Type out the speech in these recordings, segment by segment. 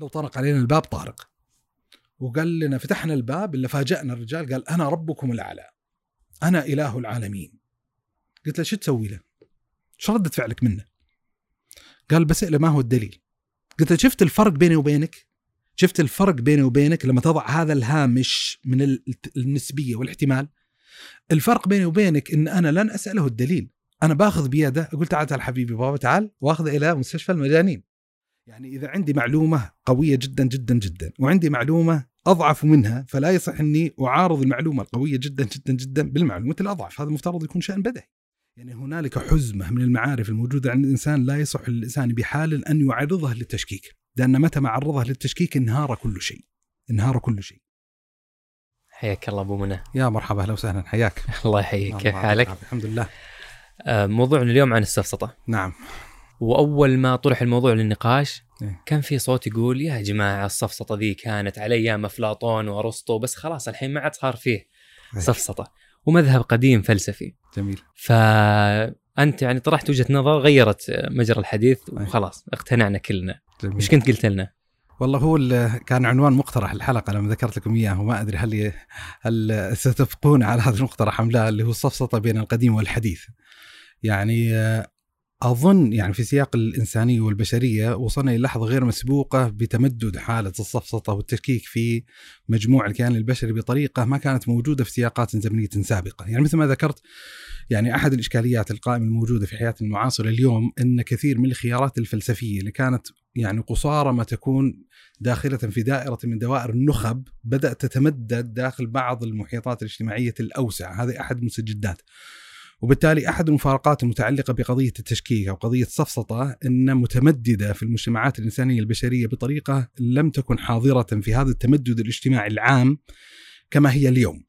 لو طرق علينا الباب طارق وقال لنا فتحنا الباب الا فاجأنا الرجال قال أنا ربكم الأعلى أنا إله العالمين قلت له شو تسوي له؟ شو ردة فعلك منه؟ قال بسأله ما هو الدليل؟ قلت له شفت الفرق بيني وبينك؟ شفت الفرق بيني وبينك لما تضع هذا الهامش من ال- النسبية والاحتمال؟ الفرق بيني وبينك إن أنا لن أسأله الدليل، أنا باخذ بيده أقول تعال تعال حبيبي بابا تعال وأخذه إلى مستشفى المجانين. يعني إذا عندي معلومة قوية جدا جدا جدا وعندي معلومة أضعف منها فلا يصح إني أعارض المعلومة القوية جدا جدا جدا بالمعلومة الاضعف، هذا المفترض يكون شأن بدهي. يعني هنالك حزمة من المعارف الموجودة عند الإنسان لا يصح للانسان بحال أن يعرضها للتشكيك، لأن متى ما عرضها للتشكيك انهار كل شيء. انهار كل شيء. حياك الله أبو منى يا مرحبا أهلا وسهلا حياك. الله يحييك كيف حالك؟ الحمد لله. آه، موضوعنا اليوم عن السفسطة نعم. وأول ما طرح الموضوع للنقاش إيه. كان في صوت يقول يا جماعة السفسطه ذي كانت على أيام أفلاطون وأرسطو بس خلاص الحين ما عاد صار فيه سفسطه ومذهب قديم فلسفي جميل. فانت يعني طرحت وجهة نظر غيرت مجرى الحديث أي. وخلاص اقتنعنا كلنا جميل. إيش كنت قلت لنا؟ والله هو كان عنوان مقترح الحلقة لما ذكرت لكم إياه وما أدري هل هل ستتفقون على هذا المقترح أم لا اللي هو السفسطه بين القديم والحديث. يعني آه، أظن يعني في سياق الإنسانية والبشرية وصلنا إلى لحظة غير مسبوقة بتمدد حالة السفسطة والتشكيك في مجموع الكيان البشري بطريقة ما كانت موجودة في سياقات زمنية سابقة، يعني مثل ما ذكرت يعني أحد الإشكاليات القائمة الموجودة في حياتنا المعاصرة اليوم إن كثير من الخيارات الفلسفية اللي كانت يعني قصارى ما تكون داخلة في دائرة من دوائر النخب بدأت تتمدد داخل بعض المحيطات الاجتماعية الأوسع، هذه أحد المستجدات. وبالتالي أحد المفارقات المتعلقة بقضية التشكيك أو قضيه السفسطه أن متمددة في المجتمعات الإنسانية البشرية بطريقة لم تكن حاضرة في هذا التمدد الاجتماعي العام كما هي اليوم.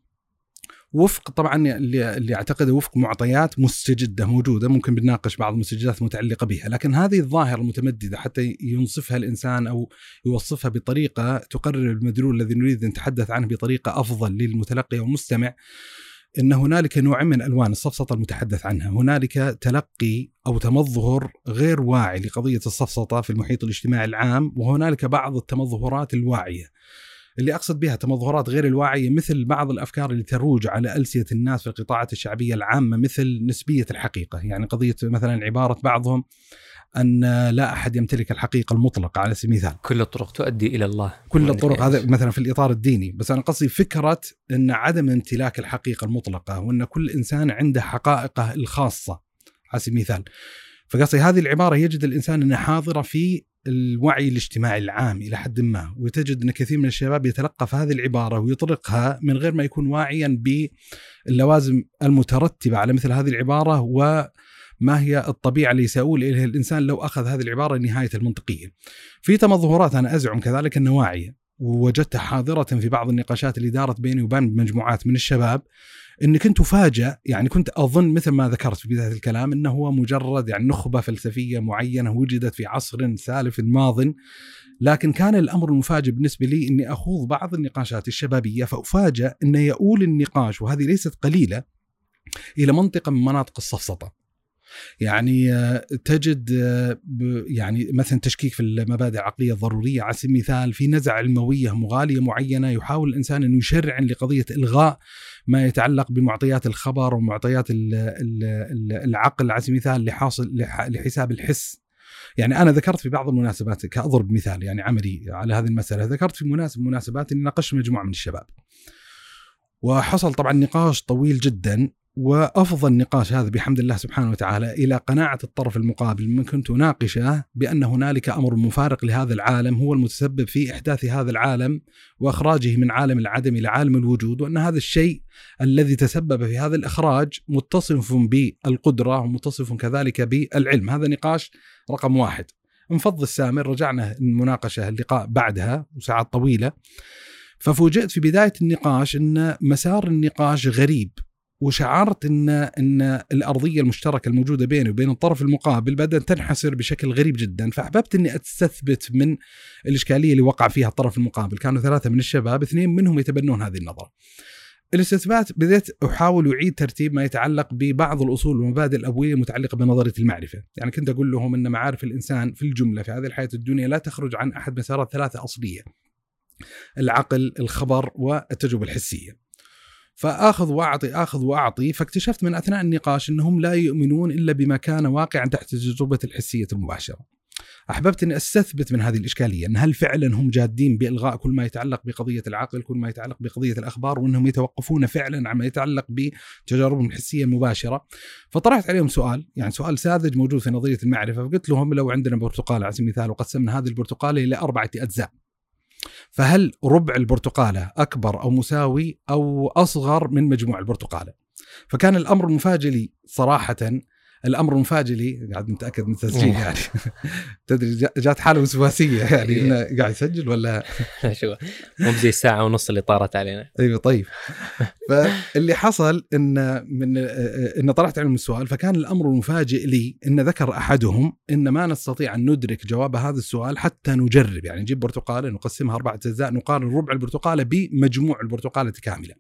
وفق طبعا اللي اعتقده وفق معطيات مستجدة موجودة ممكن بنناقش بعض المستجدات المتعلقة بها، لكن هذه الظاهرة المتمددة حتى ينصفها الإنسان أو يوصفها بطريقة تقرر المدلول الذي نريد أن نتحدث عنه بطريقة أفضل للمتلقي والمستمع إن هنالك نوع من ألوان السفسطه المتحدث عنها، هنالك تلقي أو تمظهر غير واعي لقضية السفسطه في المحيط الاجتماعي العام، وهنالك بعض التمظهرات الواعية. اللي أقصد بها تمظهرات غير الواعية مثل بعض الأفكار اللي تروج على السنة الناس في القطاعات الشعبية العامة مثل نسبية الحقيقة، يعني قضية مثلا عبارة بعضهم أن لا أحد يمتلك الحقيقة المطلقة على سبيل المثال. كل الطرق تؤدي إلى الله. كل الطرق هذا مثلا في الإطار الديني بس أنا قصدي فكرة أن عدم امتلاك الحقيقة المطلقة وأن كل إنسان عنده حقائقه الخاصة على سبيل المثال. فقصدي هذه العبارة يجد الإنسان أنها حاضرة في الوعي الاجتماعي العام إلى حد ما وتجد أن كثير من الشباب يتلقف هذه العبارة ويطلقها من غير ما يكون واعيا باللوازم المترتبة على مثل هذه العبارة و ما هي الطبيعة اللي سيؤول اليها الإنسان لو أخذ هذه العبارة نهاية المنطقية. في تمظهرات أنا أزعم كذلك انها واعيه ووجدتها حاضرة في بعض النقاشات اللي دارت بيني وبين مجموعات من الشباب إني كنت أفاجأ يعني كنت أظن مثل ما ذكرت في بداية الكلام إنه هو مجرد يعني نخبة فلسفية معينة وجدت في عصر سالف ماض لكن كان الأمر المفاجئ بالنسبة لي إني أخوض بعض النقاشات الشبابية فأفاجأ إنه يؤول النقاش وهذه ليست قليلة إلى منطقة من مناطق السفسطه. يعني آه، تجد آه، يعني مثلا تشكيك في المبادئ العقلية الضرورية على سبيل المثال في نزعه علمويه مغالية معينة يحاول الإنسان إنه يشرع لقضية إلغاء ما يتعلق بمعطيات الخبر ومعطيات ال- ال- ال- العقل على سبيل المثال لحاصل لح- لحساب الحس. يعني أنا ذكرت في بعض المناسبات كأضرب مثال يعني عملي على هذه المسألة ذكرت في مناسب مناسبات اني ناقشت مجموعة من الشباب. وحصل طبعا نقاش طويل جدا وأفضل نقاش هذا بحمد الله سبحانه وتعالى إلى قناعة الطرف المقابل من كنت أناقشه بأن هنالك أمر مفارق لهذا العالم هو المتسبب في إحداث هذا العالم وإخراجه من عالم العدم إلى عالم الوجود وأن هذا الشيء الذي تسبب في هذا الإخراج متصف بالقدرة ومتصف كذلك بالعلم. هذا نقاش رقم واحد. انفض السامر رجعنا المناقشه اللقاء بعدها وساعات طويلة. ففوجئت في بداية النقاش أن مسار النقاش غريب وشعرت ان أن الأرضية المشتركة الموجودة بيني وبين الطرف المقابل بدأت تنحسر بشكل غريب جدا. فأحببت أني أستثبت من الإشكالية اللي وقع فيها الطرف المقابل. كانوا ثلاثة من الشباب اثنين منهم يتبنون هذه النظرة. الاستثبات بديت أحاول أعيد ترتيب ما يتعلق ببعض الأصول والمبادئ الأبوية المتعلقة بنظرية المعرفة، يعني كنت أقول لهم أن معارف الإنسان في الجملة في هذه الحياة الدنيا لا تخرج عن أحد مسارات ثلاثة أصلية. العقل، الخبر والتجربة الحسية. فأخذ وأعطي أخذ وأعطي فاكتشفت من أثناء النقاش إنهم لا يؤمنون إلا بما كان واقعا تحت التجربه الحسية المباشرة. أحببت إني أستثبت من هذه الإشكالية إن هل فعلا هم جادين بإلغاء كل ما يتعلق بقضية العقل، كل ما يتعلق بقضية الأخبار وإنهم يتوقفون فعلا عما يتعلق بتجاربهم الحسية المباشرة. فطرحت عليهم سؤال، يعني سؤال ساذج موجود في نظرية المعرفة، فقلت لهم لو عندنا برتقاله على سبيل المثال وقسمنا هذه البرتقاله إلى أربعة أجزاء. فهل ربع البرتقالة أكبر أو مساوي أو أصغر من مجموع البرتقالة؟ فكان الأمر المفاجئ لي صراحة الأمر المفاجئ لي قاعد متأكد من التسجيل يعني. تدري جات حالة وسواسية يعني إيه. إنه قاعد يسجل ولا؟ شو مو بزي الساعة ونص اللي طارت علينا. أيوه طيب. فاللي حصل إن من إن طرحت عليهم السؤال فكان الأمر المفاجئ لي إن ذكر أحدهم إن ما نستطيع أن ندرك جواب هذا السؤال حتى نجرب. يعني نجيب برتقالة نقسمها أربعة أجزاء نقارن ربع البرتقالة بمجموع البرتقالة كاملة.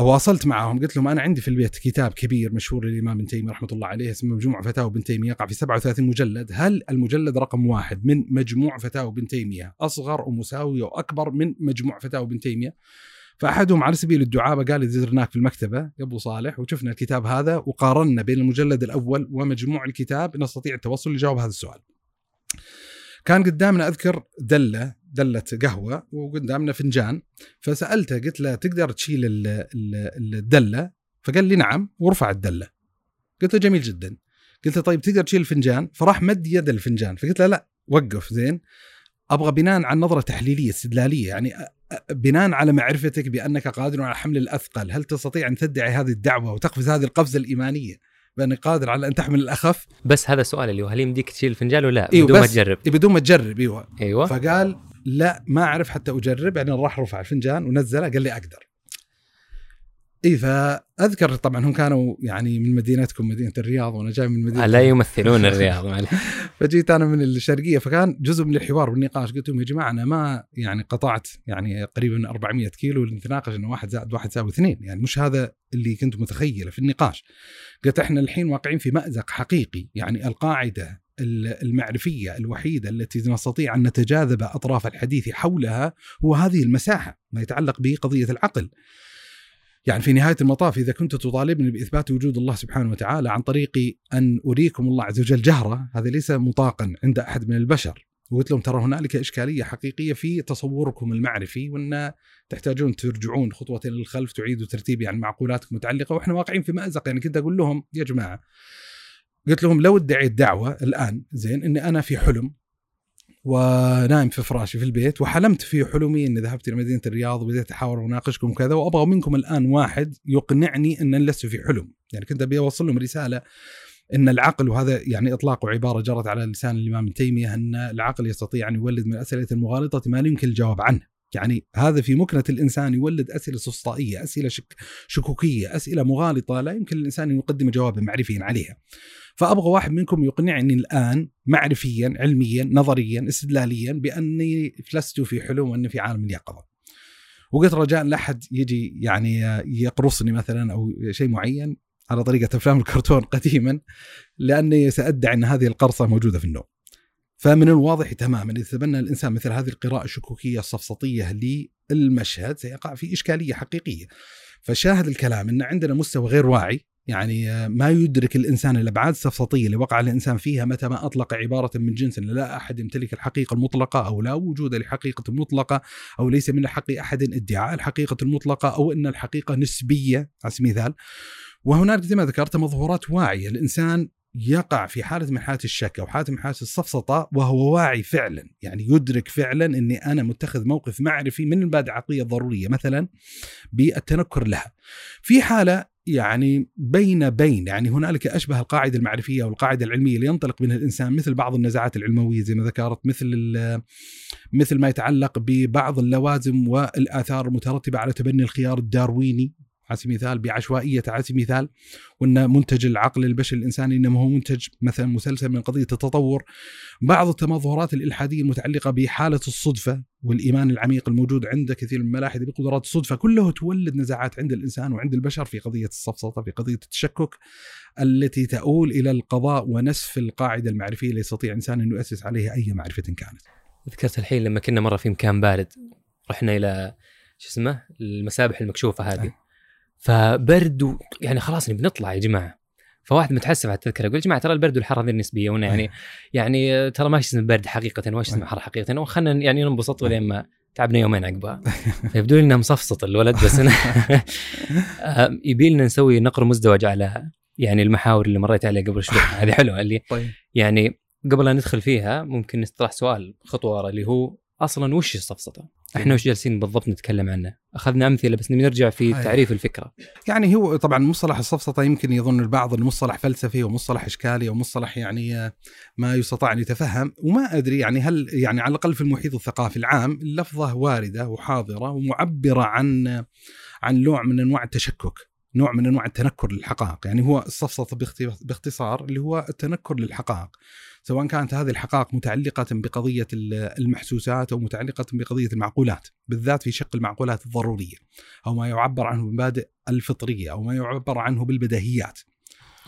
واصلت معهم قلت لهم أنا عندي في البيت كتاب كبير مشهور للإمام ابن تيمية رحمة الله عليه اسمه مجموع فتاوى ابن تيمية يقع في 37 مجلد، هل المجلد رقم واحد من مجموع فتاوى ابن تيمية أصغر ومساوي وأكبر من مجموع فتاوى ابن تيمية؟ فأحدهم على سبيل الدعابة قال زرناك في المكتبة يا ابو صالح وشفنا الكتاب هذا وقارنا بين المجلد الأول ومجموع الكتاب نستطيع التوصل لجواب هذا السؤال. كان قدامنا أذكر دلة دله قهوة وقدامنا فنجان. فسألته قلت له تقدر تشيل ال- ال- الدلة؟ فقال لي نعم. ورفع الدلة. قلت له جميل جدا. قلت له طيب تقدر تشيل الفنجان؟ فراح مد يد الفنجان. فقلت له لا وقف زين. أبغى بناء عن نظرة تحليلية استدلالية. يعني بناء على معرفتك بأنك قادر على حمل الأثقل هل تستطيع أن تدعي هذه الدعوة وتقفز هذه القفزة الإيمانية بانك قادر على أن تحمل الأخف؟ بس هذا السؤال اللي هو هل يمديك تشيل الفنجان ولا لا إيوه بدون ما. تجرب؟ بدون ما تجرب إيوه. إيوه. فقال لا ما أعرف حتى أجرب يعني راح رفع الفنجان ونزله قال لي أقدر إي فأذكر طبعا هم كانوا يعني من مدينتكم مدينة الرياض وأنا جاي من مدينة لا يمثلون الرياض. فجيت أنا من الشرقية فكان جزء من الحوار والنقاش قلت لهم يا جماعة أنا ما يعني قطعت يعني قريبا 400 كيلو لنتناقش إنه واحد زائد واحد يساوي اثنين يعني مش هذا اللي كنت متخيله في النقاش قلت إحنا الحين واقعين في مأزق حقيقي يعني القاعدة ال- المعرفية الوحيدة التي نستطيع أن نتجاذب أطراف الحديث حولها هو هذه المساحة ما يتعلق بقضية العقل. يعني في نهاية المطاف إذا كنت تطالبني بإثبات وجود الله سبحانه وتعالى عن طريق أن أريكم الله عز وجل جهرة هذا ليس مطاقا عند أحد من البشر. وقلت لهم ترى هنالك إشكالية حقيقية في تصوركم المعرفي وأن تحتاجون ترجعون خطوة للخلف تعيدوا ترتيب يعني معقولاتكم متعلقه وإحنا واقعين في مأزق. يعني كنت أقول لهم يا جماعة قلت لهم لو ادعيت دعوة الآن زين إني أنا في حلم ونايم في فراشي في البيت وحلمت في حلمي إني ذهبت إلى مدينة الرياض وبديت أحاور واناقشكم كذا وأبغى منكم الآن واحد يقنعني ان لست في حلم، يعني كنت أبي أوصل لهم رسالة إن العقل وهذا يعني إطلاق عباره جرت على لسان الإمام ابن تيمية أن العقل يستطيع أن يولد من الاسئله المغالطه ما لا يمكن الجواب عنه. يعني هذا في مكنة الإنسان يولد أسئلة سفسطائيه، أسئلة شك شكوكية، أسئلة مغالطة لا يمكن للانسان أن يقدم جوابا معرفيا عليها. فأبغى واحد منكم يقنعني الآن معرفيا علميا نظريا استدلاليا بأني لست في حلم وأني في عالم اليقظة. وقلت رجاء لا أحد يجي يعني يقرصني مثلا أو شيء معين على طريقة أفلام الكرتون قديما لأني سأدعي إن هذه القرصة موجودة في النوم. فمن الواضح تماما إذا تبنى الإنسان مثل هذه القراءة الشكوكية السفسطيه للمشهد سيقع في إشكالية حقيقية. فشاهد الكلام إن عندنا مستوى غير واعي يعني ما يدرك الإنسان الابعاد السفسطيه اللي وقع الإنسان فيها متى ما أطلق عبارة من جنس لا أحد يمتلك الحقيقة المطلقة أو لا وجود لحقيقة مطلقة أو ليس من حق أحد ادعاء الحقيقة المطلقة أو إن الحقيقة نسبية. على سبيل المثال وهناك زي ما ذكرت مظهورات واعية. الإنسان يقع في حالة من حالات الشك أو حالة من حالات السفسطه وهو واعي فعلا يعني يدرك فعلا إني أنا متخذ موقف معرفي من المبادئ العقلية الضرورية مثلا بالتنكر لها. في حالة يعني بين بين يعني هنالك أشبه القاعدة المعرفية أو القاعدة العلمية اللي ينطلق منها الإنسان مثل بعض النزاعات العلموية زي ما ذكرت مثل مثل ما يتعلق ببعض اللوازم والآثار المترتبة على تبني الخيار الدارويني على سبيل المثال بعشوائية على سبيل المثال وإن منتج العقل البشري الإنساني إنما هو منتج مثلا مسلسل من قضية التطور بعض التمظهرات الإلحادية المتعلقة بحالة الصدفة والإيمان العميق الموجود عند كثير من الملاحدة بقدرات الصدفة كله تولد نزاعات عند الإنسان وعند البشر في قضية السفسطه في قضية التشكك التي تؤول إلى القضاء ونسف القاعدة المعرفية اللي يستطيع إنسان أن يؤسس عليها أي معرفة كانت. ذكرت الحين لما كنا مرة في مكان بارد رحنا إلى شو اسمه المسابح المكشوفة هذه. فبرد و... يعني خلاص نبي نطلع يا جماعة. فواحد متحسف على التذكرة يقول يا جماعة ترى البرد والحر هذه النسبية وأنا يعني يعني ترى ما اسمه برد حقيقة وايش اسمه حر حقيقة؟ وخلنا يعني ننبسط ولين ما تعبنا يومين عقبها فيبدو لي انه مصفصط الولد بس أنا آه، يبي لنا نسوي نقر مزدوج على يعني المحاور اللي مريت عليها قبل شوي. هذه حلوة اللي طيب. يعني قبل لا ندخل فيها ممكن نطرح سؤال خطوة ورا اللي هو أصلا وش السفسطه؟ إحنا وش جالسين بالضبط نتكلم عنه؟ أخذنا أمثلة بس نبي نرجع في أي. تعريف الفكرة. يعني هو طبعا مصطلح السفسطه يمكن يظن البعض إنه مصطلح فلسفي ومصطلح إشكالي ومصطلح يعني آه، ما يستطاع أن يتفهم وما أدري يعني هل يعني على الأقل في المحيط الثقافي العام اللفظه واردة وحاضرة ومعبرة عن عن نوع من أنواع التشكك نوع من أنواع التنكر للحقائق يعني هو السفسطه باخت- باختصار اللي هو التنكر للحقائق سواء كانت هذه الحقائق متعلقة بقضية ال- المحسوسات أو متعلقة بقضية المعقولات بالذات في شق المعقولات الضرورية أو ما يعبر عنه بمبادئ الفطرية أو ما يعبر عنه بالبديهيات.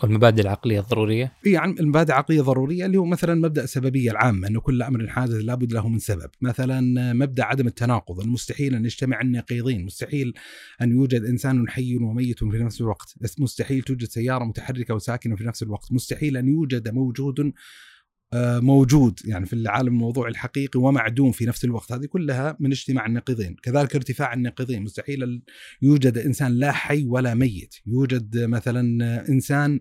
والمبادئ العقلية الضرورية؟ يعني المبادئ عقلية ضرورية اللي هو مثلا مبدأ السببية العامة أنه كل أمر حادث لابد له من سبب. مثلا مبدأ عدم التناقض المستحيل أن يجتمع النقيضين مستحيل أن يوجد إنسان حي وميت في نفس الوقت مستحيل توجد سيارة متحركة وساكنة في نفس الوقت مستحيل أن يوجد موجود موجود يعني في العالم الموضوع الحقيقي ومعدوم في نفس الوقت. هذه كلها من اجتماع النقيضين. كذلك ارتفاع النقيضين. مستحيل يوجد إنسان لا حي ولا ميت. يوجد مثلا إنسان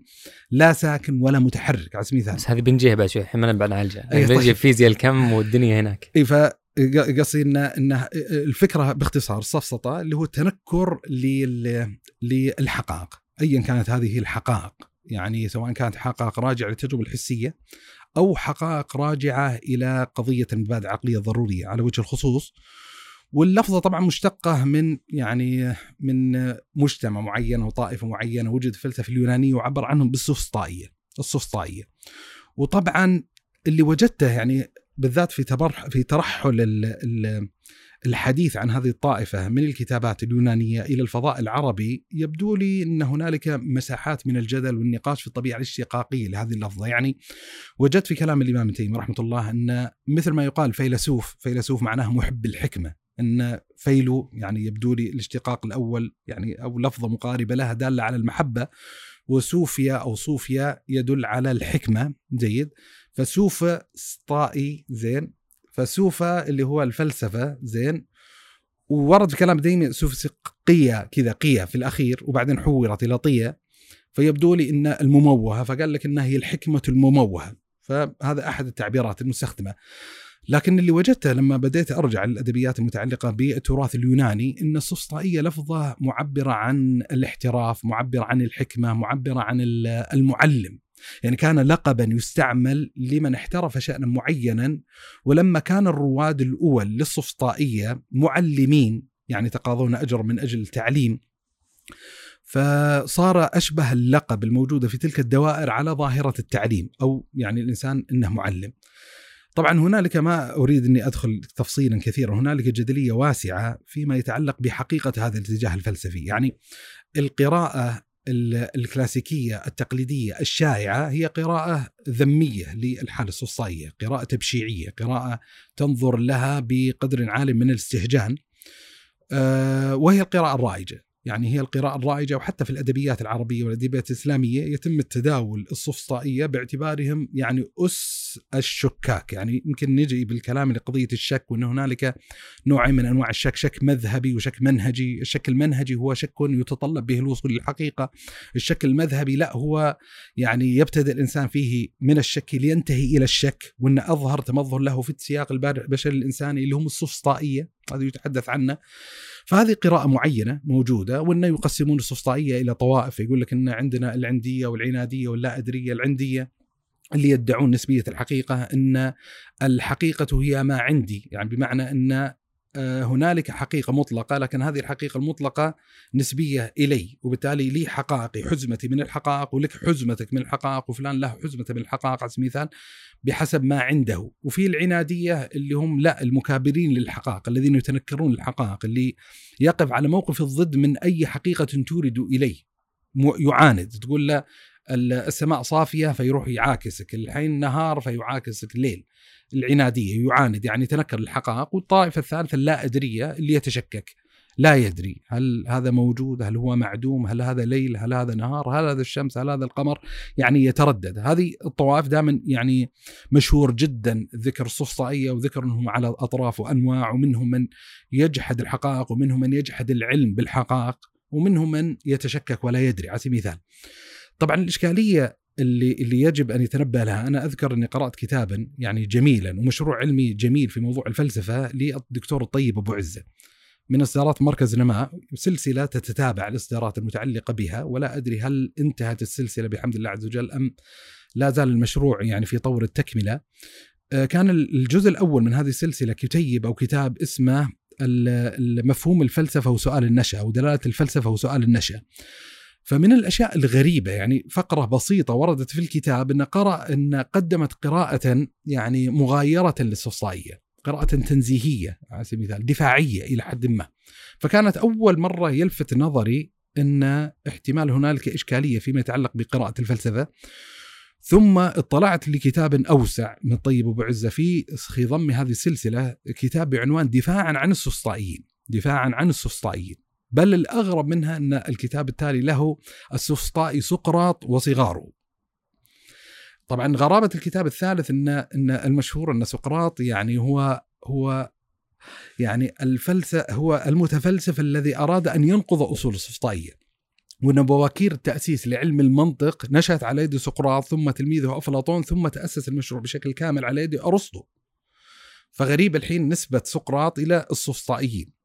لا ساكن ولا متحرك. على سبيل المثال. بس هذه بنجيها بعد شوي. الحين ما نبعد نعالجها أي بنجي طيب. فيزياء الكم والدنيا هناك. إي ف قصدي ان ان الفكرة باختصار السفسطه اللي هو التنكر لل- للحقائق. ايا كانت هذه الحقائق. يعني سواء كانت حقائق راجعة للتجربة الحسية أو حقائق راجعة إلى قضية المبادئ العقلية الضرورية على وجه الخصوص. واللفظة طبعا مشتقة من يعني من مجتمع معين أو طائفة معينة. وجد في الفلسفه اليونانية وعبر عنهم بالسفسطائيه السفسطائيه وطبعا اللي وجدته يعني بالذات في تبرح في ترحل ال- ال- الحديث عن هذه الطائفة من الكتابات اليونانية إلى الفضاء العربي يبدو لي أن هنالك مساحات من الجدل والنقاش في الطبيعة الاشتقاقية لهذه اللفظة. يعني وجدت في كلام الإمام تيمية رحمة الله أن مثل ما يقال فيلسوف فيلسوف معناه محب الحكمة أن فيلو يعني يبدو لي الاشتقاق الأول يعني أو لفظة مقاربة لها دالة على المحبة وسوفيا أو صوفيا يدل على الحكمة. جيد. فسوفا سطائي زين فسوفا اللي هو الفلسفة زين. وورد كلام دايما سوف قية كذا قية في الأخير وبعدين حورت إلى طية. فيبدو لي إن المموهة فقال لك إنها هي الحكمة المموهة. فهذا أحد التعبيرات المستخدمة. لكن اللي وجدته لما بديت أرجع للأدبيات المتعلقة بالتراث اليوناني إن السفسطائيه لفظة معبرة عن الاحتراف، معبرة عن الحكمة، معبرة عن المعلم. يعني كان لقبا يستعمل لمن احترف شأنا معينا ولما كان الرواد الأول للسفسطائية معلمين يعني تقاضون أجر من أجل التعليم فصار أشبه اللقب الموجودة في تلك الدوائر على ظاهرة التعليم أو يعني الإنسان أنه معلم. طبعا هنالك ما أريد أني أدخل تفصيلا كثيرا هنالك جدلية واسعة فيما يتعلق بحقيقة هذا الاتجاه الفلسفي. يعني القراءة الكلاسيكية التقليدية الشائعة هي قراءة ذمية للحالة السفسطائية قراءة تبشيعية قراءة تنظر لها بقدر عال من الاستهجان. وهي القراءة الرائجة. يعني هي القراءة الرائجة وحتى في الأدبيات العربية والأدبيات الإسلامية يتم التداول السفسطائية باعتبارهم يعني أس الشكاك. يعني يمكن نجي بالكلام لقضية الشك وأن هنالك نوعين من أنواع الشك شك مذهبي وشك منهجي. الشك المنهجي هو شك يتطلب به الوصول للحقيقة الشك المذهبي لا هو يعني يبتدئ الإنسان فيه من الشك لينتهي إلى الشك وأن أظهر تمظهر له في السياق البشري الإنساني اللي هم السفسطائية هذا يتحدث عنه. فهذه قراءة معينة موجودة وأن يقسمون السفسطائية إلى طوائف يقول لك أن عندنا العندية والعنادية واللا أدرية العندية اللي يدعون نسبية الحقيقة أن الحقيقة هي ما عندي يعني بمعنى آه، هنالك حقيقة مطلقة لكن هذه الحقيقة المطلقة نسبية إلي وبالتالي لي حقائقي حزمتي من الحقائق ولك حزمتك من الحقائق وفلان له حزمته من الحقائق على سبيل المثال بحسب ما عنده. وفي العنادية اللي هم لا المكابرين للحقائق الذين يتنكرون الحقائق اللي يقف على موقف الضد من أي حقيقة تورد اليه يعاند تقول له السماء صافية فيروح يعاكسك الحين نهار فيعاكسك الليل العنادية يعاند يعني يتنكر الحقائق والطائفة الثالثة اللا أدرية اللي يتشكك. لا يدري هل هذا موجود هل هو معدوم هل هذا ليل هل هذا نهار هل هذا الشمس هل هذا القمر يعني يتردد. هذه الطوائف دائما يعني مشهور جدا ذكر الصفصائية وذكر أنهم على أطراف وأنواع ومنهم من يجحد الحقائق ومنهم من يجحد العلم بالحقائق ومنهم من يتشكك ولا يدري. على سبيل المثال طبعا الإشكالية اللي اللي يجب أن يتنبه لها، أنا أذكر أني قرأت كتابا يعني جميلا ومشروع علمي جميل في موضوع الفلسفة للدكتور الطيب أبو عزة. من اصدارات مركز نماء سلسلة تتتابع الإصدارات المتعلقة بها ولا أدري هل انتهت السلسلة بحمد الله عز وجل أم لا زال المشروع يعني في طور التكملة. آه، كان الجزء الأول من هذه السلسلة كتيب أو كتاب اسمه مفهوم الفلسفة وسؤال النشأ أو دلالة الفلسفة وسؤال النشأ. فمن الأشياء الغريبة يعني فقرة بسيطة وردت في الكتاب أن قرأ أن قدمت قراءة يعني مغايرة للصفصائيه، قراءة تنزيهية على سبيل المثال، دفاعية إلى حد ما. فكانت أول مرة يلفت نظري أن احتمال هنالك إشكالية فيما يتعلق بقراءة الفلسفة. ثم اطلعت لكتاب أوسع من طيب أبو عزة في ضم هذه السلسلة كتاب بعنوان دفاعا عن السفسطائيين، دفاعا عن السفسطائيين. بل الأغرب منها أن الكتاب التالي له السفسطائي سقراط وصغاره. طبعا غرابة الكتاب الثالث أن أن المشهور أن سقراط يعني هو هو يعني الفلسفة هو المتفلسف الذي أراد أن ينقض أصول السفسطائية وأن بواكير التأسيس لعلم المنطق نشأت على يد سقراط ثم تلميذه أفلاطون ثم تأسس المشروع بشكل كامل على يد أرسطو. فغريب الحين نسبة سقراط إلى السفسطائيين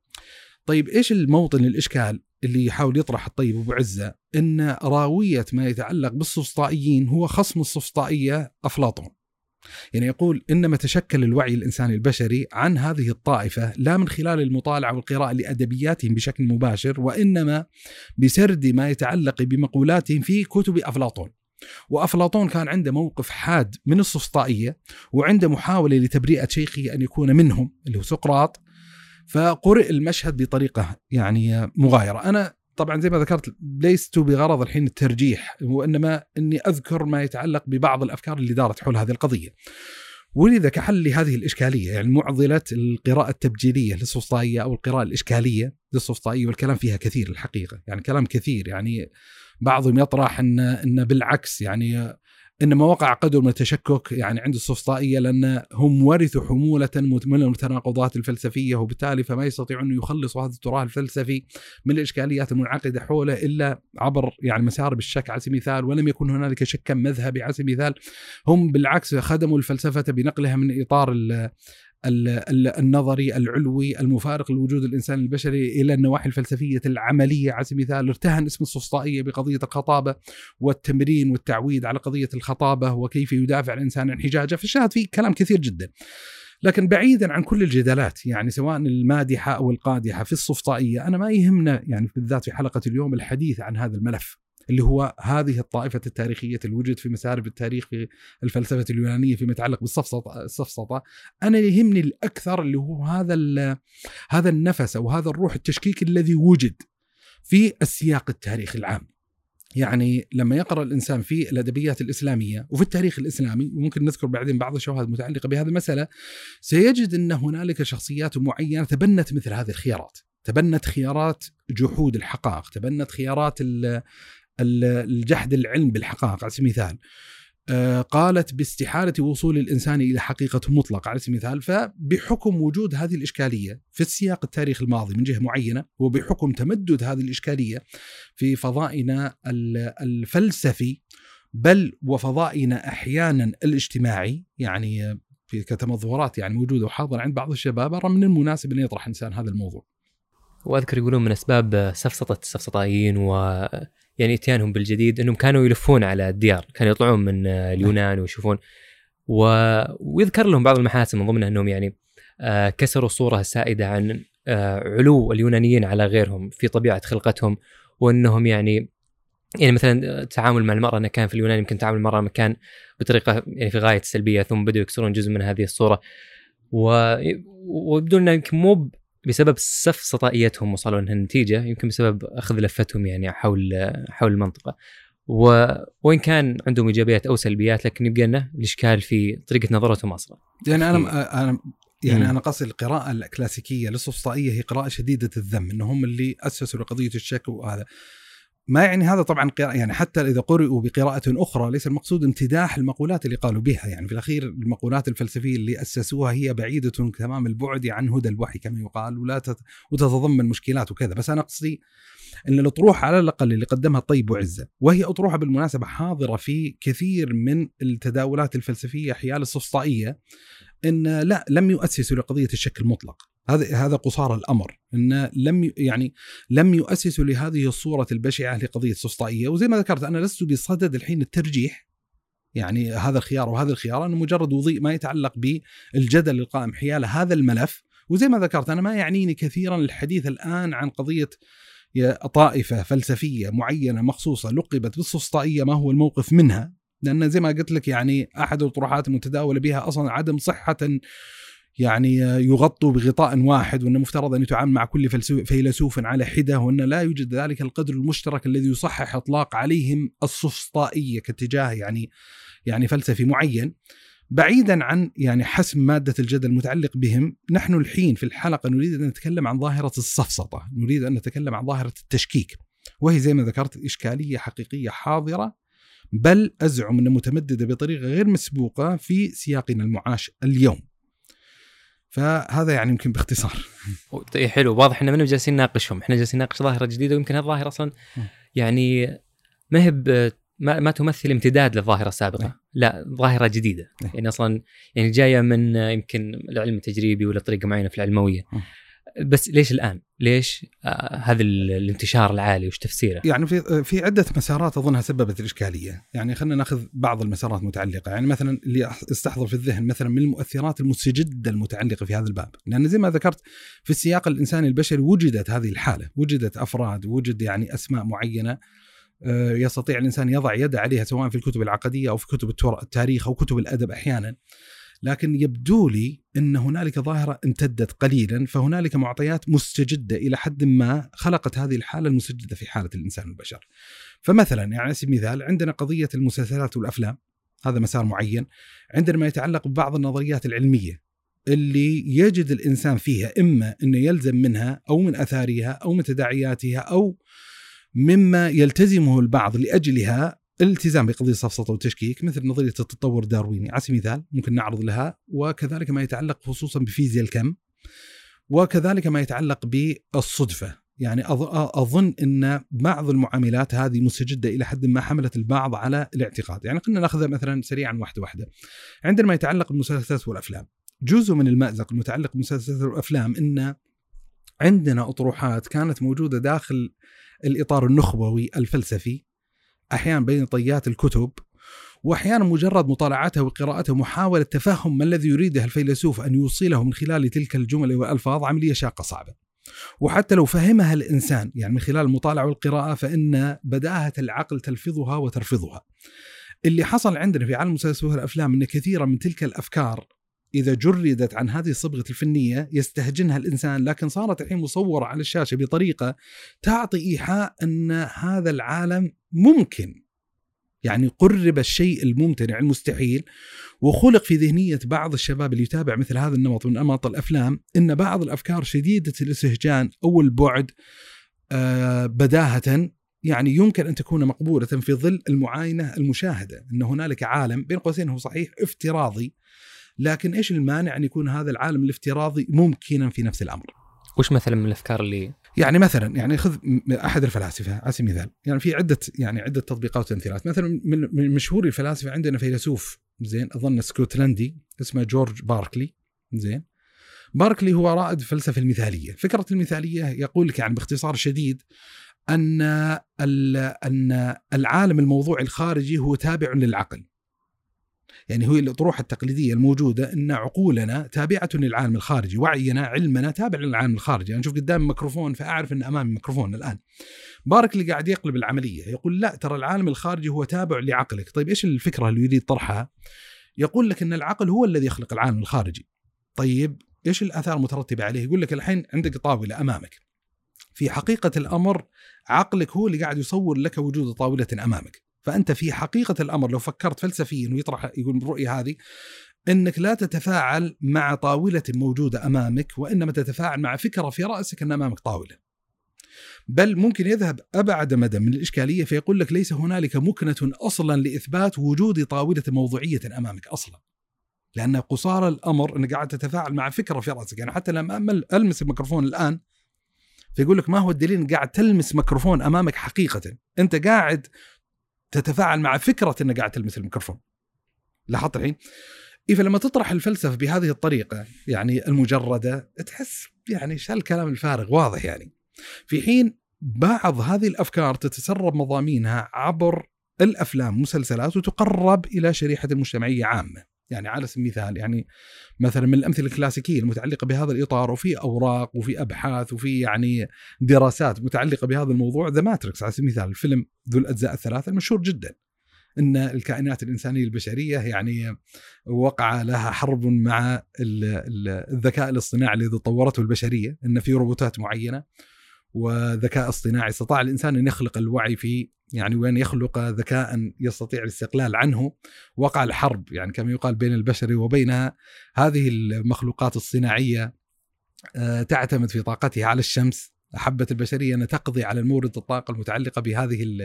طيب إيش الموطن الإشكال اللي يحاول يطرح الطيب أبو عزة إن راوية ما يتعلق بالسفسطائيين هو خصم السفسطائيه أفلاطون. يعني يقول إنما تشكل الوعي الإنساني البشري عن هذه الطائفة لا من خلال المطالعة والقراءة لأدبياتهم بشكل مباشر وإنما بسرد ما يتعلق بمقولاتهم في كتب أفلاطون. وأفلاطون كان عنده موقف حاد من السفسطائيه وعنده محاولة لتبرئة شيخه أن يكون منهم اللي هو سقراط فقرئ المشهد بطريقة يعني مغايرة. أنا طبعا زي ما ذكرت ليست بغرض الحين الترجيح وإنما إني أذكر ما يتعلق ببعض الأفكار اللي دارت حول هذه القضية. ولذا كحل لهذه الإشكالية يعني معضلة القراءة التبجيلية للسفسطائيه أو القراءة الإشكالية للسفسطائيه والكلام فيها كثير الحقيقة. يعني كلام كثير يعني بعضهم يطرح ان إن بالعكس يعني انما وقع قدر من التشكك يعني عند السفسطائيه لأن هم ورثوا حمولة من المتناقضات الفلسفية وبالتالي فما يستطيعون أن يخلصوا هذا التراث الفلسفي من الإشكاليات المنعقدة حوله إلا عبر يعني مسار بالشك على سبيل المثال ولم يكن هنالك شكا مذهبي على سبيل المثال. هم بالعكس خدموا الفلسفة بنقلها من إطار النظري العلوي المفارق لوجود الإنسان البشري إلى النواحي الفلسفية العملية. على سبيل المثال ارتهن اسم السفسطائية بقضية الخطابة والتمرين والتعويد على قضية الخطابة وكيف يدافع الإنسان عن حجاجة. فالشاهد في كلام كثير جدا. لكن بعيدا عن كل الجدالات يعني سواء المادحة أو القادحة في السفسطائية أنا ما يهمنا يعني بالذات في حلقة اليوم الحديث عن هذا الملف. اللي هو هذه الطائفة التاريخية اللي وجدت في مسارب التاريخ في الفلسفة اليونانية فيما يتعلق بالسفسطة السفسطة أنا يهمني الأكثر اللي هو هذا هذا النفس أو هذا الروح التشكيك الذي وجد في السياق التاريخي العام. يعني لما يقرأ الإنسان في الأدبيات الإسلامية وفي التاريخ الإسلامي وممكن نذكر بعدين بعض الشواهد المتعلقة بهذه المسألة سيجد أن هنالك شخصيات معينة تبنت مثل هذه الخيارات. تبنت خيارات جحود الحقائق تبنت خيارات الجحد العلم بالحقائق على سبيل المثال. آه، قالت باستحالة وصول الإنسان إلى حقيقة مطلقة على سبيل المثال. فبحكم وجود هذه الإشكالية في السياق التاريخ الماضي من جهة معينة وبحكم تمدد هذه الإشكالية في فضائنا الفلسفي بل وفضائنا أحيانا الاجتماعي يعني في كتمظهرات يعني موجودة وحاضرة عند بعض الشباب أرى من المناسب أن يطرح إنسان هذا الموضوع. وأذكر يقولون من أسباب سفسطة السفسطائيين و يعني اتيانهم بالجديد انهم كانوا يلفون على الديار، كانوا يطلعون من اليونان ويشوفون. و... ويذكر لهم بعض المحاسن من ضمنها انهم يعني آه، كسروا الصورة السائده عن آه، علو اليونانيين على غيرهم في طبيعة خلقتهم وانهم يعني يعني مثلا التعامل مع المرأة انه كان في اليونان يمكن تعامل المرأة كان بطريقة يعني في غاية السلبيه ثم بداوا يكسرون جزء من هذه الصورة. و... ويبدو انه يمكن مو بسبب سفسطائيتهم وصلوا لها النتيجه يمكن بسبب أخذ لفتهم يعني حول حول المنطقة. و... وإن كان عندهم إيجابيات أو سلبيات لكن يبقى لنا الإشكال في طريقة نظرتهم أصلا. يعني أنا أنا يعني أنا قصدي القراءة الكلاسيكية السفسطائيه هي قراءة شديدة الذم انهم اللي أسسوا لقضية الشك وهذا. ما يعني هذا طبعا قراءة يعني حتى إذا قرئوا بقراءة أخرى ليس المقصود امتداح المقولات اللي قالوا بها يعني في الأخير المقولات الفلسفية اللي أسسوها هي بعيدة تمام البعد عن هدى الوحي كما يقال ولا تت وتتضمن مشكلات وكذا. بس أنا قصدي إن الأطروحة على الأقل اللي قدمها الطيب وعزة وهي أطروحة بالمناسبة حاضرة في كثير من التداولات الفلسفية حيال السفسطائيه إن لا لم يؤسسوا لقضية الشك المطلق هذا هذا قصار الأمر إن لم يعني لم يؤسسوا لهذه الصورة البشعة لقضية السفسطائيه وزي ما ذكرت أنا لست بصدد الحين الترجيح يعني هذا الخيار وهذا الخيار. أنا مجرد وضيء ما يتعلق بالجدل القائم حيال هذا الملف. وزي ما ذكرت أنا ما يعنيني كثيرا الحديث الآن عن قضية طائفة فلسفية معينة مخصوصة لقبت بالسفسطائيه ما هو الموقف منها؟ لأن زي ما قلت لك يعني أحد الطروحات المتداوله بها أصلا عدم صحة يعني يغطوا بغطاء واحد وإنه مفترض أن يتعامل مع كل فيلسوف على حده وان لا يوجد ذلك القدر المشترك الذي يصحح إطلاق عليهم السفسطائية كاتجاه يعني يعني فلسفي معين. بعيدا عن يعني حسم مادة الجدل المتعلق بهم نحن الحين في الحلقة نريد أن نتكلم عن ظاهرة السفسطة نريد أن نتكلم عن ظاهرة التشكيك. وهي زي ما ذكرت إشكالية حقيقية حاضرة بل أزعم انها متمددة بطريقة غير مسبوقة في سياقنا المعاش اليوم. فهذا يعني يمكن باختصار. طيب حلو. واضح ان من جالسين نناقشهم؟ إحنا جالسين نناقش ظاهرة جديدة ويمكن هذه الظاهرة أصلا يعني ما هي ما, ما تمثل امتداد للظاهرة السابقة. نعم. لا ظاهرة جديدة. نعم. يعني أصلا يعني جاية من يمكن العلم التجريبي ولا طريقة معينة في العلموية. بس ليش الآن؟ ليش آه هذا الانتشار العالي وش تفسيره؟ يعني في في عدة مسارات أظنها سببت الإشكالية، يعني خلينا ناخذ بعض المسارات المتعلقه، يعني مثلا اللي استحضر في الذهن مثلا من المؤثرات المستجده المتعلقه في هذا الباب، لأن زي ما ذكرت في السياق الإنساني البشري وجدت هذه الحالة، وجدت أفراد، وجد يعني أسماء معينة آه، يستطيع الإنسان يضع يده عليها سواء في الكتب العقدية أو في كتب التاريخ أو كتب الأدب أحيانا. لكن يبدو لي إن هنالك ظاهرة امتدت قليلا فهنالك معطيات مستجدة إلى حد ما خلقت هذه الحالة المستجده في حالة الإنسان والبشر. فمثلا يعني على سبيل المثال عندنا قضية المسلسلات والأفلام هذا مسار معين، عندنا ما يتعلق ببعض النظريات العلمية اللي يجد الإنسان فيها إما إنه يلزم منها أو من أثارها أو من تداعياتها أو مما يلتزمه البعض لأجلها الالتزام بقضية السفسطه والتشكيك مثل نظرية التطور الدارويني على سبيل المثال ممكن نعرض لها وكذلك ما يتعلق خصوصا بفيزياء الكم وكذلك ما يتعلق بالصدفة يعني أظن إن بعض المعاملات هذه مستجدة إلى حد ما حملت البعض على الاعتقاد، يعني خلينا ناخذها مثلا سريعا واحدة واحدة. عندنا ما يتعلق بالمسلسلات والأفلام. جزء من المأزق المتعلق بالمسلسلات والأفلام إن عندنا أطروحات كانت موجودة داخل الإطار النخبوي الفلسفي أحيانا بين طيات الكتب وأحيانا مجرد مطالعتها وقراءتها ومحاولة تفهم ما الذي يريده الفيلسوف أن يوصله من خلال تلك الجمل والالفاظ عملية شاقة صعبة. وحتى لو فهمها الإنسان يعني من خلال المطالعة والقراءة فإن بداهة العقل تلفظها وترفضها. اللي حصل عندنا في عالم المسلسلات والافلام إن كثيرا من تلك الأفكار إذا جردت عن هذه الصبغة الفنية يستهجنها الإنسان لكن صارت الحين مصورة على الشاشة بطريقة تعطي إيحاء أن هذا العالم ممكن. يعني قرب الشيء الممتنع المستحيل وخلق في ذهنية بعض الشباب اللي يتابع مثل هذا النمط من أنماط الأفلام أن بعض الأفكار شديدة الاستهجان أو البعد آه بداهة. يعني يمكن أن تكون مقبولة في ظل المعاينة المشاهدة أن هنالك عالم بين قوسين هو صحيح افتراضي لكن إيش المانع أن يكون هذا العالم الافتراضي ممكنا في نفس الأمر؟ وش مثلا من الأفكار اللي يعني مثلا يعني خذ أحد الفلاسفة على سبيل المثال يعني في عدة يعني عدة تطبيقات وتمثيلات. مثلا من مشهور الفلاسفة عندنا فيلسوف زين أظن اسكتلندي اسمه جورج باركلي. زين. باركلي هو رائد الفلسفه المثالية، فكرة المثالية يقول لك يعني باختصار شديد أن أن العالم الموضوعي الخارجي هو تابع للعقل. يعني هي الأطروحة التقليدية الموجودة إن عقولنا تابعة للعالم الخارجي، وعينا علمنا تابع للعالم الخارجي، أنا أشوف قدامي ميكروفون فأعرف إن امامي ميكروفون الآن. بارك اللي قاعد يقلب العملية، يقول لا ترى العالم الخارجي هو تابع لعقلك، طيب إيش الفكرة اللي يريد طرحها؟ يقول لك إن العقل هو الذي يخلق العالم الخارجي. طيب إيش الآثار المترتبة عليه؟ يقول لك الحين عندك طاولة أمامك. في حقيقة الأمر عقلك هو اللي قاعد يصور لك وجود طاولة أمامك. فأنت في حقيقة الأمر لو فكرت فلسفيا ويطرح يقول بالرؤيه هذه إنك لا تتفاعل مع طاولة موجودة أمامك وإنما تتفاعل مع فكرة في رأسك أن أمامك طاولة. بل ممكن يذهب أبعد مدى من الإشكالية فيقول لك ليس هنالك مكنة أصلا لإثبات وجود طاولة موضوعية أمامك أصلا. لأن قصار الأمر إنك قاعد تتفاعل مع فكرة في رأسك، يعني حتى لما ألمس الميكروفون الآن فيقول لك ما هو الدليل إنك قاعد تلمس ميكروفون أمامك حقيقه، أنت قاعد تتفاعل مع فكرة إنك قاعد تلمس الميكروفون. لاحظت الحين؟ إيه فلما تطرح الفلسفة بهذه الطريقة يعني المجردة تحس يعني شو الكلام الفارغ واضح يعني. في حين بعض هذه الأفكار تتسرب مضامينها عبر الأفلام والمسلسلات وتقرب إلى شريحة المجتمعيه عامة. يعني على سبيل المثال يعني مثلا من الأمثلة الكلاسيكية المتعلقة بهذا الإطار وفي أوراق وفي أبحاث وفي يعني دراسات متعلقة بهذا الموضوع The Matrix على سبيل المثال الفيلم ذو الأجزاء الثلاثة المشهور جدا. إن الكائنات الإنسانية البشرية يعني وقع لها حرب مع الذكاء الاصطناعي الذي طورته البشرية إن في روبوتات معينة. وذكاء اصطناعي. استطاع الإنسان أن يخلق الوعي في يعني وأن يخلق ذكاء يستطيع الاستقلال عنه. وقع الحرب يعني كما يقال بين البشر وبينها هذه المخلوقات الصناعية آه، تعتمد في طاقتها على الشمس. أحبت البشرية أن تقضي على المورد الطاقة المتعلقة بهذه ال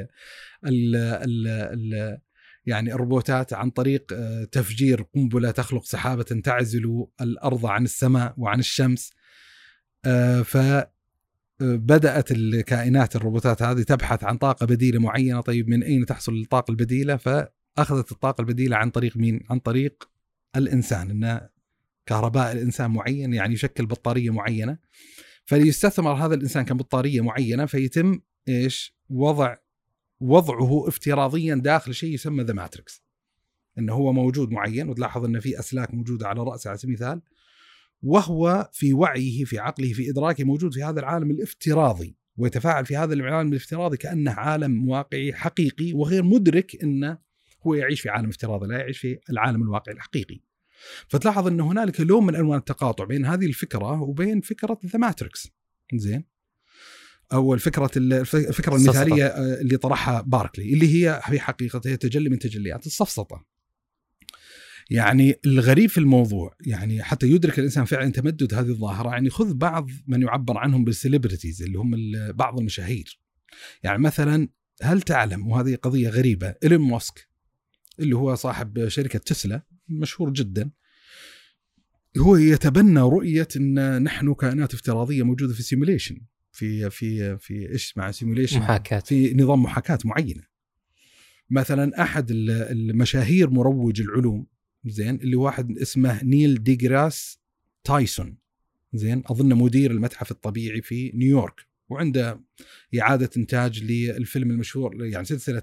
ال ال ال يعني الروبوتات عن طريق آه، تفجير قنبلة تخلق سحابة تعزل الأرض عن السماء وعن الشمس. آه، ف بدأت الكائنات الروبوتات هذه تبحث عن طاقة بديلة معينة طيب من أين تحصل الطاقة البديلة؟ فأخذت الطاقة البديلة عن طريق مين؟ عن طريق الإنسان إن كهرباء الإنسان معين يعني يشكل بطارية معينة. فليستثمر هذا الإنسان كبطاريه معينة فيتم إيش؟ وضع وضعه افتراضيا داخل شيء يسمى ذا ماتريكس إنه هو موجود معين وتلاحظ إن في أسلاك موجودة على رأسه على سبيل المثال. وهو في وعيه في عقله في إدراكه موجود في هذا العالم الافتراضي ويتفاعل في هذا العالم الافتراضي كأنه عالم واقعي حقيقي وغير مدرك انه هو يعيش في عالم افتراضي لا يعيش في العالم الواقعي الحقيقي. فتلاحظ ان هنالك لون من انواع التقاطع بين هذه الفكرة وبين فكرة The Matrix. زين؟ أو الفكرة الفكرة المثالية اللي طرحها باركلي اللي هي في حقيقتها تجلي من تجليات السفسطة. يعني الغريب في الموضوع يعني حتى يدرك الإنسان فعلا تمدد هذه الظاهرة يعني خذ بعض من يعبر عنهم بال celebrities اللي هم بعض المشاهير. يعني مثلا هل تعلم وهذه قضية غريبة إيلون ماسك اللي هو صاحب شركة تسلا مشهور جدا هو يتبنى رؤية إن نحن كائنات افتراضية موجودة في simulation في في في إيش مع simulation محاكاة. في نظام محاكاة معينة. مثلا أحد المشاهير مروج العلوم زين اللي واحد اسمه نيل ديجراس تايسون. زين اظن مدير المتحف الطبيعي في نيويورك وعنده إعادة إنتاج للفيلم المشهور يعني سلسلة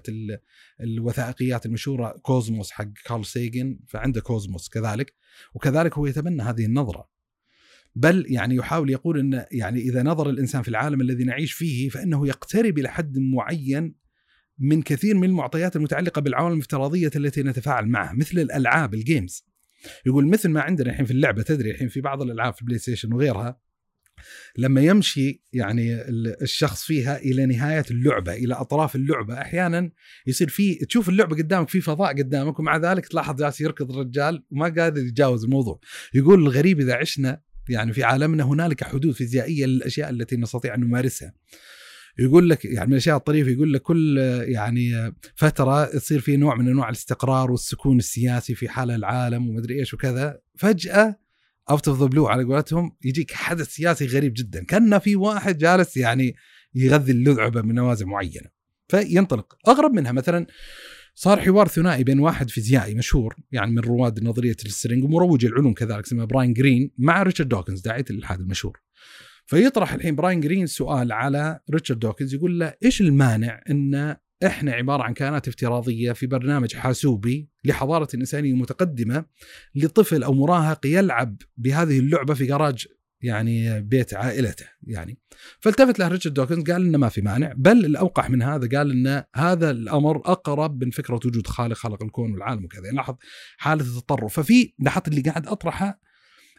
الوثائقيات المشهورة Cosmos حق كارل سيجن فعنده Cosmos كذلك وكذلك هو يتبنى هذه النظرة. بل يعني يحاول يقول إن يعني إذا نظر الإنسان في العالم الذي نعيش فيه فإنه يقترب إلى حد معين من كثير من المعطيات المتعلقة بالعوالم الافتراضية التي نتفاعل معها مثل الألعاب ال games يقول مثل ما عندنا الحين في اللعبة تدري الحين في بعض الألعاب في البلاي ستيشن وغيرها لما يمشي يعني الشخص فيها إلى نهاية اللعبة إلى أطراف اللعبة أحيانا يصير في تشوف اللعبة قدامك في فضاء قدامك ومع ذلك تلاحظ جالس يركض الرجال وما قادر يتجاوز الموضوع. يقول الغريب إذا عشنا يعني في عالمنا هنالك حدود فيزيائية للأشياء التي نستطيع أن نمارسها. يقول لك يعني من الأشياء الطريفة يقول لك كل يعني فترة تصير في نوع من أنواع الاستقرار والسكون السياسي في حال العالم ومدري إيش وكذا. فجأة out of the blue على قولتهم يجيك حدث سياسي غريب جدا. كأن في واحد جالس يعني يغذي اللعبه من نوازل معينة. فينطلق. أغرب منها مثلا صار حوار ثنائي بين واحد فيزيائي مشهور يعني من رواد نظرية ال string ومروج العلوم كذلك اسمه براين جرين مع ريتشارد دوكنز داعية الإلحاد المشهور. فيطرح الحين براين جرين سؤال على ريتشارد دوكنز يقول له إيش المانع إن إحنا عبارة عن كائنات افتراضية في برنامج حاسوبي لحضارة إنسانية متقدمة لطفل أو مراهق يلعب بهذه اللعبة في جراج يعني بيت عائلته يعني. فالتفت له ريتشارد دوكنز قال إنه ما في مانع بل الأوقح من هذا قال إن هذا الأمر أقرب من فكرة وجود خالق خلق الكون والعالم وكذا. يعني لاحظ حالة التطرف. ففي لاحظت اللي قاعد أطرحه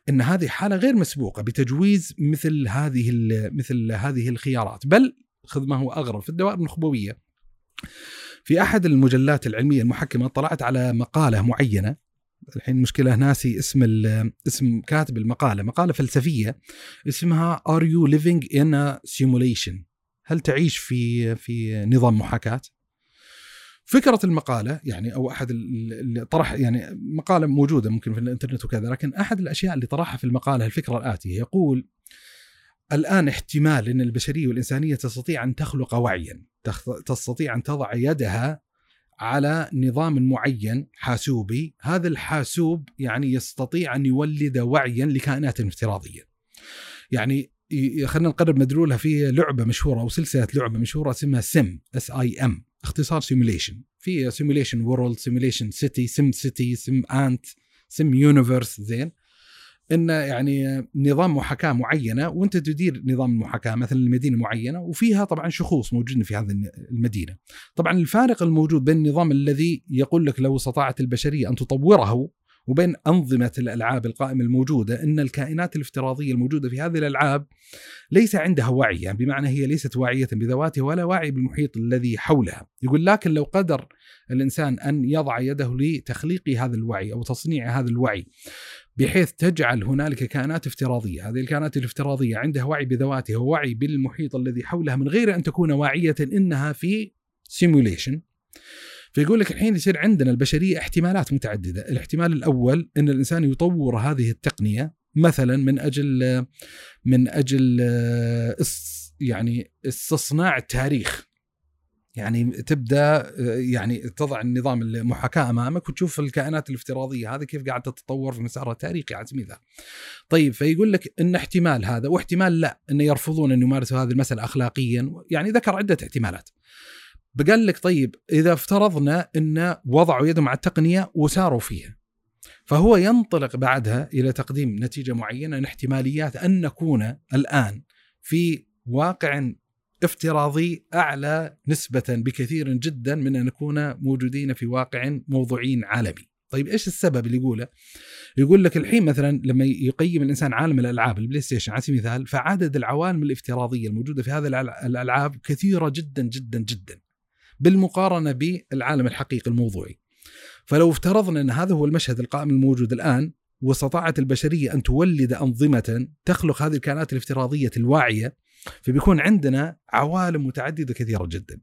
إن هذه حالة غير مسبوقة بتجويز مثل هذه مثل هذه الخيارات بل خذ ما هو أغرب في الدوائر النخبوية. في أحد المجلات العلمية المحكمة طلعت على مقالة معينة الحين مشكلة ناسي اسم اسم كاتب المقالة مقالة فلسفية اسمها Are you living in a simulation هل تعيش في في نظام محاكاة؟ فكرة المقالة يعني أو أحد اللي طرح يعني مقالة موجودة ممكن في الإنترنت وكذا لكن أحد الأشياء اللي طرحها في المقالة الفكرة الآتية يقول الآن احتمال إن البشرية والإنسانية تستطيع أن تخلق وعيا تستطيع أن تضع يدها على نظام معين حاسوبي هذا الحاسوب يعني يستطيع أن يولد وعيا لكائنات افتراضية. يعني خلينا نقرب مدلولها في لعبة مشهورة أو سلسلة لعبة مشهورة اسمها Sim S I M اختصار simulation في simulation world simulation city Sim City Sim Ant Sim Universe زين إن يعني نظام محاكاة معينة وأنت تدير نظام المحاكاة مثلا لمدينه معينة وفيها طبعا شخوص موجودين في هذه المدينة. طبعا الفارق الموجود بين النظام الذي يقول لك لو استطاعت البشرية أن تطوره وبين أنظمة الألعاب القائمة الموجودة أن الكائنات الافتراضية الموجودة في هذه الألعاب ليس عندها وعي يعني بمعنى هي ليست واعية بذواتها ولا واعي بالمحيط الذي حولها. يقول لكن لو قدر الإنسان أن يضع يده لتخليق هذا الوعي أو تصنيع هذا الوعي بحيث تجعل هنالك كائنات افتراضية، هذه الكائنات الافتراضية عندها وعي بذواتها ووعي بالمحيط الذي حولها من غير أن تكون واعية إنها في سيموليشن فيقول لك الحين يصير عندنا البشرية احتمالات متعددة، الاحتمال الأول إن الإنسان يطور هذه التقنية مثلا من أجل من أجل يعني استصناع التاريخ يعني تبدأ يعني تضع النظام المحاكاة أمامك وتشوف الكائنات الافتراضية هذه كيف قاعدة تتطور في مسارها التاريخي على سبيل المثال. طيب فيقول لك إن احتمال هذا واحتمال لا إن يرفضون أن يمارسوا هذه المسألة اخلاقيا يعني ذكر عدة احتمالات. يقال لك طيب إذا افترضنا إن وضعوا يدهم على التقنية وساروا فيها فهو ينطلق بعدها إلى تقديم نتيجة معينة ان احتماليات أن نكون الآن في واقع افتراضي أعلى نسبة بكثير جدا من أن نكون موجودين في واقع موضوعي عالمي. طيب إيش السبب اللي يقوله؟ يقول لك الحين مثلا لما يقيم الإنسان عالم الألعاب البلاي ستيشن على سبيل المثال فعدد العوالم الافتراضية الموجودة في هذه الألعاب كثيرة جدا جدا جدا. بالمقارنة بالعالم الحقيقي الموضوعي. فلو افترضنا أن هذا هو المشهد القائم الموجود الآن واستطاعت البشرية أن تولد أنظمة تخلق هذه الكائنات الافتراضية الواعية فبيكون عندنا عوالم متعددة كثيرة جدا.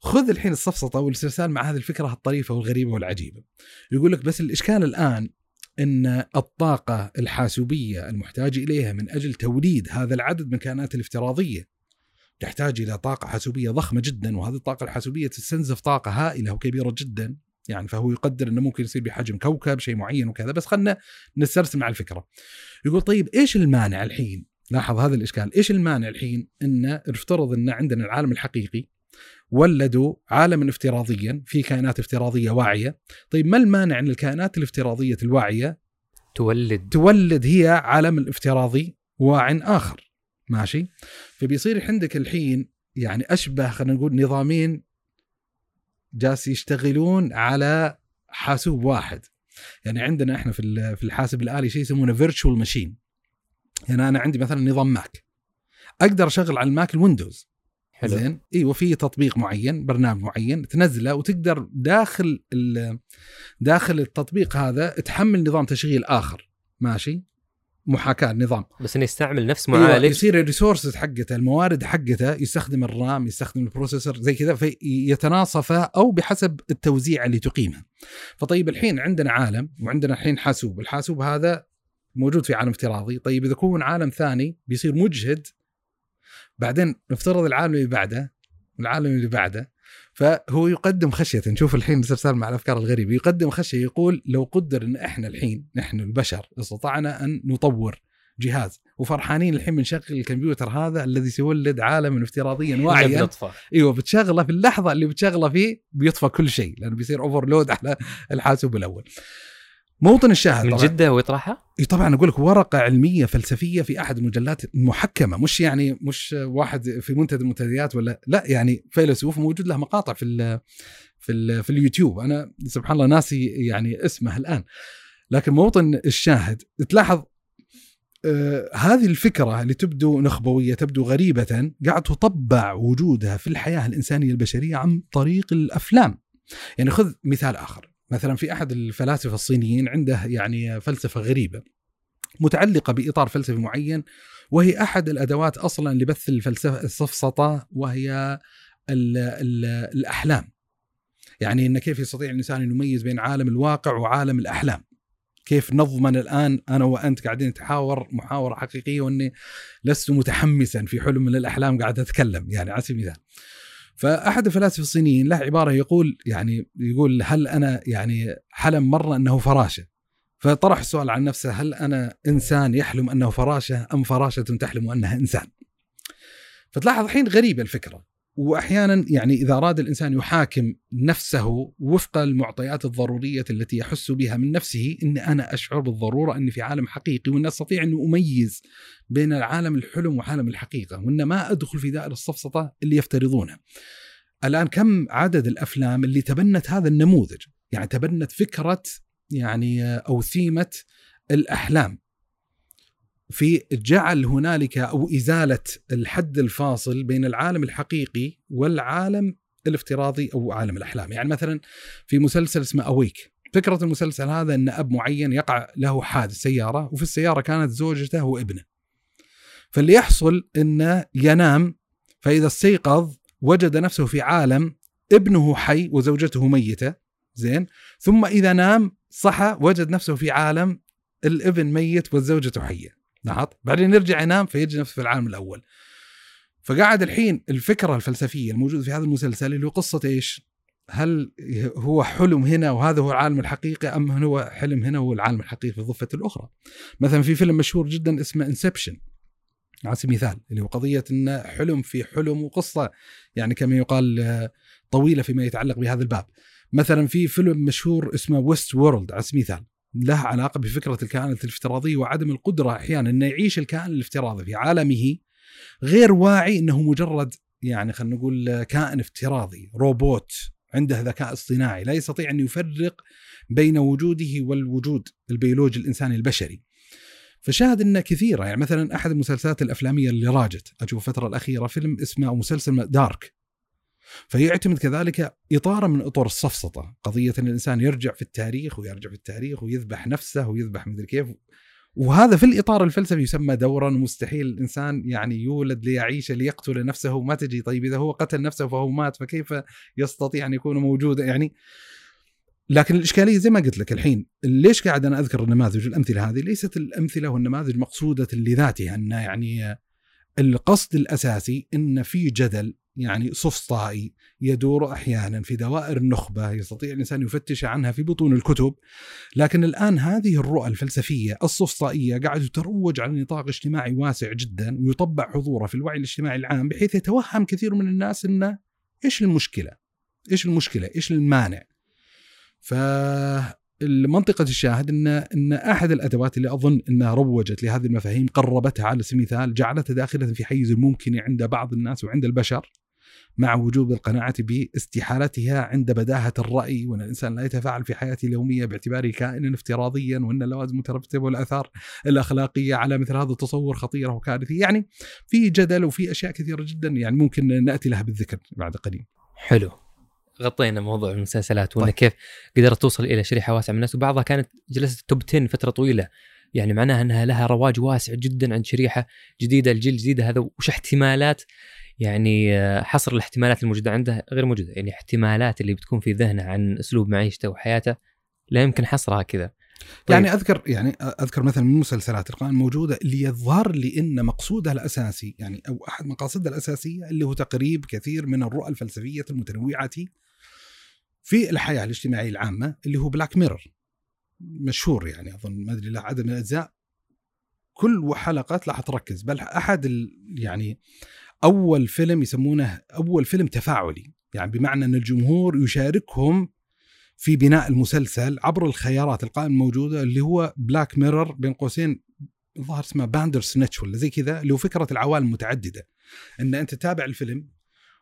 خذ الحين السفسطه والاسترسال مع هذه الفكرة الطريفة والغريبة والعجيبة. يقول لك بس الإشكال الآن أن الطاقة الحاسوبية المحتاج إليها من أجل توليد هذا العدد من الكائنات الافتراضية تحتاج إلى طاقة حاسوبية ضخمة جدا وهذه الطاقة الحاسوبية تستنزف طاقة هائلة وكبيرة جدا يعني فهو يقدر إنه ممكن يصير بحجم كوكب شيء معين وكذا بس خلنا نسترسل مع الفكرة. يقول طيب إيش المانع الحين؟ لاحظ هذا الإشكال، إيش المانع الحين إن نفترض إن عندنا العالم الحقيقي ولدوا عالما افتراضيا في كائنات افتراضية واعية، طيب ما المانع إن الكائنات الافتراضية الواعية تولد تولد هي عالم افتراضي واع آخر. ماشي؟ فبيصير عندك الحين يعني أشبه خلينا نقول نظامين جالس يشتغلون على حاسوب واحد. يعني عندنا إحنا في في الحاسب الآلي شيء يسمونه virtual machine يعني أنا عندي مثلا نظام ماك. أقدر أشغل على الماك الويندوز. حلو. زين؟ أيوه في تطبيق معين برنامج معين تنزله وتقدر داخل داخل التطبيق هذا تحمل نظام تشغيل آخر. ماشي؟ محاكاة النظام بس إنه يستعمل نفس معالج أيوة يصير ال resources حقته الموارد حقته يستخدم ال RAM يستخدم ال processor زي كذا فيتناصفه أو بحسب التوزيع اللي تقيمه. فطيب الحين عندنا عالم وعندنا الحين حاسوب. الحاسوب هذا موجود في عالم افتراضي. طيب إذا كون عالم ثاني بيصير مجهد بعدين نفترض العالم اللي بعده العالم اللي بعده فهو يقدم خشية نشوف الحين استرسال مع الافكار الغريبه يقدم خشية يقول لو قدر إن إحنا الحين نحن البشر استطعنا أن نطور جهاز وفرحانين الحين بنشغل الكمبيوتر هذا الذي سيولد عالما افتراضيا واعيا. أيوه بتشغله في اللحظة اللي بتشغله فيه بيطفى كل شيء لأنه بيصير overload على الحاسوب الأول. موطن الشاهد من طبعاً- جدة ويطرحها؟ إي طبعا أقول لك ورقة علمية فلسفية في أحد المجلات محكمه مش يعني مش واحد في منتدى المنتديات ولا لا يعني فيلسوف موجود له مقاطع في ال في ال في اليوتيوب. أنا سبحان الله ناسي يعني اسمه الآن. لكن موطن الشاهد تلاحظ آه هذه الفكرة اللي تبدو نخبوية تبدو غريبة قاعد تطبع وجودها في الحياة الإنسانية البشرية عن طريق الأفلام. يعني خذ مثال آخر. مثلا في أحد الفلاسفة الصينيين عنده يعني فلسفة غريبة متعلقة بإطار فلسفي معين وهي أحد الأدوات أصلا لبث الفلسفة السفسطة وهي ال ال الأحلام. يعني إن كيف يستطيع الإنسان أن يميز بين عالم الواقع وعالم الأحلام. كيف نضمن الآن أنا وأنت قاعدين نتحاور محاوره حقيقية وإني لست متحمسا في حلم من الاحلام قاعد أتكلم يعني على سبيل المثال. فأحد الفلاسفة الصينيين له عبارة يقول يعني يقول هل أنا يعني حلم مرة أنه فراشة فطرح السؤال عن نفسه هل أنا إنسان يحلم أنه فراشة أم فراشة تحلم أنها إنسان؟ فتلاحظ الحين غريبة الفكرة وأحيانا يعني إذا أراد الإنسان يحاكم نفسه وفق المعطيات الضرورية التي يحس بها من نفسه إن أنا أشعر بالضرورة أني في عالم حقيقي وان أستطيع ان أميز بين العالم الحلم وعالم الحقيقة وان ما أدخل في دائرة السفسطه اللي يفترضونها. الآن كم عدد الأفلام اللي تبنت هذا النموذج؟ يعني تبنت فكرة يعني أو ثيمة الأحلام في جعل هنالك أو إزالة الحد الفاصل بين العالم الحقيقي والعالم الافتراضي أو عالم الأحلام، يعني مثلا في مسلسل اسمه أويك، فكرة المسلسل هذا أن أب معين يقع له حادث سيارة وفي السيارة كانت زوجته وابنه. فاللي يحصل أنه ينام فإذا استيقظ وجد نفسه في عالم ابنه حي وزوجته ميتة. زين. ثم إذا نام صحى وجد نفسه في عالم الابن ميت والزوجة حية. لاحظت بعدين يرجع ينام فيجد نفسه في العالم الأول. فقاعد الحين الفكرة الفلسفية الموجودة في هذا المسلسل اللي هو قصة إيش؟ هل هو حلم هنا وهذا هو العالم الحقيقي أم هو حلم هنا وهو العالم الحقيقي في الضفة الأخرى؟ مثلا في فيلم مشهور جدا اسمه انسبشن على سبيل المثال اللي هو قضية أن حلم في حلم وقصة يعني كما يقال طويلة فيما يتعلق بهذا الباب. مثلا في فيلم مشهور اسمه Westworld على سبيل المثال. له علاقة بفكرة الكائنات الافتراضيه وعدم القدرة أحيانا إنه يعيش الكائن الافتراضي في عالمه غير واعي إنه مجرد يعني خلينا نقول كائن افتراضي روبوت عنده ذكاء اصطناعي لا يستطيع أن يفرق بين وجوده والوجود البيولوجي الإنساني البشري. فشاهد إنه كثيرة يعني مثلا أحد المسلسلات الأفلامية اللي راجت أشوف الفترة الأخيرة فيلم اسمه أو مسلسل Dark فيعتمد كذلك إطارة من إطار السفسطة قضية أن الإنسان يرجع في التاريخ ويرجع في التاريخ ويذبح نفسه ويذبح مدري كيف. وهذا في الإطار الفلسفي يسمى دورا. مستحيل الإنسان يعني يولد ليعيش ليقتل نفسه ما تجي. طيب إذا هو قتل نفسه فهو مات فكيف يستطيع أن يكون موجودا؟ يعني لكن الإشكالية زي ما قلت لك الحين ليش قاعد أنا أذكر النماذج والأمثلة هذه؟ ليست الأمثلة والنماذج مقصودة لذاتها أن يعني القصد الأساسي أن في جدل يعني سفسطائي يدور أحيانا في دوائر النخبة يستطيع الإنسان يفتش عنها في بطون الكتب لكن الآن هذه الرؤى الفلسفية السفسطائيه قاعدة تروج على نطاق اجتماعي واسع جدا ويطبع حضوره في الوعي الاجتماعي العام بحيث يتوهم كثير من الناس إنه إيش المشكلة؟ إيش المشكلة؟ إيش المانع؟ ف منطقة الشاهد إن إن أحد الأدوات اللي أظن إنها روجت لهذه المفاهيم قربتها على سبيل المثال جعلتها داخلة في حيز الممكن عند بعض الناس وعند البشر مع وجوب القناعة باستحالتها عند بداهة الرأي وأن الإنسان لا يتفاعل في حياته اليومية باعتباره كائنا افتراضيا وأن اللوازم المترتبة والآثار الأخلاقية على مثل هذا التصور خطيرة وكارثية. يعني في جدل وفي أشياء كثيرة جدا يعني ممكن نأتي لها بالذكر بعد قليل. حلو. غطينا موضوع المسلسلات وأن طيب. كيف قدرت توصل إلى شريحة واسعة من الناس. وبعضها كانت جلست توب 10 فترة طويلة. يعني معناها أنها لها رواج واسع جدا عند شريحة جديدة الجيل الجديد هذا وش احتمالات يعني آه، حصر الاحتمالات الموجودة عنده غير موجودة. يعني احتمالات اللي بتكون في ذهنه عن أسلوب معيشته وحياته لا يمكن حصرها كذا. طيب. يعني أذكر يعني أذكر مثلا من المسلسلات القائمه الموجودة اللي يظهر لي إن مقصودها الأساسي يعني أو أحد مقاصدها الأساسية اللي هو تقريب كثير من الرؤى الفلسفية المتنوعة في الحياة الاجتماعية العامة اللي هو بلاك ميرور مشهور يعني أظن ما أدري له عدد من الأجزاء. كل حلقه تلاحظ تركز بل أحد يعني أول فيلم يسمونه أول فيلم تفاعلي يعني بمعنى إن الجمهور يشاركهم في بناء المسلسل عبر الخيارات القائمة الموجودة اللي هو Black Mirror بين قوسين الظاهر اسمه Bandersnatch ولا زي كذا اللي هو فكرة العوالم المتعددة. إن أنت تتابع الفيلم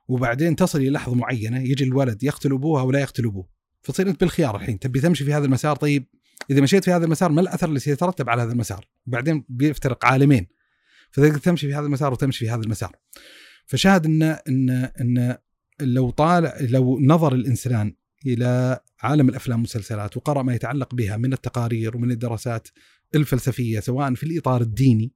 وبعدين تصل إلى لحظة معينة يجي الولد يقتل أبوه أو لا يقتل أبوه. فتصير أنت بالخيار الحين تبي تمشي في هذا المسار طيب. إذا مشيت في هذا المسار ما الأثر اللي سيترتب على هذا المسار؟ وبعدين بيفترق عالمين. فتقدر تمشي في هذا المسار وتمشي في هذا المسار. فشاهد ان ان إن لو طال لو نظر الإنسان إلى عالم الأفلام والمسلسلات وقرأ ما يتعلق بها من التقارير ومن الدراسات الفلسفية سواء في الإطار الديني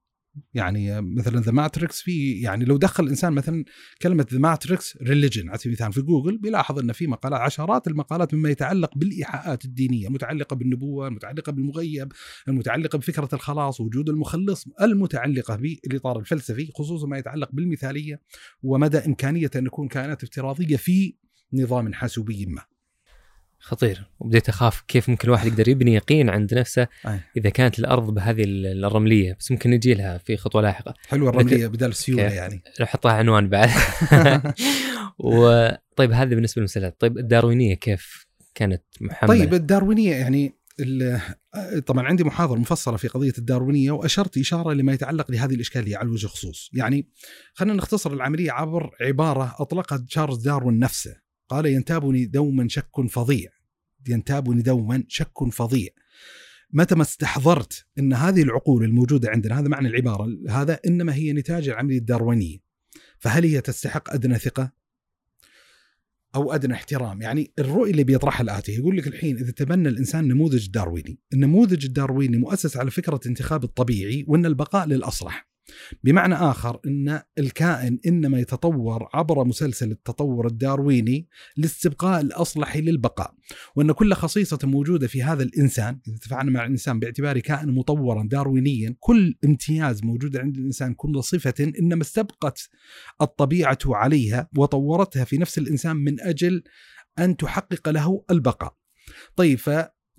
يعني مثلا The Matrix في يعني لو دخل الانسان مثلا كلمة The Matrix religion على سبيل المثال في جوجل بيلاحظ إن في مقالات عشرات المقالات مما يتعلق بالإيحاءات الدينية المتعلقه بالنبوة، المتعلقه بالمغيب، المتعلقه بفكرة الخلاص، وجود المخلص، المتعلقة بالاطار الفلسفي خصوصا ما يتعلق بالمثالية ومدى إمكانية أن يكون كائنات افتراضية في نظام حاسوبي ما. خطير. وبديت أخاف كيف ممكن الواحد يقدر يبني يقين عند نفسه أي. إذا كانت الأرض بهذه الرملية. بس ممكن نجي لها في خطوة لاحقة. حلوة الرملية بدال السيوله؟ يعني. نحطها عنوان بعد. وطيب هذا بالنسبة للمسلسلات. طيب الداروينية كيف كانت محملة؟ طيب الداروينية يعني ال- طبعا عندي محاضرة مفصلة في قضية الداروينية وأشرت إشارة لما يتعلق بهذه الإشكالية على وجه الخصوص، يعني خلينا نختصر العملية عبر عبارة أطلقها تشارلز داروين نفسه، قال ينتابني دوما شك فظيع. ينتابني دوما شك فظيع. متى ما استحضرت إن هذه العقول الموجودة عندنا هذا معنى العبارة هذا إنما هي نتاج العملية الداروينية. فهل هي تستحق أدنى ثقة؟ أو أدنى احترام؟ يعني الرؤية اللي بيطرحها الآتي يقول لك الحين إذا تبنى الإنسان نموذج دارويني النموذج الدارويني مؤسس على فكرة انتخاب الطبيعي وإن البقاء للأصلح. بمعنى آخر إن الكائن إنما يتطور عبر مسلسل التطور الدارويني لاستبقاء الأصلح للبقاء وإن كل خصيصة موجودة في هذا الإنسان إذا تفاعلنا مع الإنسان باعتباره كائن مطورا داروينيا كل امتياز موجود عند الإنسان كل صفة إنما استبقت الطبيعة عليها وطورتها في نفس الإنسان من أجل أن تحقق له البقاء. طيب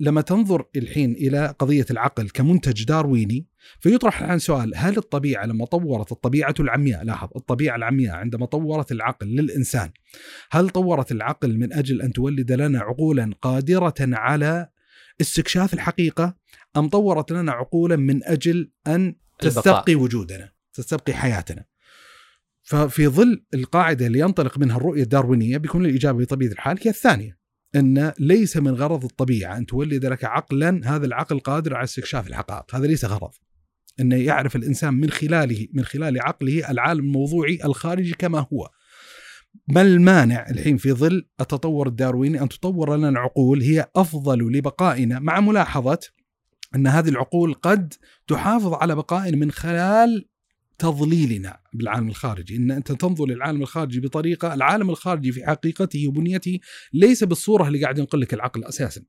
فلما تنظر الحين إلى قضية العقل كمنتج دارويني فيطرح الآن سؤال هل الطبيعة لما طورت الطبيعة العمياء لاحظ الطبيعة العمياء عندما طورت العقل للإنسان هل طورت العقل من أجل أن تولد لنا عقولا قادرة على استكشاف الحقيقة أم طورت لنا عقولا من أجل أن تستبقي وجودنا تستبقي حياتنا؟ ففي ظل القاعدة اللي ينطلق منها الرؤية الداروينية بيكون الإجابة بطبيعة الحال هي الثانية. إن ليس من غرض الطبيعة أن تولد لك عقلا هذا العقل قادر على استكشاف الحقائق هذا ليس غرض. انه يعرف الإنسان من خلاله من خلال عقله العالم الموضوعي الخارجي كما هو. ما المانع الحين في ظل التطور الدارويني أن تطور لنا عقول هي أفضل لبقائنا. مع ملاحظة إن هذه العقول قد تحافظ على بقائنا من خلال تضليلنا بالعالم الخارجي. إن أنت تنظر للعالم الخارجي بطريقة العالم الخارجي في حقيقته وبنيته ليس بالصورة اللي قاعد ينقل لك العقل أساسا.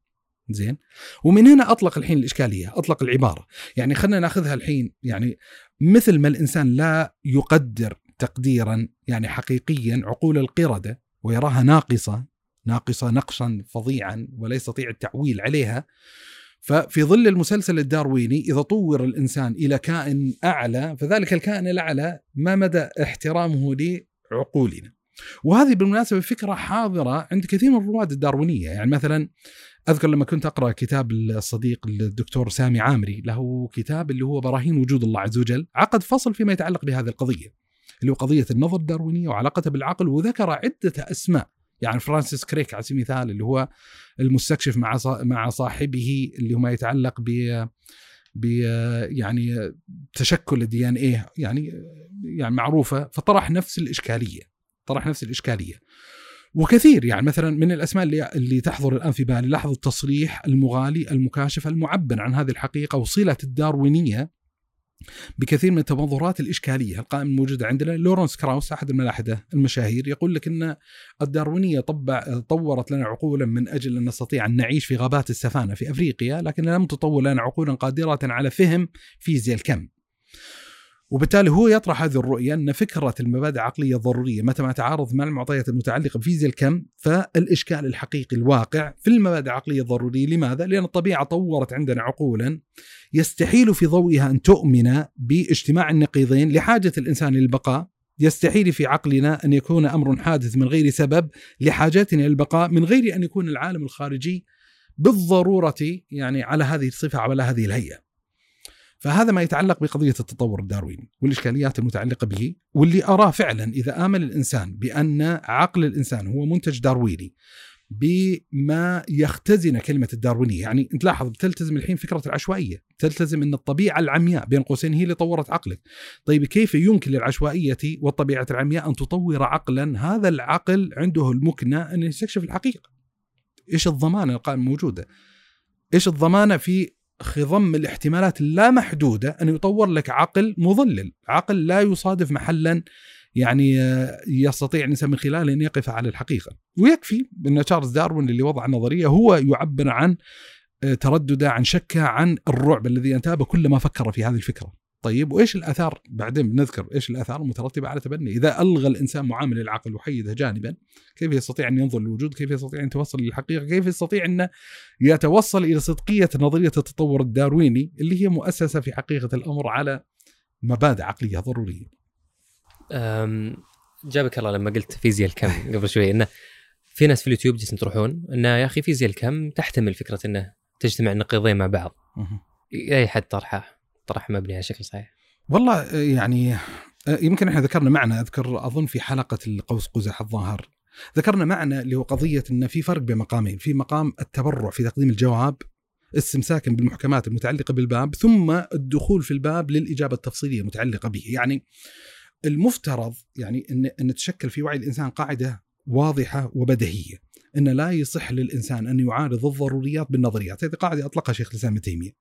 زين؟ ومن هنا أطلق الحين الإشكالية أطلق العبارة. يعني خلينا نأخذها الحين. يعني مثل ما الإنسان لا يقدر تقديرا يعني حقيقيا عقول القردة ويراها ناقصة ناقصة نقشا فظيعا ولا يستطيع التعويل عليها ففي ظل المسلسل الدارويني إذا طور الإنسان إلى كائن أعلى فذلك الكائن الأعلى ما مدى احترامه لعقولنا. وهذه بالمناسبة فكرة حاضرة عند كثير من الرواد الداروينية يعني مثلا أذكر لما كنت أقرأ كتاب الصديق الدكتور سامي عامري له كتاب اللي هو براهين وجود الله عز وجل عقد فصل فيما يتعلق بهذه القضية اللي هو قضية النظر الداروينية وعلاقتها بالعقل وذكر عدة أسماء يعني فرانسيس كريك على سبيل المثال اللي هو المستكشف مع مع صاحبه اللي هو ما يتعلق ب ب يعني تشكل ال DNA يعني يعني معروفة فطرح نفس الإشكالية طرح نفس الإشكالية. وكثير يعني مثلا من الأسماء اللي اللي تحضر الآن في بالي لحظه التصريح المغالي المكاشف المعبر عن هذه الحقيقة وصلة الداروينية بكثير من التمظهرات الإشكالية القائمه الموجودة عندنا لورنس كراوس أحد الملاحدة المشاهير يقول لك إن الداروينية طبع طورت لنا عقولا من أجل أن نستطيع أن نعيش في غابات السفانة في أفريقيا لكن لم تطور لنا عقولا قادرة على فهم فيزياء الكم. وبالتالي هو يطرح هذه الرؤية أن فكرة المبادئ العقلية الضرورية متى ما تعارض مع المعطيات المتعلقة بفيزياء الكم فالإشكال الحقيقي الواقع في المبادئ العقلية الضرورية لماذا؟ لأن الطبيعة طورت عندنا عقولا يستحيل في ضوئها أن تؤمن باجتماع النقيضين لحاجة الإنسان للبقاء يستحيل في عقلنا أن يكون أمر حادث من غير سبب لحاجتنا للبقاء من غير أن يكون العالم الخارجي بالضرورة يعني على هذه الصفة على هذه الهيئة فهذا ما يتعلق بقضية التطور الدارويني والإشكاليات المتعلقة به واللي أراه فعلا إذا آمن الإنسان بأن عقل الإنسان هو منتج دارويني بما يختزن كلمة الداروينية. يعني أنت لاحظ بتلتزم الحين فكرة العشوائية تلتزم أن الطبيعة العمياء بين قوسين هي اللي طورت عقلك. طيب كيف يمكن للعشوائية والطبيعة العمياء أن تطور عقلا؟ هذا العقل عنده المكنة أن يستكشف الحقيقة. إيش الضمانة القائمة موجودة؟ إيش الضمانة في خضم الاحتمالات اللامحدودة أن يطور لك عقل مضلل. عقل لا يصادف محلا يعني يستطيع الانسان من خلاله أن يقف على الحقيقة. ويكفي أن تشارلز داروين اللي وضع النظريه هو يعبر عن تردده عن شكه عن الرعب الذي أنتابه كلما فكر في هذه الفكرة. طيب وإيش الأثار؟ بعدين بنذكر إيش الأثار المترتبة على تبني. إذا ألغى الإنسان معامل العقل وحيده جانبا كيف يستطيع أن ينظر للوجود؟ كيف يستطيع أن يتوصل للحقيقة؟ كيف يستطيع أن يتوصل إلى صدقية نظرية التطور الدارويني اللي هي مؤسسة في حقيقة الأمر على مبادئ عقلية ضرورية؟ جابك الله لما قلت فيزياء الكم قبل شوي إنه في ناس في اليوتيوب جالسين تروحون إنه يا أخي فيزياء الكم تحتمل فكرة إنه تجتمع النقيضين مع بعض. أي حد طرحه؟ طرح مبني على شكل صحيح؟ والله يعني يمكن إحنا ذكرنا معنى أذكر أظن في حلقة القوس قزح الظاهر. ذكرنا معنى اللي هو قضيه إن في فرق بين مقامين في مقام التبرع في تقديم الجواب استمساكا بالمحكمات المتعلقة بالباب ثم الدخول في الباب للإجابة التفصيلية المتعلقة به. يعني المفترض يعني إن إن تشكل في وعي الإنسان قاعدة واضحة وبديهية إن لا يصح للإنسان أن يعارض الضروريات بالنظريات، هذه قاعدة أطلقها شيخ الإسلام ابن تيمية.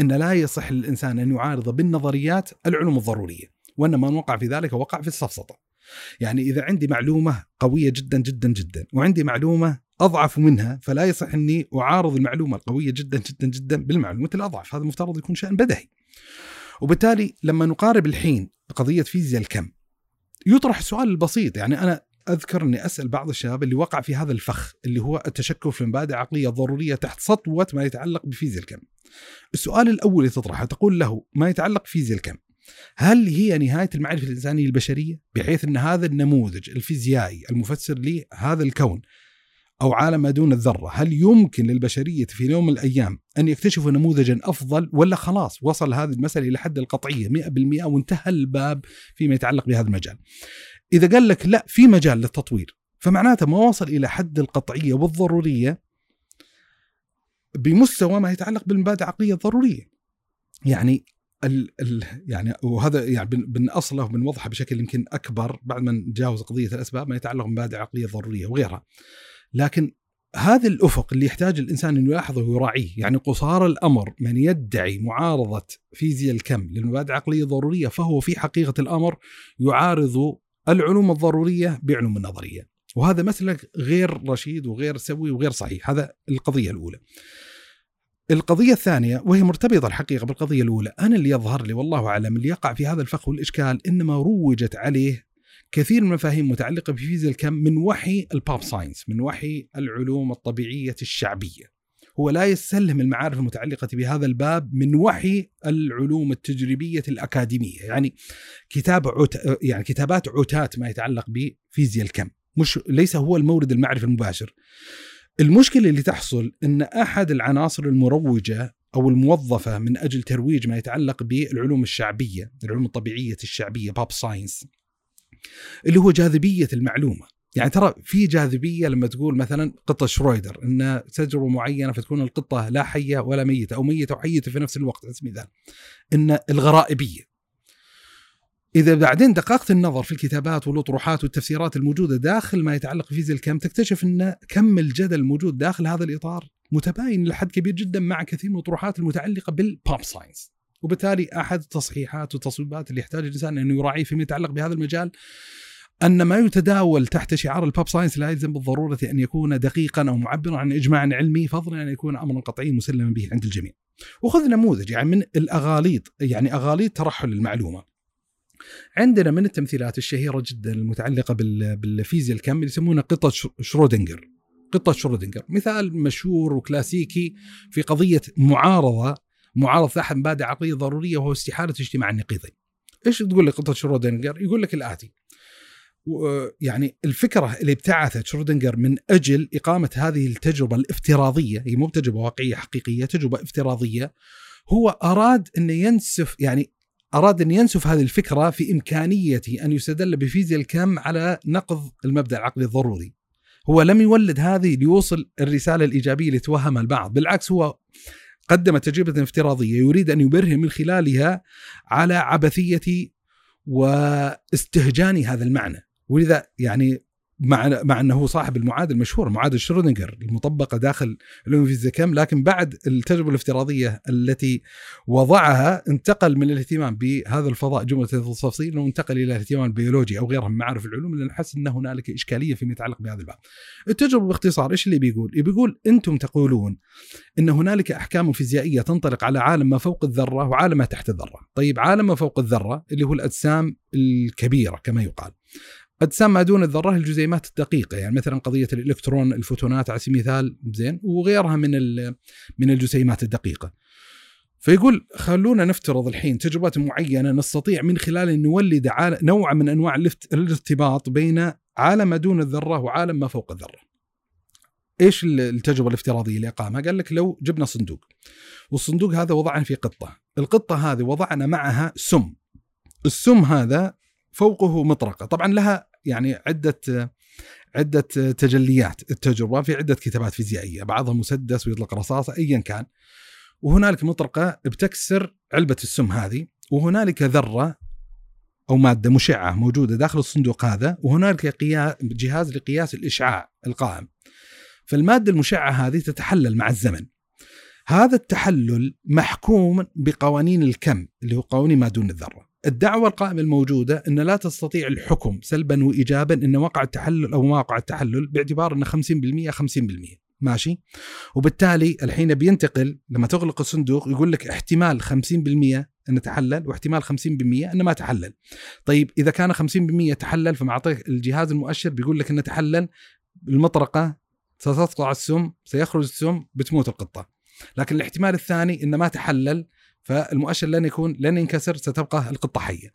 إن لا يصح للإنسان أن يعارض بالنظريات العلوم الضرورية، وان من وقع في ذلك وقع في السفسطه. يعني إذا عندي معلومة قوية جدا جدا جدا وعندي معلومة أضعف منها فلا يصح إني أعارض المعلومة القوية جدا جدا جدا بالمعلومة الاضعف، هذا المفترض يكون شأن بدهي. وبالتالي لما نقارب الحين قضية فيزياء الكم يطرح السؤال البسيط يعني أنا أذكر أني أسأل بعض الشباب اللي وقع في هذا الفخ اللي هو التشكك في مبادئ عقليه ضروريه تحت سطوة ما يتعلق بفيزياء الكم. السؤال الأول اللي تطرحه تقول له ما يتعلق بفيزياء الكم. هل هي نهاية المعرفة الإنسانية البشرية؟ بحيث أن هذا النموذج الفيزيائي المفسر لهذا الكون أو عالم ما دون الذرة، هل يمكن للبشرية في يوم من الأيام أن يكتشفوا نموذجا أفضل ولا خلاص وصل هذه المسألة إلى حد القطعية 100% وانتهى الباب فيما يتعلق بهذا المجال. إذا قال لك لا في مجال للتطوير فمعناته ما وصل إلى حد القطعية والضرورية بمستوى ما يتعلق بالمبادئ العقلية الضرورية. يعني ال ال يعني وهذا يعني بنأصله وبنوضحه بشكل يمكن أكبر بعد ما نتجاوز قضية الأسباب ما يتعلق بمبادئ عقليه ضروريه وغيرها. لكن هذا الأفق اللي يحتاج الإنسان إنه يلاحظه ويراعيه، يعني قصار الأمر من يدعي معارضة فيزياء الكم للمبادئ العقلية الضرورية فهو في حقيقة الأمر يعارض العلوم الضرورية بعلوم النظرية، وهذا مسلك غير رشيد وغير سوي وغير صحيح، هذا القضية الأولى. القضية الثانية وهي مرتبطة الحقيقة بالقضية الأولى، أنا اللي يظهر لي والله أعلم اللي يقع في هذا الفخ والإشكال إنما روجت عليه كثير من المفاهيم متعلقة بفيزياء الكم من وحي ال pop science من وحي العلوم الطبيعية الشعبية. هو لا يستلهم المعارف المتعلقة بهذا الباب من وحي العلوم التجريبية الأكاديمية. يعني كتاب عت... يعني كتابات عتاة ما يتعلق بفيزياء الكم. مش ليس هو المورد المعرفي المباشر. المشكلة اللي تحصل أن أحد العناصر المروجة أو الموظفة من أجل ترويج ما يتعلق بالعلوم الشعبية العلوم الطبيعية الشعبية pop science اللي هو جاذبية المعلومة. يعني ترى في جاذبية لما تقول مثلا قطة شرودنجر ان تجربة معينة فتكون القطة لا حية ولا ميتة أو ميتة وحيه في نفس الوقت على سبيل المثال إن الغرائبية. إذا بعدين دققت النظر في الكتابات والأطروحات والتفسيرات الموجودة داخل ما يتعلق بفيزياء الكم تكتشف أن كم الجدل الموجود داخل هذا الإطار متباين لحد كبير جدا مع كثير من الأطروحات المتعلقة بال pop science وبالتالي أحد التصحيحات والتصويبات اللي يحتاج الإنسان أنه يراعيه فيما يتعلق بهذا المجال أن ما يتداول تحت شعار ال pop science لا يلزم بالضرورة أن يكون دقيقا أو معبرا عن إجماع علمي فضلا أن يكون امرا قطعيا مسلما به عند الجميع. وخذ نموذج يعني من الأغاليط يعني أغاليط ترحل المعلومة. عندنا من التمثيلات الشهيرة جدا المتعلقة بال- بالفيزياء الكم اللي يسمونها قطة شرودنجر قطة شرودنجر مثال مشهور وكلاسيكي في قضية معارضة معارضة أحد مبادئ عقلية ضرورية وهو استحالة اجتماع النقيضين إيش تقول لك شرودنجر يقول لك الآتي يعني الفكرة اللي ابتعثت شرودنجر من أجل إقامة هذه التجربة الافتراضية هي مو تجربة واقعية حقيقية تجربة افتراضية هو أراد انه ينسف يعني أراد أن ينسف هذه الفكرة في امكانيه أن يستدل بفيزياء الكم على نقض المبدأ العقلي الضروري. هو لم يولد هذه ليوصل الرسالة الإيجابية اللي توهمها البعض، بالعكس هو قدم تجربة افتراضية يريد أن يبرهن من خلالها على عبثية واستهجان هذا المعنى، ولذا يعني مع مع أنه هو صاحب المعادله المشهوره معادله شرودنجر المطبقة داخل علوم الفيزياء كم لكن بعد التجربة الافتراضية التي وضعها انتقل من الاهتمام بهذا الفضاء جملة التفاصيل وانتقل إلى الاهتمام البيولوجي أو غيرها من معارف العلوم لأن حس ان هنالك إشكالية فيما يتعلق بهذا الباب. التجربة باختصار إيش اللي بيقول؟ بيقول أنتم تقولون إن هنالك أحكام فيزيائية تنطبق على عالم ما فوق الذرة وعالم ما تحت الذرة. طيب عالم ما فوق الذرة اللي هو الأجسام الكبيرة كما يقال. اجسام ما دون الذرة الجزيئات الدقيقة يعني مثلا قضية الإلكترون الفوتونات على سبيل المثال زين وغيرها من من الجسيمات الدقيقة. فيقول خلونا نفترض الحين تجربات معينة نستطيع من خلالها أن نولد نوع من الافت- الارتباط بين عالم ما دون الذرة وعالم ما فوق الذرة. إيش ال- التجربة الافتراضية اللي أقامها؟ قال لك لو جبنا صندوق والصندوق هذا وضعنا فيه قطة، القطة هذه وضعنا معها سم. السم هذا فوقه مطرقة، طبعا لها يعني عدة عدة تجليات التجربة في عدة كتابات فيزيائية، بعضها مسدس ويطلق رصاصة ايا كان. وهنالك مطرقة بتكسر علبة السم هذه، وهنالك ذرة أو مادة مشعة موجودة داخل الصندوق هذا، وهنالك جهاز لقياس الإشعاع القائم. فالمادة المشعة هذه تتحلل مع الزمن. هذا التحلل محكوم بقوانين الكم اللي هو قوانين ما دون الذرة. الدعوة القائمة الموجودة أن لا تستطيع الحكم سلبا وإيجابا أن وقع التحلل أو ما وقع التحلل باعتبار أنه 50% 50% ماشي؟ وبالتالي الحين بينتقل لما تغلق الصندوق يقول لك احتمال 50% أنه تحلل واحتمال 50% أنه ما تحلل. طيب إذا كان 50% تحلل فمع أعطيك الجهاز المؤشر بيقول لك أنه تحلل المطرقة ستسقط السم سيخرج السم بتموت القطة. لكن الاحتمال الثاني أنه ما تحلل فالمؤشر لن يكون لن ينكسر ستبقى القطة حية.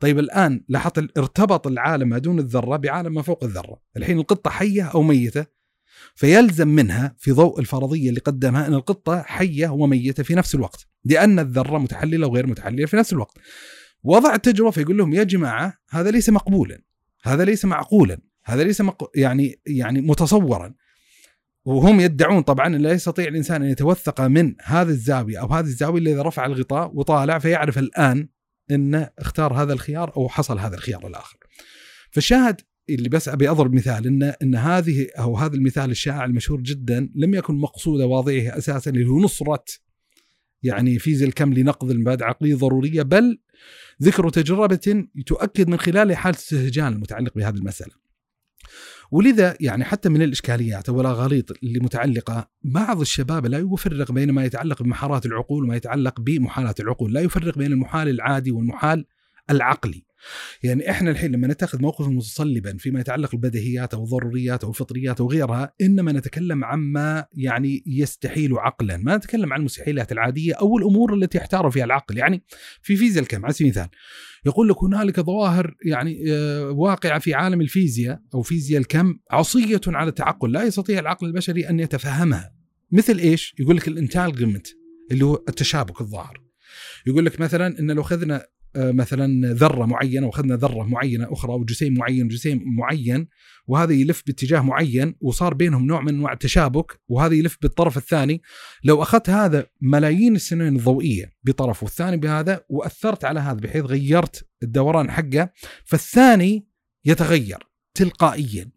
طيب الآن لاحظت ارتبط العالم ما دون الذرة بعالم ما فوق الذرة، الحين القطة حية أو ميتة فيلزم منها في ضوء الفرضية اللي قدمها إن القطة حية وميته في نفس الوقت، لأن الذرة متحللة وغير متحللة في نفس الوقت. وضع التجربة فيقول لهم يا جماعة هذا ليس مقبولا، هذا ليس معقولا، هذا ليس مق... يعني يعني متصورا. وهم يدعون طبعا لا يستطيع الإنسان أن يتوثق من هذه الزاوية أو هذه الزاوية اللي اذا رفع الغطاء وطالع فيعرف الآن انه اختار هذا الخيار أو حصل هذا الخيار الآخر. فالشاهد اللي بس أبي أضرب مثال إن إن هذه أو هذا المثال الشائع المشهور جدا لم يكن مقصود واضعه أساسا اللي هو نصرة يعني فيزياء الكم لنقض المبادئ العقلية ضروريه بل ذكر تجربة تؤكد من خلالها حاله استهجان المتعلق بهذه المسألة. ولذا يعني حتى من الإشكاليات أو الاغاليط اللي متعلقه بعض الشباب لا يفرق بين ما يتعلق بمحارات العقول وما يتعلق بمحالات العقول، لا يفرق بين المحال العادي والمحال العقلي. يعني إحنا الحين لما نتخذ موقفا متصلبا فيما يتعلق بالبديهيات أو الضروريات أو الفطريات أو غيرها إنما نتكلم عما يعني يستحيل عقلا، ما نتكلم عن المستحيلات العادية أو الأمور التي يحتار فيها العقل، يعني في فيزياء الكم على سبيل المثال يقول لك هنالك ظواهر يعني آه، واقعة في عالم الفيزياء أو فيزياء الكم عصية على التعقل، لا يستطيع العقل البشري أن يتفهمها. مثل إيش؟ يقول لك الإنتالجمنت اللي هو التشابك الظاهر. يقول لك مثلا إن لو أخذنا مثلا ذرة معينة وأخذنا ذرة معينة أخرى وجسيم معين وجسيم معين وهذا يلف باتجاه معين وصار بينهم نوع من أنواع التشابك وهذا يلف بالطرف الثاني. لو أخذت هذا ملايين السنين الضوئية بطرف والثاني بهذا وأثرت على هذا بحيث غيرت الدوران حقه فالثاني يتغير تلقائيا.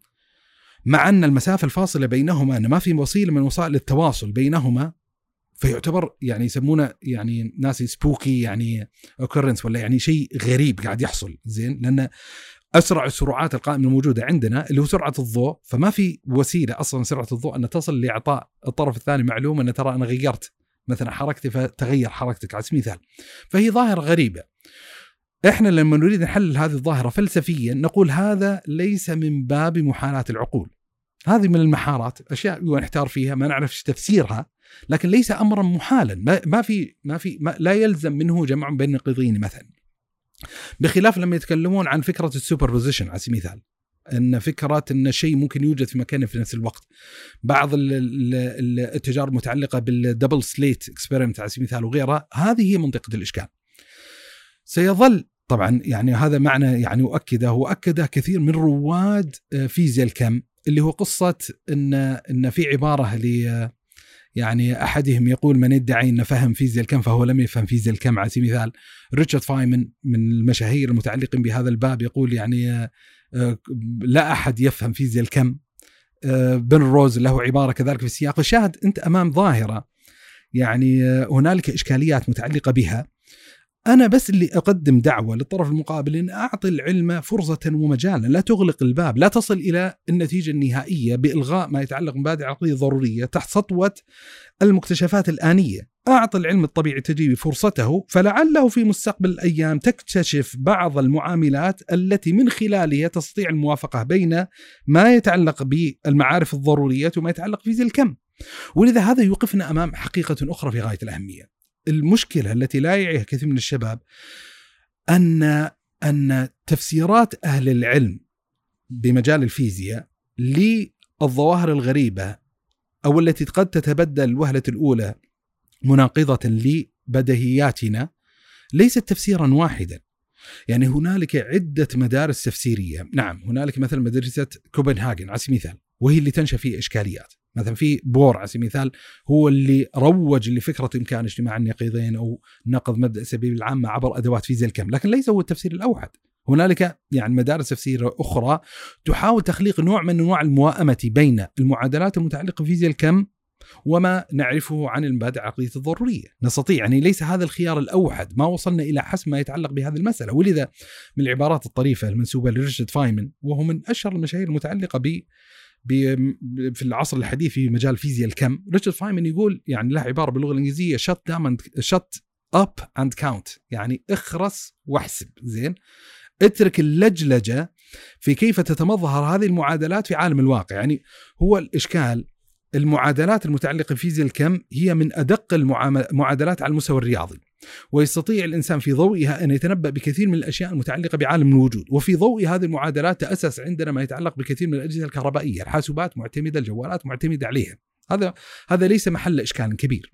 مع أن المسافة الفاصلة بينهما أن ما في وسيلة من وسائل التواصل بينهما فيعتبر يعني يسمونه يعني ناس spooky يعني occurrence ولا يعني شيء غريب قاعد يحصل. زين؟ لأن أسرع السرعات القائمة الموجودة عندنا اللي هو سرعة الضوء. فما في وسيلة أصلا سرعه الضوء أن تصل لإعطاء الطرف الثاني معلومة أن ترى أنا غيرت مثلا حركتي فتغير حركتك على سبيل المثال. فهي ظاهرة غريبة. إحنا لما نريد نحلل هذه الظاهرة فلسفيا نقول هذا ليس من باب محالات العقول. هذه من المحارات أشياء نحتار فيها ما نعرف تفسيرها. لكن ليس أمرا محالا ما, في ما في ما لا يلزم منه جمع بين النقيضين مثلا. بخلاف لما يتكلمون عن فكرة ال superposition على سبيل المثال إن فكرة إن شيء ممكن يوجد في مكان في نفس الوقت. بعض التجارب المتعلقة بال double slit experiment على سبيل المثال وغيرها هذه هي منطقة الإشكال. سيظل طبعا يعني هذا معنى يعني اؤكده وأكده كثير من رواد آه، فيزياء الكم اللي هو قصة ان إن في عبارة ل يعني أحدهم يقول من يدعي انه فهم فيزياء الكم فهو لم يفهم فيزياء الكم. على سبيل المثال ريتشارد فايمن من المشاهير المتعلقين بهذا الباب يقول يعني آه، آه، لا أحد يفهم فيزياء الكم. بن روز له عبارة كذلك في السياق. الشاهد أنت أمام ظاهرة. يعني هنالك إشكاليات متعلقة بها. أنا بس اللي أقدم دعوة للطرف المقابل إن أعطي العلم فرصة ومجالا. لا تغلق الباب لا تصل إلى النتيجة النهائية بإلغاء ما يتعلق بمبادئ عقلية ضرورية تحت سطوة المكتشفات الآنية. أعطي العلم الطبيعي التجريبي فرصته فلعله في مستقبل الأيام تكتشف بعض المعاملات التي من خلالها تستطيع الموافقة بين ما يتعلق بالمعارف الضرورية وما يتعلق في الكم ولذا هذا يوقفنا أمام حقيقة أخرى في غاية الأهمية. المشكلة التي لا يعيها كثير من الشباب ان أن تفسيرات أهل العلم بمجال الفيزياء للظواهر الغريبة أو التي قد تتبدل الوهلة الأولى مناقضة لبديهياتنا ليست تفسيرا واحدا. يعني هنالك عدة مدارس تفسيرية. نعم هنالك مثلا مدرسة كوبنهاجن على سبيل المثال وهي اللي تنشأ في إشكاليات. مثلا في بور على سبيل المثال هو اللي روج لفكرة إمكان اجتماع النقيضين أو نقض مبدأ السبيل العامه عبر أدوات فيزياء الكم، لكن ليس هو التفسير الأوحد. هنالك يعني مدارس تفسير أخرى تحاول تخليق نوع من أنواع المواءمه بين المعادلات المتعلقة بفيزياء الكم وما نعرفه عن المبادئ العقلية الضرورية، نستطيع يعني ليس هذا الخيار الأوحد، ما وصلنا إلى حسم ما يتعلق بهذه المسألة، ولذا من العبارات الطريفة المنسوبة لريتشارد فايمن وهو من أشهر المشاهير المتعلقة ب في العصر الحديث في مجال فيزياء الكم. ريتشارد فايمن يقول يعني له عبارة باللغة الإنجليزية شت دام شت up and count يعني اخرس واحسب. زين؟ اترك اللجلجة في كيف تتمظهر هذه المعادلات في عالم الواقع. يعني هو الإشكال المعادلات المتعلقة بفيزياء الكم هي من أدق المعادلات على المستوى الرياضي. ويستطيع الإنسان في ضوئها أن يتنبأ بكثير من الأشياء المتعلقة بعالم الوجود، وفي ضوء هذه المعادلات تأسس عندنا ما يتعلق بكثير من الأجهزة الكهربائية، الحاسوبات معتمدة، الجوالات معتمدة عليها. هذا هذا ليس محل إشكال كبير.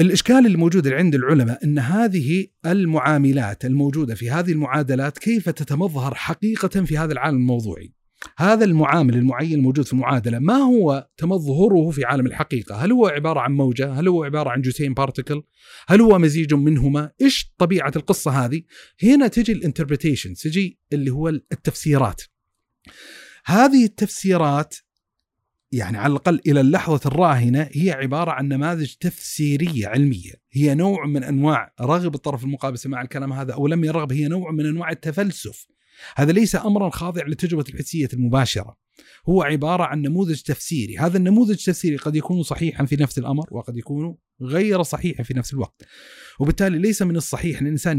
الإشكال الموجود عند العلماء إن هذه المعاملات الموجودة في هذه المعادلات كيف تتمظهر حقيقة في هذا العالم الموضوعي. هذا المعامل المعين الموجود في المعادلة ما هو تمظهره في عالم الحقيقة؟ هل هو عبارة عن موجة؟ هل هو عبارة عن جسيم بارتكل؟ هل هو مزيج منهما؟ إيش طبيعة القصة هذه؟ هنا تجي الانتربريتيشن، تجي اللي هو التفسيرات. هذه التفسيرات يعني على الأقل إلى اللحظة الراهنة هي عبارة عن نماذج تفسيرية علمية، هي نوع من أنواع رغب الطرف المقابل سماع الكلام هذا أو لم يرغب هي نوع من أنواع التفلسف. هذا ليس امرا خاضع للتجربه الحسية المباشرة. هو عبارة عن نموذج تفسيري. هذا النموذج التفسيري قد يكون صحيحا في نفس الأمر وقد يكون غير صحيحا في نفس الوقت. وبالتالي ليس من الصحيح أن الإنسان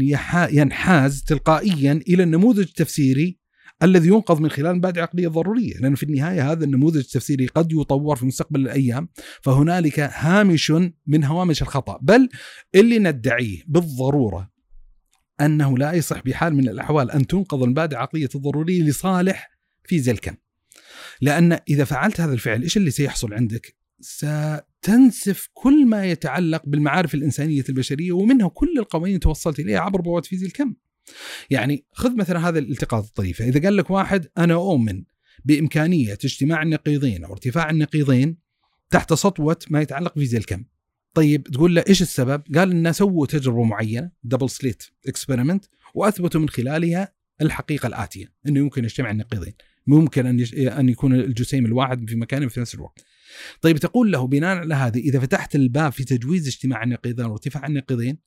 ينحاز تلقائيا إلى النموذج التفسيري الذي ينقذ من خلال مبادئ عقلية ضرورية. لأن في النهاية هذا النموذج التفسيري قد يطور في مستقبل الأيام فهنالك هامش من هوامش الخطأ. بل اللي ندعيه بالضرورة أنه لا يصح بحال من الأحوال أن تنقض المبادئ العقلية الضرورية لصالح فيزياء الكم. لأن إذا فعلت هذا الفعل إيش اللي سيحصل عندك؟ ستنسف كل ما يتعلق بالمعارف الإنسانية البشرية ومنها كل القوانين توصلت إليها عبر فيزياء الكم. يعني خذ مثلا هذا الالتقاط الطريفة، إذا قال لك واحد أنا أؤمن بإمكانية اجتماع النقيضين أو ارتفاع النقيضين تحت سطوة ما يتعلق بفيزياء الكم. طيب تقول له إيش السبب؟ قال ان سووا تجربة معينة double slit experiment وأثبتوا من خلالها الحقيقة الآتية إنه يمكن يجتمع النقيضين، ممكن أن أن يكون الجسيم الواحد في مكان في نفس الوقت. طيب تقول له بناء على هذه إذا فتحت الباب في تجويز اجتماع النقيضين وارتفاع النقيضين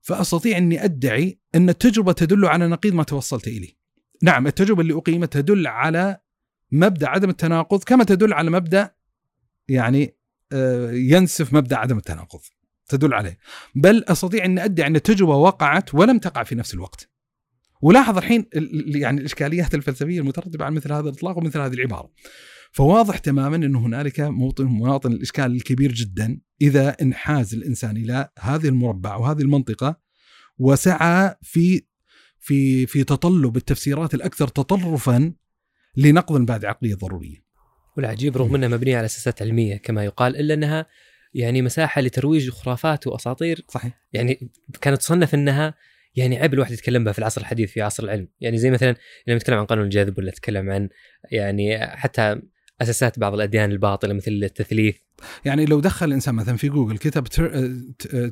فأستطيع أني أدعي أن التجربة تدل على نقيض ما توصلت إليه. نعم التجربة اللي أقيمت تدل على مبدأ عدم التناقض كما تدل على مبدأ يعني ينسف مبدأ عدم التناقض تدل عليه. بل أستطيع أن أدعي أن التجربة وقعت ولم تقع في نفس الوقت. ولاحظ الحين ال- يعني الإشكاليات الفلسفية المترتبة على مثل هذا الإطلاق ومثل هذه العبارة. فواضح تماما أن هنالك موطن مواطن الإشكال الكبير جدا إذا انحاز الإنسان إلى هذه المربع وهذه المنطقة وسعى في في في تطلب التفسيرات الأكثر تطرفا لنقض المبادئ العقليه الضروريه. والعجيب رغم إنها مبنية على أساسات علمية كما يقال إلا إنها يعني مساحة لترويج خرافات وأساطير. صحيح. يعني كانت تصنف إنها يعني عيب الواحد يتكلم بها في العصر الحديث في عصر العلم. يعني زي مثلا لما نتكلم عن قانون الجذب ولا نتكلم عن يعني حتى أساسات بعض الأديان الباطلة مثل التثليث. يعني لو دخل الانسان مثلا في جوجل كتب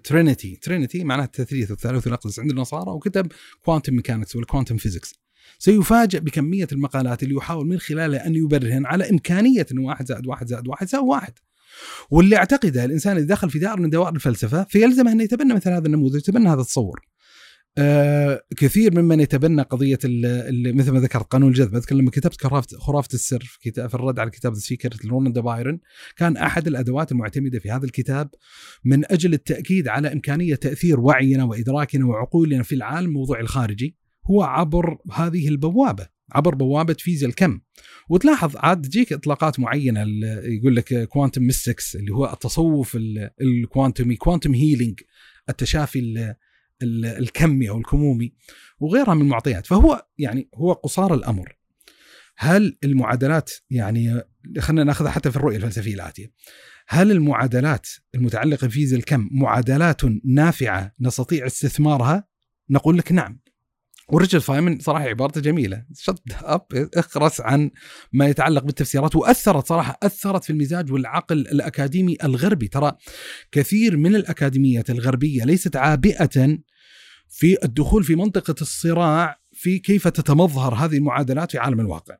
trinity trinity معناها التثليث والثالوث والاقدس عند النصارى وكتب quantum mechanics وال quantum physics سيفاجأ بكمية المقالات اللي يحاول من خلالها أن يبرهن على إمكانية أن واحد زائد واحد زائد واحد يساوي واحد. واللي أعتقده الإنسان إذا دخل في دائرة من دوائر الفلسفة فيلزمه أن يتبنى مثل هذا النموذج يتبنى هذا التصور. آه كثير ممن يتبنى قضية اللي مثل ما ذكرت قانون الجذب. اذكر لما كتبت خرافة خرافة السر في في الرد على كتاب The Secret لروندا بايرن. كان أحد الأدوات المعتمدة في هذا الكتاب من أجل التأكيد على إمكانية تأثير وعينا وإدراكنا وعقولنا في العالم الموضوعي الخارجي. هو عبر هذه البوابة عبر بوابة فيزياء الكم. وتلاحظ عاد تجيك إطلاقات معينة يقول لك quantum mystics اللي هو التصوف الكوانتمي quantum healing التشافي ال ال الكمي أو الكمومي وغيرها من المعطيات. فهو يعني هو قصارى الأمر. هل المعادلات يعني خلينا ناخذها حتى في الرؤية الفلسفية الآتية. هل المعادلات المتعلقة بفيزياء الكم معادلات نافعة نستطيع استثمارها؟ نقول لك نعم. وريتشارد فايمن صراحة عبارته جميلة. شد اب اخرس عن ما يتعلق بالتفسيرات. وأثرت صراحة أثرت في المزاج والعقل الأكاديمي الغربي. ترى كثير من الأكاديميات الغربية ليست عابئة في الدخول في منطقة الصراع في كيف تتمظهر هذه المعادلات في عالم الواقع.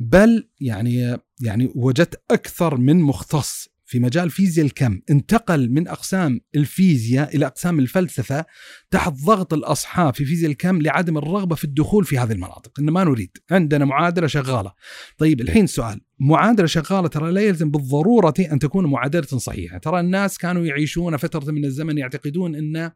بل يعني يعني وجدت أكثر من مختص. في مجال فيزياء الكم انتقل من أقسام الفيزياء إلى أقسام الفلسفة تحت ضغط الأصحاب في فيزياء الكم لعدم الرغبة في الدخول في هذه المناطق، ان ما نريد، عندنا معادلة شغالة. طيب الحين سؤال، معادلة شغالة ترى لا يلزم بالضرورة أن تكون معادلة صحيحة، ترى الناس كانوا يعيشون فترة من الزمن يعتقدون إن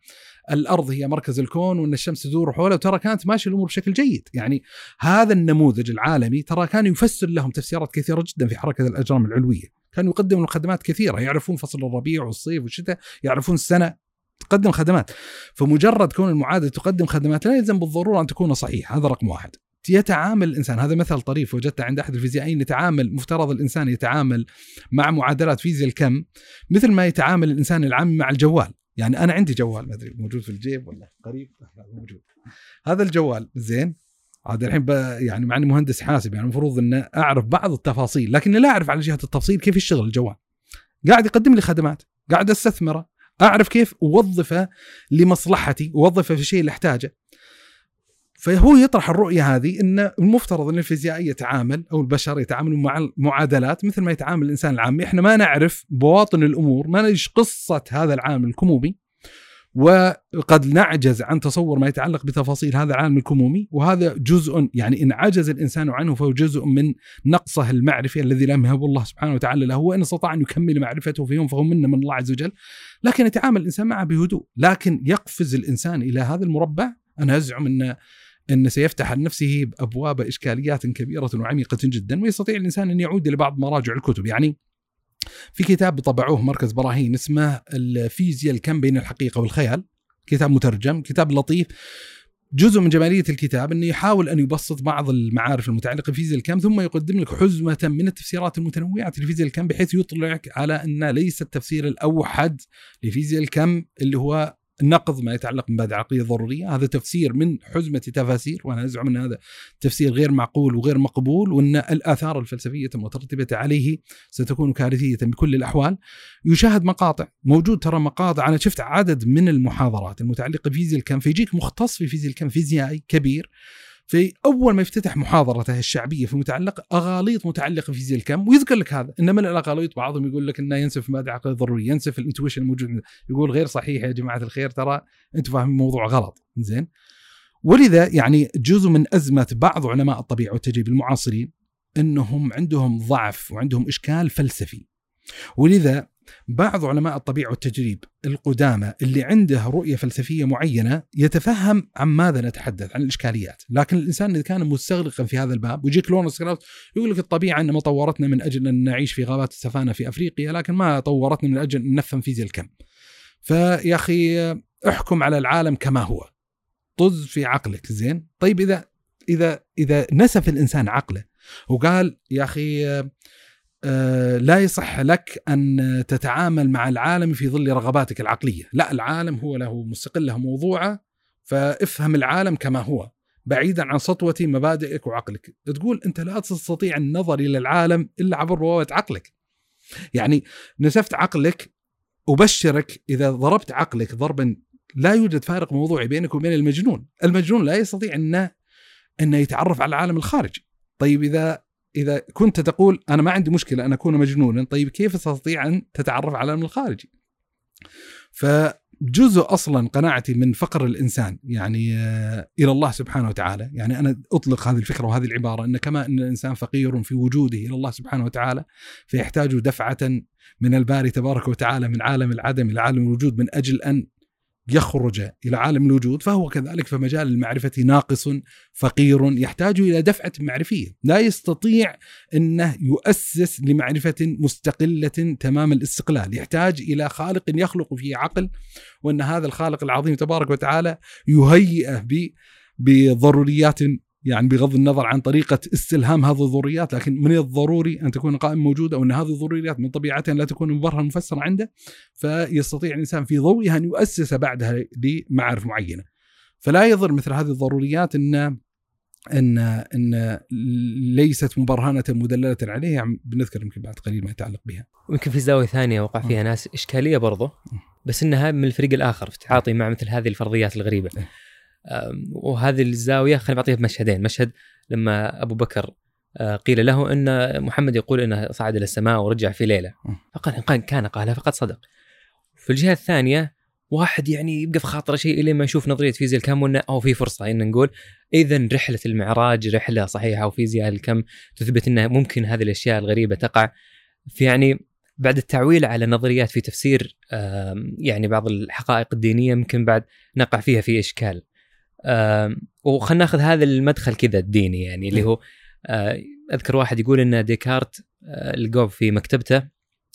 الأرض هي مركز الكون وأن الشمس تدور حوله وترى كانت ماشيه الأمور بشكل جيد، يعني هذا النموذج العالمي ترى كان يفسر لهم تفسيرات كثيرة جدا في حركة الأجرام العلوية. كانوا يقدموا خدمات كثيرة يعرفون فصل الربيع والصيف والشتاء يعرفون السنة. تقدم خدمات. فمجرد كون المعادلة تقدم خدمات لا يلزم بالضرورة أن تكون صحيحة. هذا رقم واحد. يتعامل الإنسان. هذا مثل طريف وجدته عند أحد الفيزيائيين يتعامل مفترض الإنسان يتعامل مع معادلات فيزياء الكم مثل ما يتعامل الإنسان العامي مع الجوال. يعني أنا عندي جوال ما أدري موجود في الجيب ولا قريب؟ موجود. هذا الجوال زين. عاد الحين يعني مع إني مهندس حاسب يعني المفروض ان أعرف بعض التفاصيل لكني لا أعرف على جهة التفصيل كيف يشتغل الجوال. قاعد يقدم لي خدمات قاعد أستثمره أعرف كيف أوظفه لمصلحتي أوظفه في الشيء اللي أحتاجه. فهو يطرح الرؤية هذه إن المفترض إن الفيزيائي يتعامل أو البشر يتعاملوا مع المعادلات مثل ما يتعامل الإنسان العامي، إحنا ما نعرف بواطن الأمور، ما ندري قصة هذا العالم الكمومي وقد نعجز عن تصور ما يتعلق بتفاصيل هذا العالم الكمومي وهذا جزء يعني إن عجز الإنسان عنه فهو جزء من نقصه المعرفي الذي لم يهب الله سبحانه وتعالى له وإن استطاع أن يكمل معرفته في يوم فهو منه من الله عز وجل. لكن يتعامل الإنسان معه بهدوء لكن يقفز الإنسان إلى هذا المربع. أنا أزعم إن إن سيفتح لنفسه أبواب إشكاليات كبيرة وعميقة جدا ويستطيع الإنسان أن يعود إلى بعض مراجع الكتب. يعني في كتاب طبعوه مركز براهين اسمه الفيزياء الكم بين الحقيقة والخيال. كتاب مترجم كتاب لطيف. جزء من جمالية الكتاب إنه يحاول أن يبسط بعض المعارف المتعلقة بفيزياء الكم ثم يقدم لك حزمة من التفسيرات المتنوعة لفيزياء الكم بحيث يطلعك على أن ليس التفسير الأوحد لفيزياء الكم اللي هو نقض ما يتعلق بمبادئ عقليه ضرورية. هذا تفسير من حزمة تفاسير وأنا أزعم أن هذا تفسير غير معقول وغير مقبول وأن الآثار الفلسفية المترتبه عليه ستكون كارثية بكل الأحوال. يشاهد مقاطع موجود ترى مقاطع. أنا شفت عدد من المحاضرات المتعلقة بفيزياء الكم فيجيك مختص في فيزياء الكم فيزيائي كبير. في أول ما يفتتح محاضرته الشعبية في متعلق أغاليط متعلقة في فيزياء الكم ويذكر لك هذا. ان من الأغاليط بعضهم يقول لك إنه ينسف ماده عقليه ضروريه ينسف الإنتويشن الموجود. يقول غير صحيح يا جماعة الخير ترى أنتم فاهمين الموضوع غلط. زين؟ ولذا يعني جزء من أزمة بعض علماء الطبيعة والتجريب المعاصرين إنهم عندهم ضعف وعندهم إشكال فلسفي. ولذا بعض علماء الطبيعة والتجريب القدامى اللي عنده رؤية فلسفية معينة يتفهم عن ماذا نتحدث عن الإشكاليات، لكن الإنسان إذا كان مستغرقا في هذا الباب ويجيك لورنس كراوس يقول لك الطبيعة إنما طورتنا من أجل أن نعيش في غابات السفانة في أفريقيا لكن ما طورتنا من أجل أن نفهم فيزياء الكم. فيا أخي احكم على العالم كما هو. طز في عقلك زين؟ طيب إذا إذا إذا نسف الإنسان عقله وقال يا آه، لا يصح لك أن تتعامل مع العالم في ظل رغباتك العقلية، لا العالم هو له مستقل له موضوعه فافهم العالم كما هو بعيدا عن سطوة مبادئك وعقلك، تقول أنت لا تستطيع النظر إلى العالم إلا عبر بوابه عقلك. يعني نسفت عقلك أبشرك إذا ضربت عقلك ضربا لا يوجد فارق موضوعي بينك وبين المجنون، المجنون لا يستطيع إنه إنه يتعرف على العالم الخارجي. طيب إذا إذا كنت تقول أنا ما عندي مشكلة أن أكون مجنونا طيب كيف تستطيع أن تتعرف على العالم الخارجي فجزء أصلا قناعتي من فقر الإنسان يعني آه، إلى الله سبحانه وتعالى يعني أنا أطلق هذه الفكرة وهذه العبارة إن كما أن الإنسان فقير في وجوده إلى الله سبحانه وتعالى فيحتاج دفعة من الباري تبارك وتعالى من عالم العدم إلى عالم الوجود من أجل أن يخرج إلى عالم الوجود فهو كذلك فمجال المعرفة ناقص فقير يحتاج إلى دفعة معرفية، لا يستطيع أنه يؤسس لمعرفة مستقلة تمام الاستقلال، يحتاج إلى خالق يخلق فيه عقل وأن هذا الخالق العظيم تبارك وتعالى يهيئه بضروريات يعني بغض النظر عن طريقة استلهام هذه الضروريات لكن من الضروري أن تكون قائمة موجودة وأن هذه الضروريات من طبيعتها لا تكون مبرهنة مفسرة عنده فيستطيع الإنسان في ضوئها أن يؤسس بعدها لمعارف معينة فلا يضر مثل هذه الضروريات أن إن إن ليست مبرهنة مدللة عليه يعني بنذكر يمكن بعد قليل ما يتعلق بها. ويمكن في زاوية ثانية وقع فيها ناس إشكالية برضه بس إنها من الفريق الآخر في التعاطي مع مثل هذه الفرضيات الغريبة. وهذه الزاوية خلينا نعطيها بمشهدين مشهد لما أبو بكر قيل له إن محمد يقول إنه صعد إلى السماء ورجع في ليلة. فقال إن كان قالها فقد صدق. في الجهة الثانية واحد يعني يبقى في خاطره شيء الين ما يشوف نظرية فيزياء الكم وانه أو في فرصة إن نقول اذا رحلة المعراج رحلة صحيحة وفيزياء الكم تثبت إنه ممكن هذه الأشياء الغريبة تقع. في يعني بعد التعويل على نظريات في تفسير يعني بعض الحقائق الدينية ممكن بعد نقع فيها في إشكال. وخلنا ناخذ هذا المدخل كذا الديني يعني اللي هو آه، أذكر واحد يقول إن ديكارت آه، لقوه في مكتبته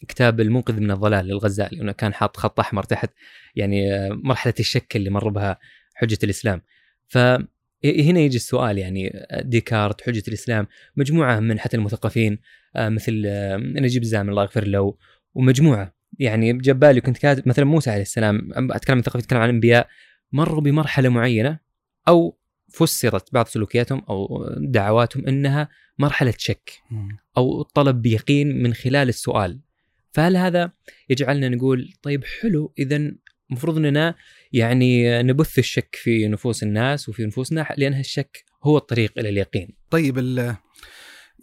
كتاب المنقذ من الضلال للغزالي انه كان حاط خط أحمر تحت يعني آه، مرحلة الشك اللي مر بها حجة الإسلام. فهنا يجي السؤال يعني ديكارت حجة الإسلام مجموعة من حتى المثقفين مثل نجيب الزامل الله يغفر له ومجموعة يعني جاب بالي كنت كاتب مثلا موسى عليه السلام أتكلم عن ثقافة أتكلم عن انبياء مروا بمرحلة معينة أو فسرت بعض سلوكياتهم أو دعواتهم إنها مرحلة شك أو طلب بيقين من خلال السؤال فهل هذا يجعلنا نقول طيب حلو اذا المفروض إننا يعني نبث الشك في نفوس الناس وفي نفوسنا لأن الشك هو الطريق إلى اليقين. طيب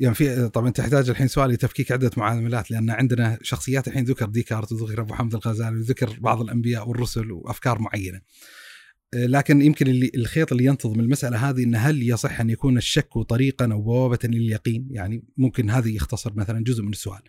يعني في طبعا تحتاج الحين سؤال لتفكيك عدة معاملات لأن عندنا شخصيات الحين ذكر ديكارت وذكر أبو حمد الغزالي وذكر بعض الأنبياء والرسل وأفكار معينة. لكن يمكن اللي الخيط اللي ينتظم المسألة هذه إن هل يصح أن يكون الشك طريقا أو بوابه لليقين؟ يعني ممكن هذا يختصر مثلا جزء من السؤال.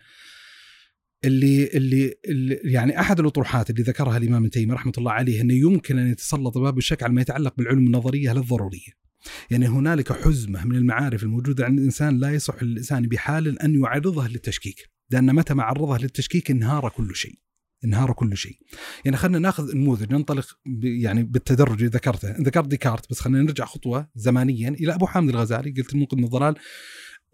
اللي اللي, اللي يعني أحد الأطروحات اللي ذكرها الإمام ابن تيمية رحمة الله عليه إنه يمكن أن يتسلط باب الشك على ما يتعلق بالعلوم النظرية للضرورية. يعني هنالك حزمة من المعارف الموجودة عند الإنسان لا يصح للإنسان بحال أن يعرضها للتشكيك، لأن متى ما عرضها للتشكيك انهار كل شيء. انهار كل شيء. يعني خلينا ناخذ نموذج ننطلق يعني بالتدرج اللي ذكرته. ذكرت ديكارت بس خلينا نرجع خطوة زمانيا إلى أبو حامد الغزالي. قلت المنقذ من الضلال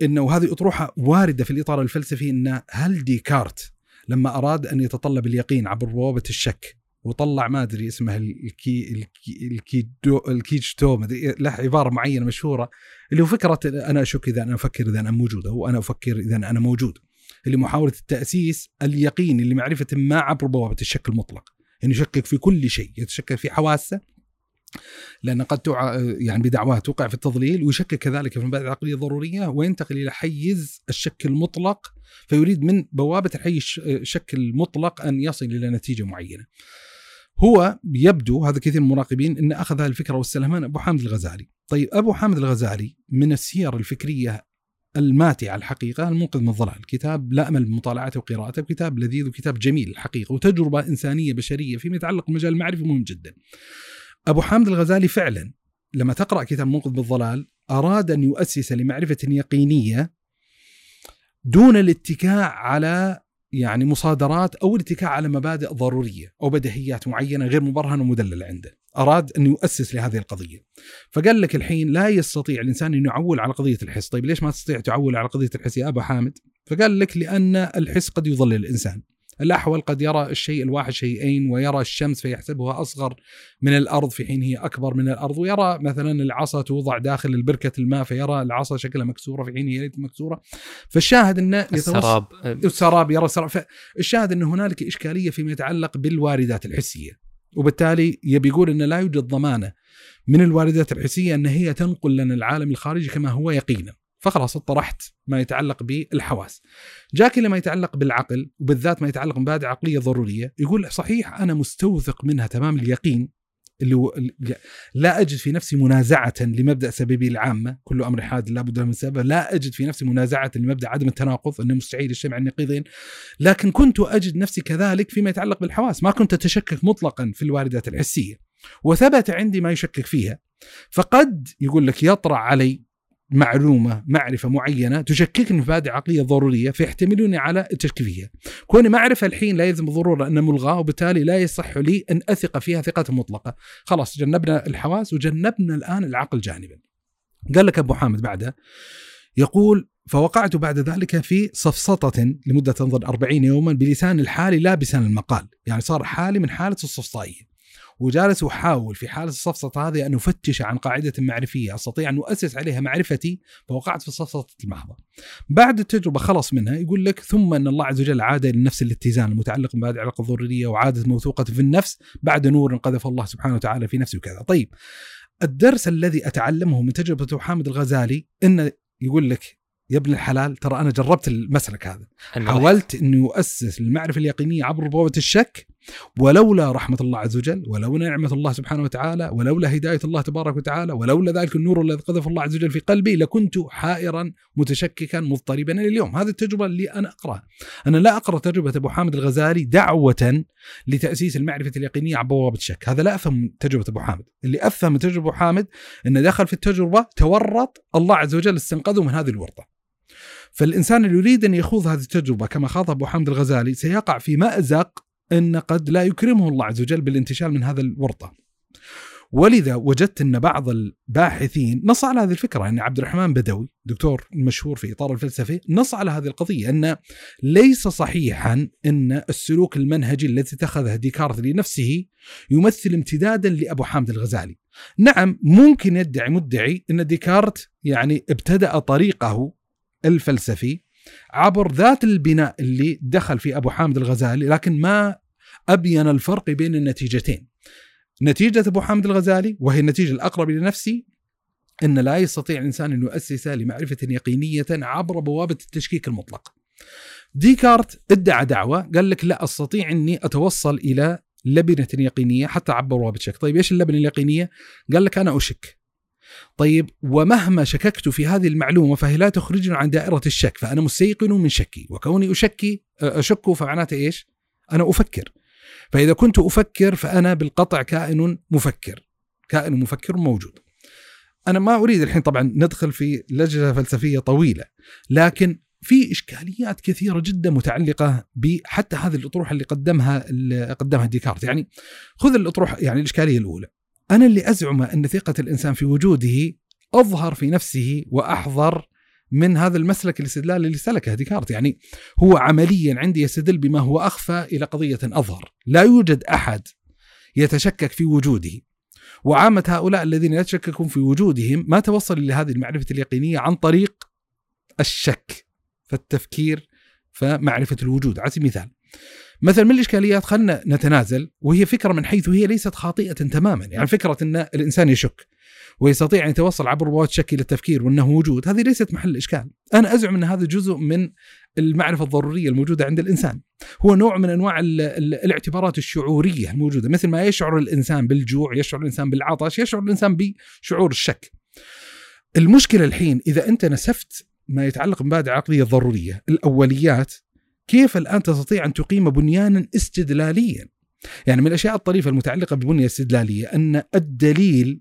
إنه هذه أطروحة واردة في الإطار الفلسفي إن هل ديكارت لما أراد أن يتطلب اليقين عبر بوابه الشك وطلع ما أدري اسمها الكي الكي الكيدو الكوجيتو له عبارة معينة مشهورة اللي هو فكرة أنا أشك إذا أنا أفكر إذا أنا موجود أو أنا أفكر إذا أنا موجود. اللي محاولة التأسيس اليقيني لمعرفة ما عبر بوابة الشك المطلق. يعني يشكك في كل شيء يتشكك في حواسة لأن قد توع يعني بدعواه توقع في التضليل ويشكك كذلك في المبادئ العقلية الضرورية وينتقل إلى حيز الشك المطلق فيريد من بوابة الحيز الشك المطلق أن يصل إلى نتيجة معينة. هو يبدو هذا كثير من المراقبين أن أخذ هذه الفكرة واستلهمها أبو حامد الغزالي. طيب أبو حامد الغزالي من السير الفكرية الماتي على الحقيقة المنقذ من الضلال كتاب لا أمل بمطالعته وقراءته كتاب لذيذ وكتاب جميل الحقيقة وتجربة إنسانية بشرية فيما يتعلق بمجال المعرفة مهم جدا. أبو حامد الغزالي فعلا لما تقرأ كتاب منقذ بالضلال أراد أن يؤسس لمعرفة يقينية دون الاتكاء على يعني مصادرات أو الاتكاء على مبادئ ضرورية أو بديهيات معينة غير مبرهنه ومدلله عنده. أراد أن يؤسس لهذه القضية. فقال لك الحين لا يستطيع الإنسان أن يعول على قضية الحس، طيب ليش ما تستطيع تعول على قضية الحس يا أبا حامد؟ فقال لك لأن الحس قد يضلل الإنسان. الأحول قد يرى الشيء الواحد شيئين ويرى الشمس فيحسبها أصغر من الأرض في حين هي أكبر من الأرض ويرى مثلا العصا توضع داخل البركة الماء فيرى العصا شكلها مكسورة في حين هي ليست مكسورة. فالشاهد أن السراب. السراب يرى السراب. فالشاهد أن هنالك إشكالية فيما يتعلق بالواردات الحسية وبالتالي يبي يقول أن لا يوجد ضمانة من الواردات الحسية أن هي تنقل لنا العالم الخارجي كما هو يقينا. فخلاص اطرحت ما يتعلق بالحواس. جاك لما يتعلق بالعقل وبالذات ما يتعلق بمبادئ عقلية ضرورية يقول صحيح أنا مستوثق منها تمام اليقين اللي هو لا أجد في نفسي منازعة لمبدأ سببي العامة كل أمر حاد لا بد من سبب لا أجد في نفسي منازعة لمبدأ عدم التناقض انه مستحيل الشيء عن نقيضين لكن كنت أجد نفسي كذلك فيما يتعلق بالحواس ما كنت أتشكك مطلقا في الواردات الحسية وثبت عندي ما يشكك فيها. فقد يقول لك يطرأ علي معلومة معرفة معينة تشككني في مبادئ عقليه ضروريه فيحتملوني على التشكيك فيها. كوني معرفة الحين لا يلزم بالضرورة انها ملغاه وبالتالي لا يصح لي أن أثق فيها ثقة مطلقة. خلاص جنبنا الحواس وجنبنا الآن العقل جانبا. قال لك أبو حامد بعده يقول فوقعت بعد ذلك في سفسطة لمدة تنظر أربعين يوما بلسان الحال لا بلسان المقال يعني صار حالي من حالة الصفصائية وجالس احاول في حالة الصفصطه هذه أن افتش عن قاعدة معرفية أستطيع أن أؤسس عليها معرفتي فوقعت في الصفصطه المحضه. بعد التجربة خلص منها يقول لك ثم أن الله عز وجل عاد لنفس الاتزان المتعلق بمبادئ العلاقه الضروريه وعادت موثوقة في النفس بعد نور قذف الله سبحانه وتعالى في نفسي وكذا. طيب الدرس الذي أتعلمه من تجربة حامد الغزالي انه يقول لك يا ابن الحلال ترى أنا جربت المسلك هذا حاولت إني أؤسس المعرفه اليقينية عبر بوابه الشك ولولا رحمة الله عز وجل ولولا نعمة الله سبحانه وتعالى ولولا هداية الله تبارك وتعالى ولولا ذلك النور الذي قذف الله عز وجل في قلبي لكنت حائرا متشككا مضطربا إلى اليوم. هذه التجربة اللي أنا أقرأها. أنا لا أقرأ تجربة أبو حامد الغزالي دعوة لتأسيس المعرفة اليقينية عبر بوابة الشك. هذا لا أفهم تجربة أبو حامد. اللي أفهم من تجربة أبو حامد إنه دخل في التجربة تورط الله عز وجل استنقذه من هذه الورطة. فالإنسان اللي يريد أن يخوض هذه التجربة كما خاض أبو حامد الغزالي سيقع في مأزق أن قد لا يكرمه الله عز وجل بالانتشال من هذا الورطة. ولذا وجدت أن بعض الباحثين نص على هذه الفكرة. أن عبد الرحمن بدوي دكتور مشهور في إطار الفلسفي نص على هذه القضية أن ليس صحيحا أن السلوك المنهجي الذي اتخذه ديكارت لنفسه يمثل امتدادا لأبو حامد الغزالي. نعم ممكن يدعي مدعي أن ديكارت يعني ابتدأ طريقه الفلسفي عبر ذات البناء اللي دخل في أبو حامد الغزالي لكن ما أبين الفرق بين النتيجتين. نتيجة أبو حامد الغزالي وهي النتيجة الأقرب لنفسي أن لا يستطيع الانسان أن يؤسس لمعرفة يقينية عبر بوابة التشكيك المطلق. ديكارت ادعى دعوة قال لك لا أستطيع أني أتوصل إلى لبنة يقينية حتى عبر بوابة الشك، طيب إيش اللبنة اليقينية؟ قال لك أنا أشك. طيب ومهما شككت في هذه المعلومة فهي لا تخرجني عن دائرة الشك فأنا مستيقن من شكي وكوني أشكي أشك فمعناته إيش؟ أنا أفكر فإذا كنت أفكر فأنا بالقطع كائن مفكر كائن مفكر موجود. أنا ما أريد الحين طبعا ندخل في لجنة فلسفية طويلة لكن في إشكاليات كثيرة جدا متعلقة بحتى هذه الأطروحة اللي قدمها اللي قدمها ديكارت. يعني خذ الأطروحة يعني الإشكالية الأولى. أنا اللي أزعم أن ثقة الإنسان في وجوده أظهر في نفسه وأحضر من هذا المسلك الاستدلال اللي سلكه ديكارت يعني هو عمليا عندي يستدل بما هو أخفى إلى قضية أظهر. لا يوجد أحد يتشكك في وجوده. وعامة هؤلاء الذين يتشككون في وجودهم ما توصل لهذه المعرفة اليقينية عن طريق الشك فالتفكير فمعرفة الوجود. على سبيل المثال مثلا من الإشكاليات خلنا نتنازل وهي فكرة من حيث هي ليست خاطئة تماما. يعني فكرة أن الإنسان يشك. ويستطيع أن يتوصل عبر شك إلى التفكير وأنه موجود. هذه ليست محل إشكال. أنا أزعم أن هذا جزء من المعرفة الضرورية الموجودة عند الإنسان. هو نوع من أنواع ال ال الاعتبارات الشعورية الموجودة مثل ما يشعر الإنسان بالجوع يشعر الإنسان بالعطش يشعر الإنسان بشعور الشك. المشكلة الحين إذا أنت نسفت ما يتعلق بمبادئ عقلية ضرورية الأوليات كيف الآن تستطيع أن تقيم بنيانا استدلاليا؟ يعني من الأشياء الطريفة المتعلقة بالبنيه الاستدلاليه أن الدليل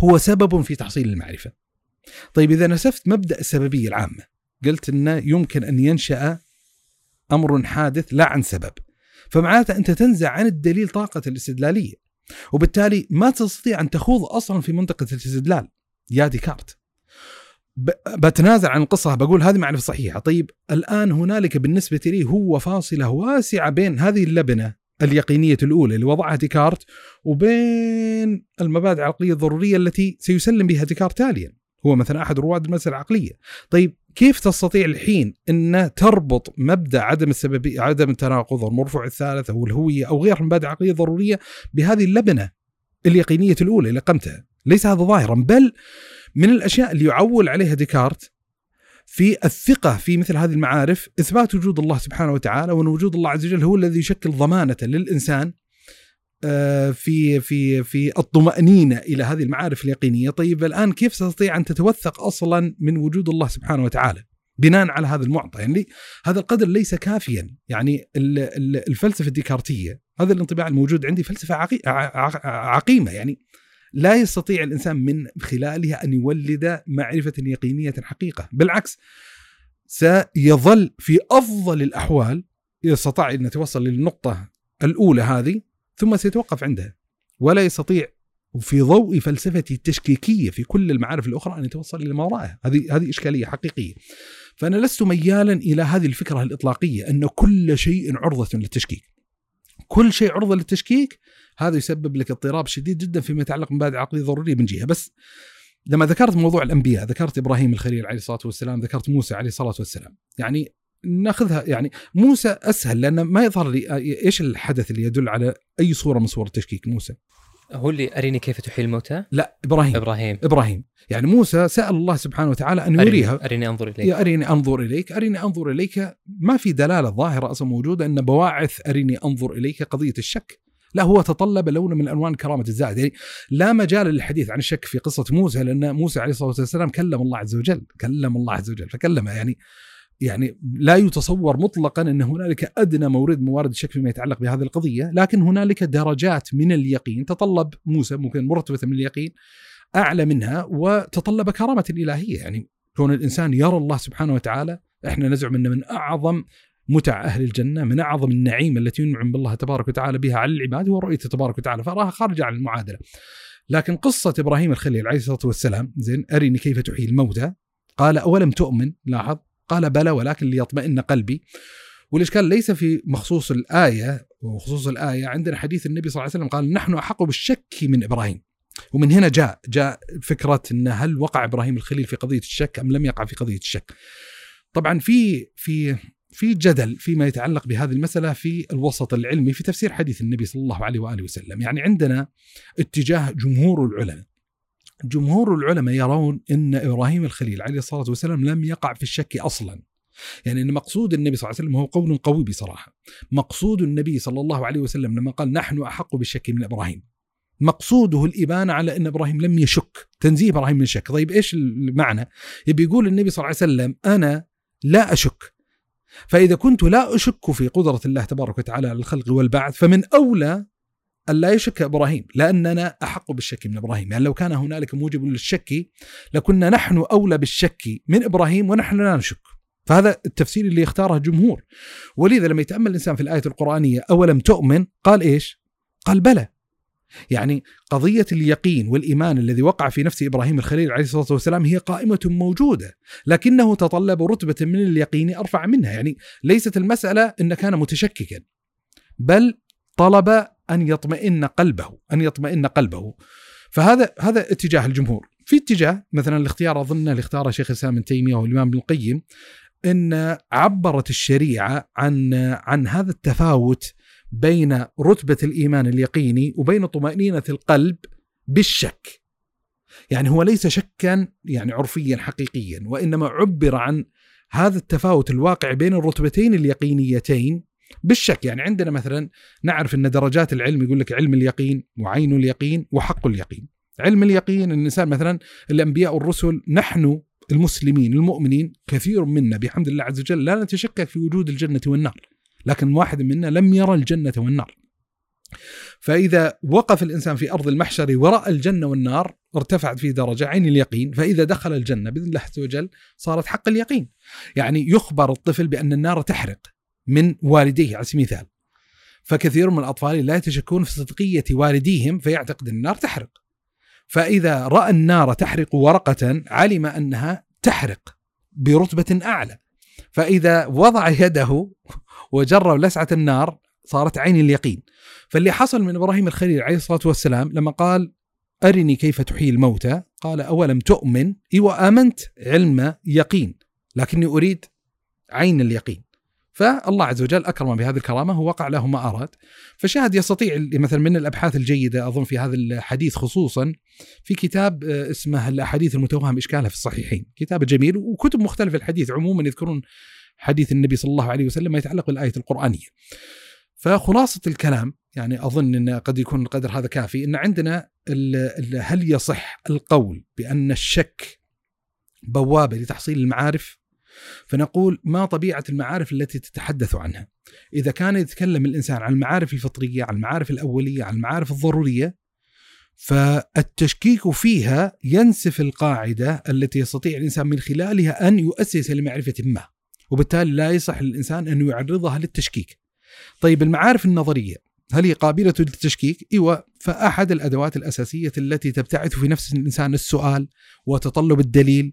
هو سبب في تحصيل المعرفة. طيب إذا نسفت مبدأ السببية العامة قلت انه يمكن أن ينشأ أمر حادث لا عن سبب فمعناته أنت تنزع عن الدليل طاقة الاستدلالية وبالتالي ما تستطيع أن تخوض أصلا في منطقة الاستدلال. يا ديكارت بتنازع عن القصة بقول هذه معرفة صحيحة. طيب الآن هنالك بالنسبة لي هو فاصلة واسعة بين هذه اللبنة اليقينية الأولى اللي وضعها ديكارت وبين المبادئ العقلية الضرورية التي سيسلم بها ديكارت تاليا. هو مثلا أحد رواد المسألة العقلية. طيب كيف تستطيع الحين أن تربط مبدأ عدم السببية عدم التناقض المرفوع الثالث أو الهوية أو غير المبادئ العقلية الضرورية بهذه اللبنة اليقينية الأولى اللي قمتها؟ ليس هذا ظاهرا بل من الأشياء اللي يعول عليها ديكارت في الثقة في مثل هذه المعارف إثبات وجود الله سبحانه وتعالى وأن وجود الله عز وجل هو الذي يشكل ضمانة للإنسان آه، في في في الطمأنينة إلى هذه المعارف اليقينية. طيب الآن كيف تستطيع أن تتوثق أصلا من وجود الله سبحانه وتعالى؟ بناء على هذا المعطى يعني هذا القدر ليس كافيا. يعني الفلسفة الديكارتية هذا الانطباع الموجود عندي فلسفة عقيمة يعني لا يستطيع الإنسان من خلالها أن يولد معرفة يقينية حقيقة، بالعكس سيظل في أفضل الأحوال اذا استطاع أن يتوصل للنقطة الأولى هذه ثم سيتوقف عندها ولا يستطيع في ضوء فلسفتي التشكيكية في كل المعارف الأخرى أن يتوصل إلى ما وراءها، هذه هذه إشكالية حقيقية. فأنا لست ميالا إلى هذه الفكرة الإطلاقية أن كل شيء عرضة للتشكيك. كل شيء عرضة للتشكيك هذا يسبب لك اضطراب شديد جدا فيما يتعلق بمبادئ عقلية ضرورية من جهة. بس لما ذكرت موضوع الأنبياء ذكرت إبراهيم الخليل عليه الصلاة والسلام ذكرت موسى عليه الصلاة والسلام. يعني ناخذها يعني موسى أسهل لأن ما يظهر لي إيش الحدث اللي يدل على أي صورة من صور التشكيك موسى؟ هو اللي أريني كيف تحيي الموتى؟ لا إبراهيم. إبراهيم. إبراهيم. يعني موسى سأل الله سبحانه وتعالى أن يريها. أريني, اريني أنظر إليك. يا أريني أنظر إليك. أريني أنظر إليك. ما في دلالة ظاهرة أصلا موجودة أن بواعث أريني أنظر إليك قضية الشك. لا هو تطلب لون من ألوان كرامة الزائد يعني لا مجال للحديث عن الشك في قصة موسى لأن موسى عليه الصلاة والسلام كلم الله عز وجل. كلم الله عز وجل. فكلمه يعني يعني لا يتصور مطلقا أن هنالك أدنى مورد موارد الشك فيما يتعلق بهذه القضية، لكن هنالك درجات من اليقين تطلب موسى ممكن مرتبة من اليقين أعلى منها وتطلب كرامة الالهيه يعني كون الإنسان يرى الله سبحانه وتعالى إحنا نزعم أنه من أعظم متع أهل الجنة من أعظم النعيم التي ينعم بالله تبارك وتعالى بها على العباد هو رؤيته تبارك وتعالى فاراها خارجة عن المعادلة. لكن قصة إبراهيم الخليل عليه الصلاة والسلام زين أرني كيف تحيي الموتى؟ قال أولم تؤمن؟ لاحظ قال بلى ولكن ليطمئن قلبي. والإشكال ليس في مخصوص الآية وخصوص الآية عندنا حديث النبي صلى الله عليه وسلم قال نحن أحق بالشك من إبراهيم. ومن هنا جاء جاء فكرة إن هل وقع إبراهيم الخليل في قضية الشك أم لم يقع في قضية الشك. طبعا في في في جدل فيما يتعلق بهذه المسألة في الوسط العلمي في تفسير حديث النبي صلى الله عليه وآله وسلم. يعني عندنا اتجاه جمهور العلماء. جمهور العلماء يرون أن إبراهيم الخليل عليه الصلاة والسلام لم يقع في الشك أصلا. يعني أن مقصود النبي صلى الله عليه وسلم هو قول قوي بصراحة. مقصود النبي صلى الله عليه وسلم لما قال نحن أحق بالشك من إبراهيم. مقصوده الإبانة على أن إبراهيم لم يشك. تنزيه إبراهيم من الشك طيب إيش المعنى؟ يبي يقول النبي صلى الله عليه وسلم أنا لا أشك. فإذا كنت لا أشك في قدرة الله تبارك وتعالى على الخلق والبعث فمن أولى لا يشك إبراهيم لأننا أحق بالشك من إبراهيم. يعني لو كان هنالك موجب للشك لكنا نحن أولى بالشك من إبراهيم ونحن لا نشك. فهذا التفسير اللي يختاره الجمهور ولذا لما يتأمل الإنسان في الآية القرآنية أولم تؤمن؟ قال إيش؟ قال بلى. يعني قضية اليقين والإيمان الذي وقع في نفس إبراهيم الخليل عليه الصلاة والسلام هي قائمة موجودة لكنه تطلب رتبة من اليقين أرفع منها. يعني ليست المسألة أن كان متشككا بل طلب أن يطمئن قلبه أن يطمئن قلبه. فهذا هذا اتجاه الجمهور. في اتجاه مثلا الاختيار أظن اللي اختاره شيخ الإسلام ابن تيمية والإمام ابن القيم أن عبرت الشريعة عن عن هذا التفاوت بين رتبة الإيمان اليقيني وبين طمأنينة القلب بالشك. يعني هو ليس شكا يعني عرفيا حقيقيا وإنما عبر عن هذا التفاوت الواقع بين الرتبتين اليقينيتين بالشك يعني عندنا مثلا نعرف إن درجات العلم يقول لك علم اليقين وعين اليقين وحق اليقين. علم اليقين الإنسان مثلا الأنبياء والرسل نحن المسلمين المؤمنين كثير منا بحمد الله عز وجل لا نتشكك في وجود الجنة والنار لكن واحد منا لم يرى الجنة والنار. فإذا وقف الإنسان في أرض المحشر ورأى الجنة والنار ارتفعت في درجة عين اليقين فإذا دخل الجنة بإذن الله عز وجل صارت حق اليقين. يعني يخبر الطفل بأن النار تحرق. من والديه على سبيل المثال. فكثير من الأطفال لا يتشكون في صدقية والديهم فيعتقد أن النار تحرق. فإذا رأى النار تحرق ورقة علم أنها تحرق برتبة أعلى. فإذا وضع يده وجرب لسعة النار صارت عين اليقين. فاللي حصل من إبراهيم الخليل عليه الصلاة والسلام لما قال أرني كيف تحيي الموتى؟ قال أولم تؤمن؟ إيوة آمنت علم يقين لكني أريد عين اليقين. فالله عز وجل اكرمه بهذه الكرامة ووقع له ما أراد. فشاهد يستطيع مثلا من الأبحاث الجيدة أظن في هذا الحديث خصوصا في كتاب آه، اسمه الأحاديث المتوهم اشكالها في الصحيحين. كتاب جميل وكتب مختلفة الحديث. عموما يذكرون حديث النبي صلى الله عليه وسلم ما يتعلق بالآية القرآنية. فخلاصة الكلام يعني أظن إن قد يكون القدر هذا كافي إن عندنا هل يصح القول بأن الشك بوابة لتحصيل المعارف؟ فنقول ما طبيعة المعارف التي تتحدث عنها إذا كان يتكلم الإنسان عن المعارف الفطرية عن المعارف الأولية عن المعارف الضرورية فالتشكيك فيها ينسف القاعدة التي يستطيع الإنسان من خلالها أن يؤسس لمعرفة ما وبالتالي لا يصح للإنسان أن يعرضها للتشكيك طيب المعارف النظرية هل هي قابلة للتشكيك؟ إيوه فأحد الأدوات الأساسية التي تبتعث في نفس الإنسان السؤال وتطلب الدليل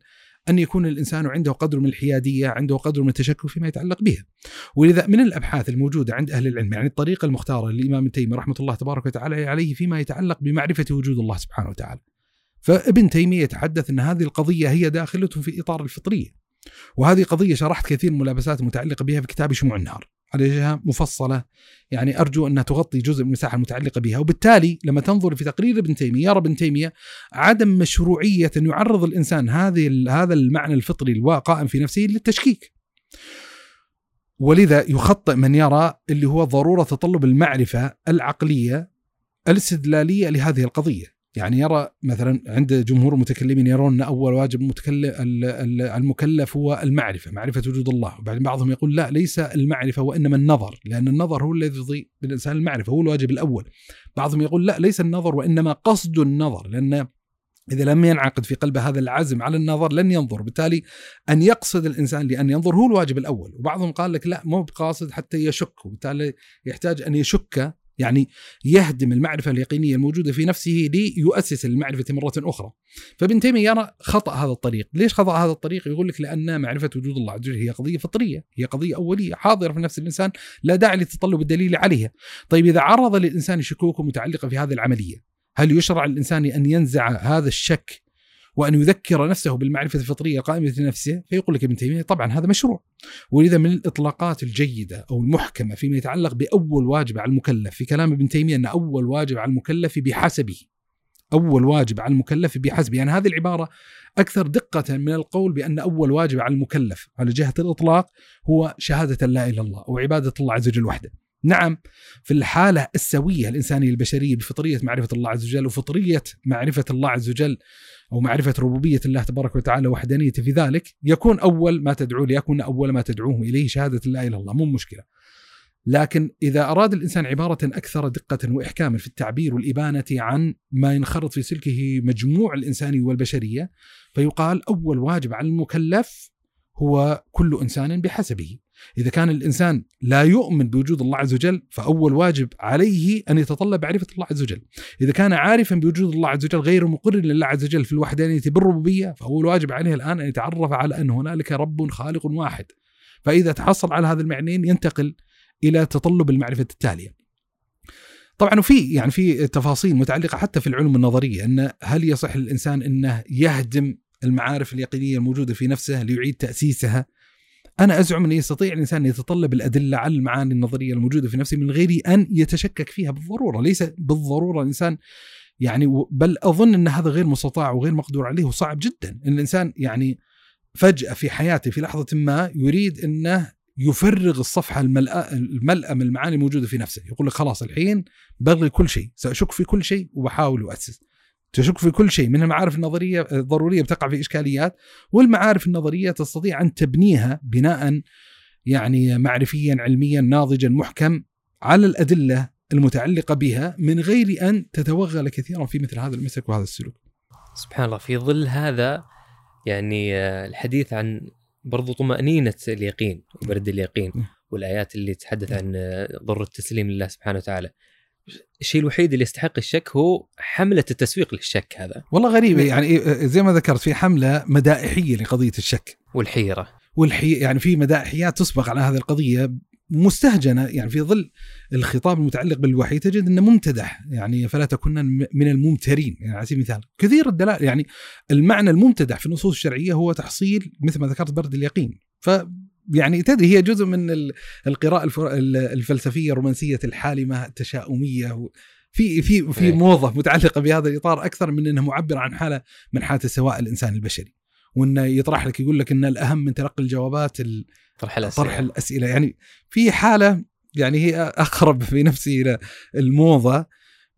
أن يكون الإنسان عنده قدر من الحيادية عنده قدر من التشكك فيما يتعلق بها. ولذا من الأبحاث الموجودة عند أهل العلم يعني الطريقة المختارة للإمام تيمية رحمة الله تبارك وتعالى عليه فيما يتعلق بمعرفة وجود الله سبحانه وتعالى. فابن تيمية يتحدث أن هذه القضية هي داخلة في إطار الفطرية. وهذه قضية شرحت كثير من الملابسات المتعلقة بها في كتاب شموع النار عليها مفصلة يعني أرجو أنها تغطي جزء من المساحة المتعلقة بها. وبالتالي لما تنظر في تقرير ابن تيمية يرى ابن تيمية عدم مشروعية أن يعرض الإنسان هذه هذا المعنى الفطري القائم في نفسه للتشكيك. ولذا يخطئ من يرى اللي هو ضرورة تطلب المعرفة العقلية الاستدلالية لهذه القضية. يعني يرى مثلا عند جمهور المتكلمين يرون أن أول واجب المتكلم المكلف هو المعرفة، معرفة وجود الله، وبعدين بعضهم يقول لا ليس المعرفة وإنما النظر، لأن النظر هو الذي يضيء بالإنسان المعرفة، هو الواجب الأول. بعضهم يقول لا ليس النظر وإنما قصد النظر، لأن إذا لم ينعقد في قلبه هذا العزم على النظر لن ينظر. بالتالي أن يقصد الإنسان لأن ينظر هو الواجب الأول. وبعضهم قال لك لا مو بقاصد حتى يشك. وبالتالي يحتاج أن يشك يعني يهدم المعرفة اليقينية الموجودة في نفسه ليؤسس المعرفة مرة أخرى. فابن تيمية يرى خطأ هذا الطريق. ليش خطأ هذا الطريق؟ يقول لك لأن معرفة وجود الله عز وجل هي قضية فطرية هي قضية أولية حاضرة في نفس الإنسان لا داعي لتطلب الدليل عليها. طيب إذا عرض للإنسان شكوك متعلقة في هذه العملية هل يشرع للإنسان أن ينزع هذا الشك وأن يذكر نفسه بالمعرفة الفطرية القائمة لنفسه فيقول لك ابن تيمية طبعا هذا مشروع. ولذا من الإطلاقات الجيدة أو المحكمة فيما يتعلق بأول واجب على المكلف في كلام ابن تيمية أن أول واجب على المكلف بحسبه. أول واجب على المكلف بحسبه. يعني هذه العبارة أكثر دقة من القول بأن أول واجب على المكلف. على جهة الإطلاق هو شهادة لا إله إلا الله وعبادة الله عز وجل وحده. نعم في الحالة السوية الإنسانية البشرية بفطرية معرفة الله عز وجل وفطرية معرفة الله عز وجل أو معرفة ربوبية الله تبارك وتعالى وحدانيته في ذلك يكون أول ما تدعو ليكون أول ما تدعوهم إليه شهادة لا إله إلا الله مو مشكلة. لكن إذا أراد الإنسان عبارة أكثر دقة وإحكاما في التعبير والإبانة عن ما ينخرط في سلكه مجموع الإنساني والبشرية فيقال أول واجب على المكلف هو كل إنسان بحسبه. إذا كان الإنسان لا يؤمن بوجود الله عز وجل فأول واجب عليه أن يتطلب معرفة الله عز وجل. إذا كان عارفا بوجود الله عز وجل غير مقر لله عز وجل في الوحدانية بالربوبية فأول واجب عليه الآن أن يتعرف على أن هنالك رب خالق واحد. فإذا تحصل على هذا المعنيين ينتقل إلى تطلب المعرفة التالية. طبعا وفي يعني في تفاصيل متعلقة حتى في العلوم النظرية أن هل يصح للإنسان أنه يهدم المعارف اليقينية الموجودة في نفسه ليعيد تأسيسها؟ أنا أزعم انه يستطيع الإنسان أن يتطلب الأدلة على المعاني النظرية الموجودة في نفسه من غير أن يتشكك فيها بالضرورة، ليس بالضرورة الإنسان يعني بل أظن أن هذا غير مستطاع وغير مقدور عليه وصعب جدا، أن الإنسان يعني فجأة في حياته في لحظة ما يريد أنه يفرغ الصفحة الملأ الملأة من المعاني الموجودة في نفسه، يقول لك خلاص الحين بلغي كل شيء، سأشك في كل شيء وبحاول وأسس. تشك في كل شيء من المعارف النظرية الضرورية بتقع في إشكاليات والمعارف النظرية تستطيع أن تبنيها بناء يعني معرفيا علميا ناضجا محكم على الأدلة المتعلقة بها من غير أن تتوغل كثيرا في مثل هذا المسلك وهذا السلوك. سبحان الله في ظل هذا يعني آه، الحديث عن برضو طمأنينة اليقين وبرد اليقين نعم. والآيات اللي تحدث عن آه، ضر التسليم لله سبحانه وتعالى الشيء الوحيد اللي يستحق الشك هو حملة التسويق للشك هذا. والله غريبة يعني زي ما ذكرت في حملة مدائحيه لقضية الشك. والحيرة. والحي يعني في مدائحيات تسبق على هذه القضية مستهجنة يعني في ظل الخطاب المتعلق بالوحي تجد إنه ممتدح يعني فلا تكونن من الممترين. يعني على سبيل المثال كثير الدلائل يعني المعنى الممتدح في النصوص الشرعية هو تحصيل مثل ما ذكرت برد اليقين. ف يعني تدري هي جزء من ال- القراءة الفر- ال- الفلسفية الرومانسية الحالمة التشاؤمية و- في في في إيه. موضه متعلقة بهذا الإطار أكثر من إنه معبر عن حالة من حالة سواء الإنسان البشري. وإنه يطرح لك يقول لك إن الأهم من تلقي الجوابات ال- طرح الأسئلة. طرح الأسئلة. يعني في حالة يعني هي أقرب في نفسي إلى الموضه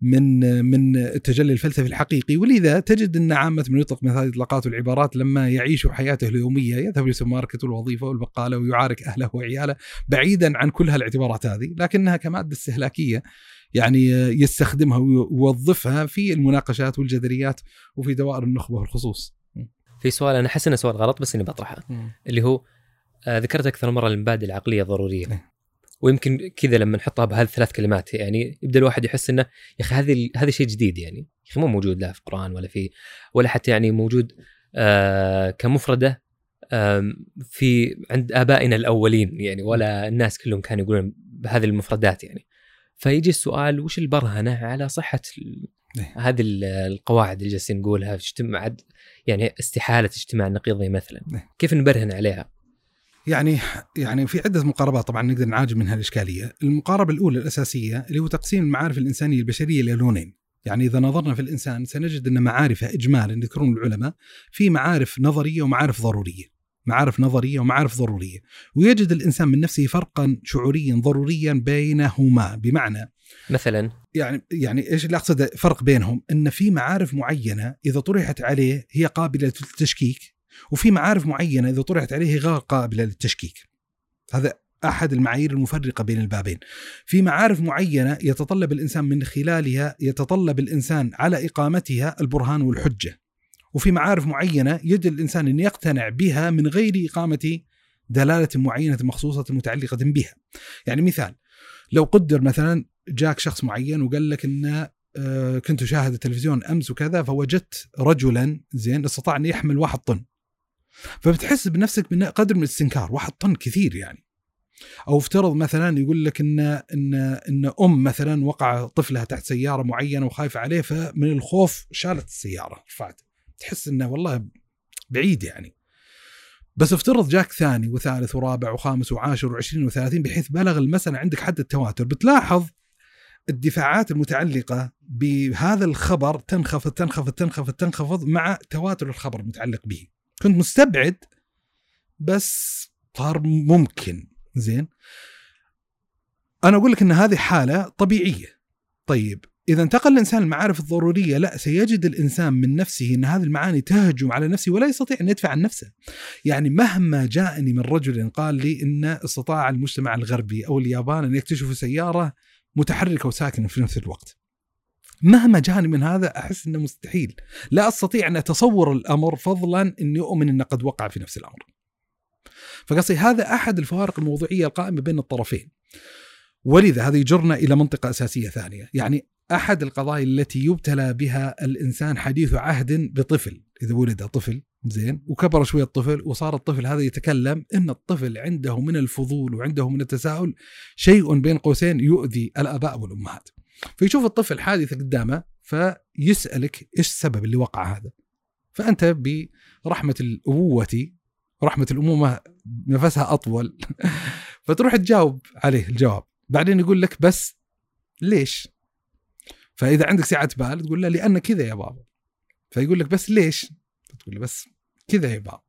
من من التجلي الفلسفي الحقيقي ولذا تجد أن عامة من يطلق مثل هذه الاطلاقات والعبارات لما يعيش حياته اليومية يذهب للسوبر ماركت والوظيفة والبقالة ويعارك أهله وعياله بعيدا عن كل هالاعتبارات هذه لكنها كمادة استهلاكية يعني يستخدمها ويوظفها في المناقشات والجدليات وفي دوائر النخبة والخصوص. في سؤال أنا أحس إنه سؤال غلط بس إني بطرحه اللي هو آه، ذكرت أكثر مرة المبادئ العقلية الضرورية نعم. ويمكن كذا لما نحطها بهذه الثلاث كلمات يعني يبدأ الواحد يحس إنه يا أخي هذه هذا شيء جديد يعني يا أخي مو موجود لا في القرآن ولا في ولا حتى يعني موجود آه كمفردة آم، في عند آبائنا الأولين يعني ولا الناس كلهم كانوا يقولون بهذه المفردات يعني فيجي السؤال وش البرهنة على صحة إيه. هذه ال- القواعد اللي جالسين نقولها في اجتماع يعني استحالة اجتماع نقيضي مثلا إيه. كيف نبرهن عليها؟ يعني يعني في عدة مقاربات طبعا نقدر نعالج منها الإشكالية، المقاربة الأولى الأساسية اللي هو تقسيم المعارف الإنسانية البشرية إلى لونين، يعني إذا نظرنا في الإنسان سنجد أن معارفه اجمالا يذكرون العلماء في معارف نظرية ومعارف ضرورية، معارف نظرية ومعارف ضرورية، ويجد الإنسان من نفسه فرقا شعوريا ضروريا بينهما، بمعنى مثلا؟ يعني يعني إيش اللي أقصده؟ فرق بينهم؟ أن في معارف معينة إذا طرحت عليه هي قابلة للتشكيك. وفي معارف معينة إذا طرحت عليه غير قابلة للتشكيك. هذا أحد المعايير المفرقة بين البابين. في معارف معينة يتطلب الإنسان من خلالها يتطلب الإنسان على إقامتها البرهان والحجة. وفي معارف معينة يجد الإنسان أن يقتنع بها من غير إقامة دلالة معينة مخصوصة متعلقة بها. يعني مثال لو قدر مثلا جاك شخص معين وقال لك انه آه، كنت أشاهد التلفزيون أمس وكذا فوجدت رجلا زين استطاع أن يحمل واحد طن فبتحس بنفسك من قدر من الاستنكار واحد طن كثير يعني. أو افترض مثلا يقول لك ان ان إن أم مثلا وقع طفلها تحت سيارة معينة وخايفة عليه فمن الخوف شالت السيارة رفعت تحس إنه والله بعيد يعني. بس افترض جاك ثاني وثالث ورابع وخامس وعاشر وعشرين وثلاثين بحيث بلغ المسألة عندك حد التواتر. بتلاحظ الدفاعات المتعلقة بهذا الخبر تنخفض تنخفض تنخفض تنخفض مع تواتر الخبر المتعلق به. كنت مستبعد بس صار ممكن. زين؟ أنا أقول لك إن هذه حالة طبيعية. طيب إذا انتقل الإنسان المعارف الضرورية لا سيجد الإنسان من نفسه إن هذه المعاني تهجم على نفسه ولا يستطيع أن يدفع عن نفسه. يعني مهما جاءني من رجل قال لي إن استطاع المجتمع الغربي أو اليابان أن يكتشفوا سيارة متحركة وساكنة في نفس الوقت. مهما جاني من هذا أحس إنه مستحيل. لا أستطيع أن أتصور الأمر فضلا إني أؤمن إنه قد وقع في نفس الأمر. فقصدي هذا أحد الفوارق الموضوعية القائمة بين الطرفين. ولذا هذا يجرنا إلى منطقة أساسية ثانية. يعني أحد القضايا التي يبتلى بها الإنسان حديث عهد بطفل. إذا ولد طفل زين وكبر شوية الطفل وصار الطفل هذا يتكلم إن الطفل عنده من الفضول وعنده من التساؤل شيء بين قوسين يؤذي الآباء والأمهات. فيشوف الطفل حادثه قدامه فيسألك إيش السبب اللي وقع هذا؟ فأنت برحمة الابوه رحمة الأمومة نفسها أطول. فتروح تجاوب عليه الجواب. بعدين يقول لك بس ليش؟ فإذا عندك سعة بال تقول له لأن كذا يا بابا. فيقول لك بس ليش؟ تقول له بس كذا يا بابا.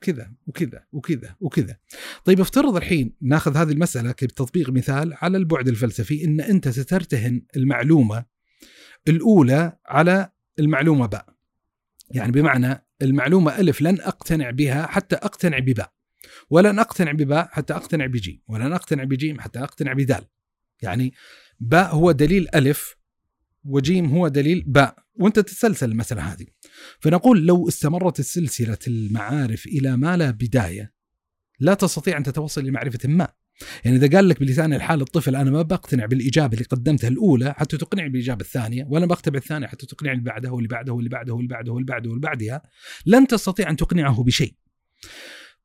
كذا وكذا وكذا وكذا. طيب افترض الحين ناخذ هذه المسألة كتطبيق مثال على البعد الفلسفي إن أنت سترتهن المعلومة الأولى على المعلومة باء. يعني بمعنى المعلومة ألف لن أقتنع بها حتى أقتنع بباء. ولن أقتنع بباء حتى أقتنع بجيم. ولن أقتنع بجيم حتى أقتنع بدال. يعني باء هو دليل ألف وجيم هو دليل باء. وأنت تتسلسل المسألة هذه. فنقول لو استمرت السلسله المعارف إلى ما لا بداية لا تستطيع أن تتوصل لمعرفة ما. يعني إذا قال لك بلسان الحال الطفل أنا ما بقتنع بالإجابة اللي قدمتها الأولى حتى تقنعني بالإجابة الثانية ولا بقتنع بالثانية حتى تقنعني اللي بعدها واللي بعدها واللي بعدها واللي بعدها واللي بعدها واللي بعدها لن تستطيع أن تقنعه بشيء.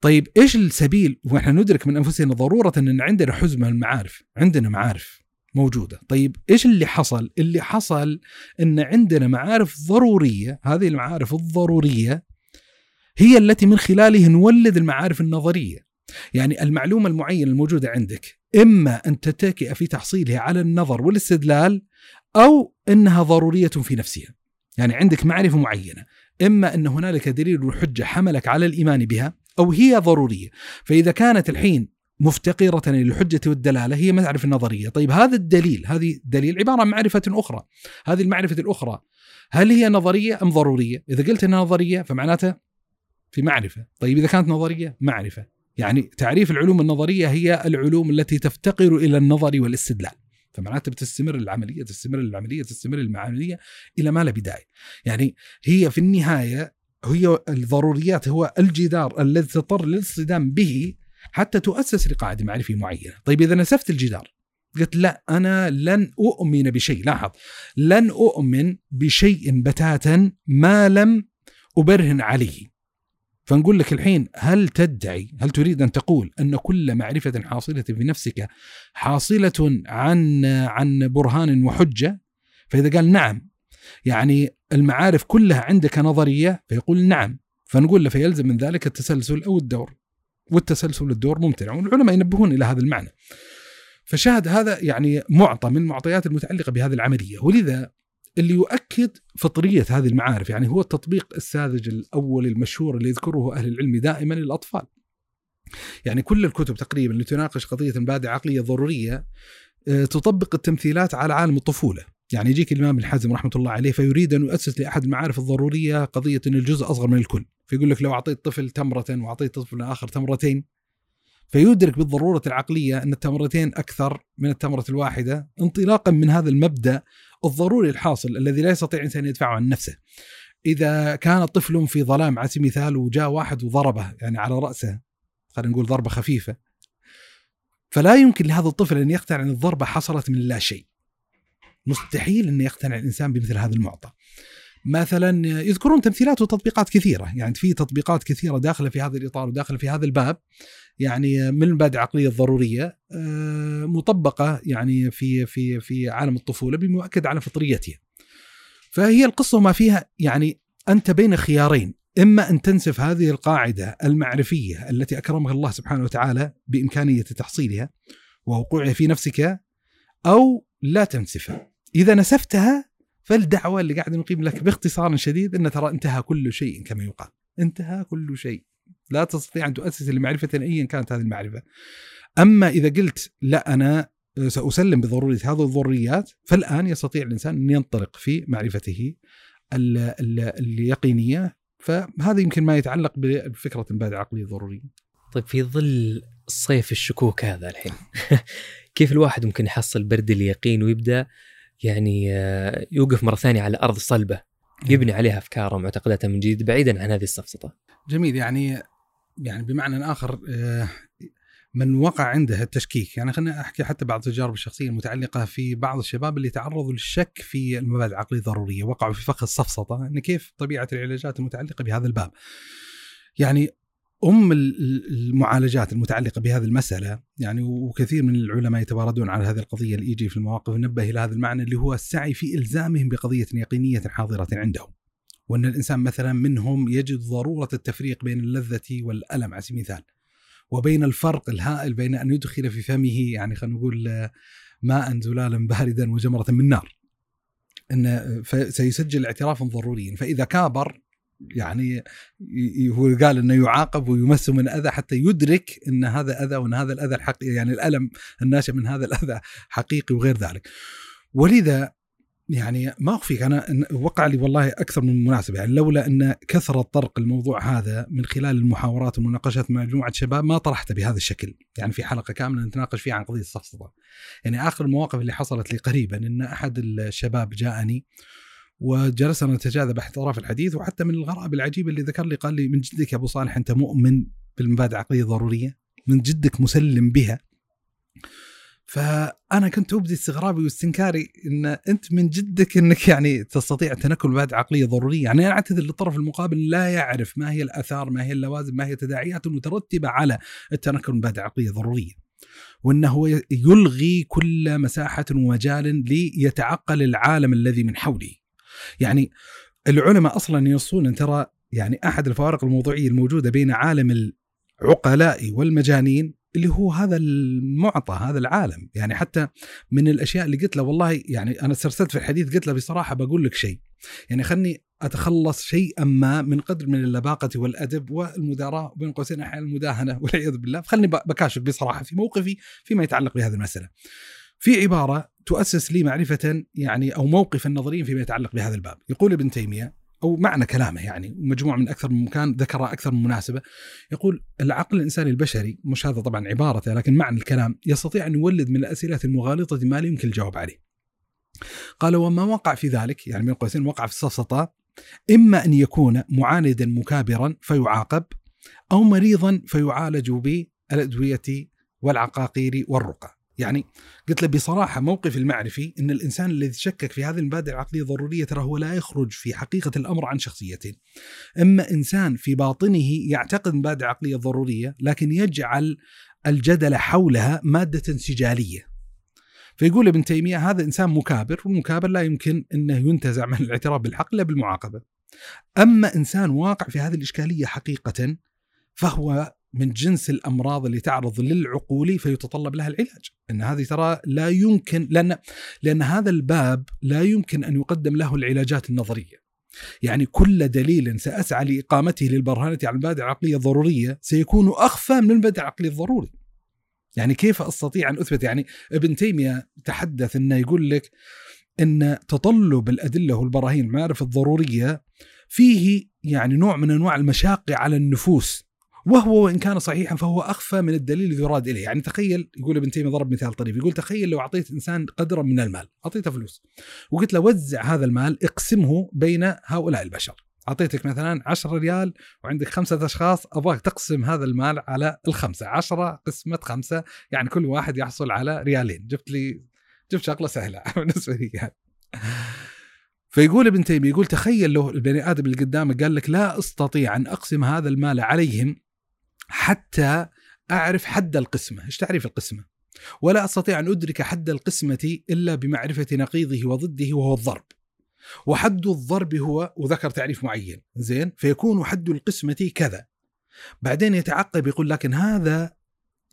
طيب إيش السبيل؟ وإحنا ندرك من أنفسنا ضرورة أن عندنا حزمة المعارف، عندنا معارف. موجودة، طيب إيش اللي حصل؟ اللي حصل إن عندنا معارف ضرورية، هذه المعارف الضرورية هي التي من خلالها نولد المعارف النظرية. يعني المعلومة المعينة الموجودة عندك إما أن تتكئ في تحصيلها على النظر والاستدلال أو إنها ضرورية في نفسها. يعني عندك معرفة معينة، إما أن هنالك دليل وحجة حملك على الإيمان بها أو هي ضرورية. فإذا كانت الحين مفتقرة للحجة والدلالة هي معرفة نظرية طيب هذا الدليل هذه دليل عبارة عن معرفة أخرى. هذه المعرفة الأخرى هل هي نظرية أم ضرورية؟ إذا قلت أنها نظرية فمعناته في معرفة. طيب إذا كانت نظرية معرفة. يعني تعريف العلوم النظرية هي العلوم التي تفتقر إلى النظر والاستدلال. فمعناته بتستمر العملية تستمر العملية تستمر العملية إلى ما لا بداية. يعني هي في النهاية هي الضروريات هو الجدار الذي تضطر للاصطدام به حتى تؤسس لقاعدة معرفية معينة. طيب إذا نسفت الجدار قلت لا أنا لن أؤمن بشيء. لاحظ لن أؤمن بشيء بتاتا ما لم أبرهن عليه. فنقول لك الحين هل تدعي هل تريد أن تقول أن كل معرفة حاصلة في نفسك حاصلة عن عن برهان وحجة؟ فإذا قال نعم يعني المعارف كلها عندك نظرية فيقول نعم. فنقول له فيلزم من ذلك التسلسل أو الدور. والتسلسل الدور ممتنع والعلماء ينبهون إلى هذا المعنى فشاهد هذا يعني معطى من المعطيات المتعلقة بهذه العملية ولذا اللي يؤكد فطرية هذه المعارف يعني هو التطبيق الساذج الأول المشهور اللي يذكره أهل العلم دائما للأطفال. يعني كل الكتب تقريبا اللي تناقش قضية المبادئ عقلية ضرورية آه، تطبق التمثيلات على عالم الطفولة. يعني يجيك الإمام ابن حزم رحمة الله عليه فيريد أن يؤسس لأحد المعارف الضرورية قضية أن الجزء أصغر من الكل، فيقول لك لو أعطيت طفل تمرة وأعطيت طفل آخر تمرتين فيدرك بالضرورة العقلية أن التمرتين أكثر من التمرة الواحدة انطلاقا من هذا المبدأ الضروري الحاصل الذي لا يستطيع الانسان يدفعه عن نفسه. إذا كان طفل في ظلام على سبيل المثال وجاء واحد وضربه يعني على رأسه خلينا نقول ضربة خفيفة فلا يمكن لهذا الطفل أن يقتنع أن الضربة حصلت من لا شيء. مستحيل ان يقتنع الإنسان بمثل هذا المعطى. مثلا يذكرون تمثيلات وتطبيقات كثيرة، يعني في تطبيقات كثيرة داخلة في هذا الإطار وداخلة في هذا الباب يعني من المبادئ العقليه الضروريه آه، مطبقة يعني في في في عالم الطفولة بمؤكد على فطريتها. فهي القصة ما فيها يعني أنت بين خيارين إما أن تنسف هذه القاعدة المعرفية التي اكرمك الله سبحانه وتعالى بإمكانية تحصيلها ووقوعها في نفسك أو لا تنسفها. إذا نسفتها فالدعوة اللي قاعد نقيم لك باختصار شديد إن ترى انتهى كل شيء كما يقال. انتهى كل شيء. لا تستطيع أن تؤسس لمعرفة ايا كانت هذه المعرفة. أما إذا قلت لا أنا سأسلم بضرورة هذه الضروريات فالآن يستطيع الإنسان أن ينطلق في معرفته اليقينية فهذا يمكن ما يتعلق بفكرة المبادئ العقليه الضروريه. طيب في ظل صيف الشكوك هذا الحين كيف الواحد ممكن يحصل برد اليقين ويبدأ يعني آه، يوقف مرة ثانية على أرض صلبة يبني عليها أفكاره ومعتقداته من جديد بعيدا عن هذه السفسطة. جميل. يعني يعني بمعنى آخر آه، من وقع عنده التشكيك يعني خلينا أحكي حتى بعض التجارب الشخصية المتعلقة في بعض الشباب اللي تعرضوا للشك في المبادئ العقلية الضرورية وقعوا في فخ السفسطة إن كيف طبيعة العلاجات المتعلقة بهذا الباب. يعني أم المعالجات المتعلقة بهذه المسألة يعني وكثير من العلماء يتواردون على هذه القضية اللي يجي في المواقف نبه إلى هذا المعنى اللي هو السعي في إلزامهم بقضية يقينية حاضرة عندهم. وأن الإنسان مثلا منهم يجد ضرورة التفريق بين اللذة والألم على سبيل المثال. وبين الفرق الهائل بين أن يدخل في فمه يعني خلينا نقول ماء زلالا باردا وجمره من نار. أن سيسجل اعترافا ضروريا فإذا كابر يعني هو قال إنه يعاقب ويمس من اذى حتى يدرك إن هذا أذى وإن هذا الأذى الحقيقي يعني الألم الناشئ من هذا الأذى حقيقي وغير ذلك. ولذا يعني ما أخفيك أنا وقع لي والله أكثر من مناسبة يعني لولا إن كثره طرق الموضوع هذا من خلال المحاورات والمناقشات مع مجموعة شباب ما طرحته بهذا الشكل، يعني في حلقة كاملة نتناقش فيها عن قضية السفسطه. يعني آخر المواقف اللي حصلت لي قريبا إن أحد الشباب جاءني وجلسنا نتجاذب باحتراف الحديث وحتى من الغرائب العجيبة اللي ذكر لي قال لي من جدك يا أبو صالح أنت مؤمن بالمبادئ العقلية الضرورية؟ من جدك مسلم بها؟ فأنا كنت أبدي استغرابي واستنكاري إن أنت من جدك إنك يعني تستطيع تنكل مبادئ عقلية ضرورية، يعني أنا أعتذر للطرف المقابل لا يعرف ما هي الأثار، ما هي اللوازم، ما هي التداعيات المترتبة على التنكل مبادئ عقلية ضرورية. وإنه هو يلغي كل مساحة ومجال ليتعقل العالم الذي من حوله. يعني العلماء أصلا ينصون أن ترى يعني أحد الفوارق الموضوعية الموجودة بين عالم العقلاء والمجانين اللي هو هذا المعطى هذا العالم. يعني حتى من الأشياء اللي قلت له والله يعني أنا استرسلت في الحديث قلت له بصراحة بقول لك شيء. يعني خلني أتخلص شيئا ما من قدر من اللباقة والأدب والمداراة وبين قوسين أحيانا المداهنة والعياذ بالله. فخلني بكاشف بصراحة في موقفي فيما يتعلق بهذه المسألة. في عبارة تؤسس لي معرفة يعني أو موقفا نظريا فيما يتعلق بهذا الباب، يقول ابن تيمية أو معنى كلامه يعني مجموعة من أكثر من مكان ذكر أكثر من مناسبة يقول العقل الإنساني البشري مش هذا طبعا عبارته لكن معنى الكلام يستطيع أن يولد من الأسئلة المغالطة ما لا يمكن الجواب عليه. قال وما وقع في ذلك يعني من قوسين وقع في السفسطه إما أن يكون معاندا مكابرا فيعاقب أو مريضا فيعالج بالادويه والعقاقير والرقى. يعني قلت له بصراحة موقف المعرفي إن الإنسان الذي شكك في هذه المبادئ العقلية الضرورية ترى هو لا يخرج في حقيقة الأمر عن شخصيتين. أما إنسان في باطنه يعتقد مبادئ عقليه ضروريه لكن يجعل الجدل حولها مادة انسجالية. فيقول ابن تيمية هذا إنسان مكابر والمكابر لا يمكن إنه ينتزع من الاعتراف بالحق إلا بالمعاقبة. أما إنسان واقع في هذه الإشكالية حقيقة فهو من جنس الأمراض اللي تعرض للعقول فيتطلب لها العلاج، إن هذه ترى لا يمكن لأن لأن هذا الباب لا يمكن أن يقدم له العلاجات النظرية. يعني كل دليل سأسعى لإقامته للبرهنه على المبادئ العقليه الضرورية سيكون أخفى من المبادئ العقلي الضروري. يعني كيف أستطيع أن أثبت يعني ابن تيمية تحدث إنه يقول لك إن تطلب الأدلة والبراهين المعارف الضرورية فيه يعني نوع من أنواع المشاق على النفوس وهو وإن كان صحيحا فهو أخفى من الدليل الذي يراد إليه، يعني تخيل يقول ابن تيمية ضرب مثال طريف، يقول تخيل لو أعطيت إنسان قدرا من المال، أعطيته فلوس وقلت له وزع هذا المال اقسمه بين هؤلاء البشر، أعطيتك مثلا 10 ريال وعندك خمسة أشخاص أبغاك تقسم هذا المال على الخمسة، 10 قسمة خمسة يعني كل واحد يحصل على ريالين، جبت لي جبت شغلة سهلة بالنسبة لي يعني. فيقول ابن تيمية يقول تخيل لو البني آدم اللي قدامك قال لك لا أستطيع أن أقسم هذا المال عليهم حتى أعرف حد القسمة، إيش تعريف القسمة؟ ولا أستطيع أن أدرك حد القسمة إلا بمعرفة نقيضه وضده وهو الضرب. وحد الضرب هو وذكر تعريف معين، زين؟ فيكون حد القسمة كذا. بعدين يتعقب يقول لكن هذا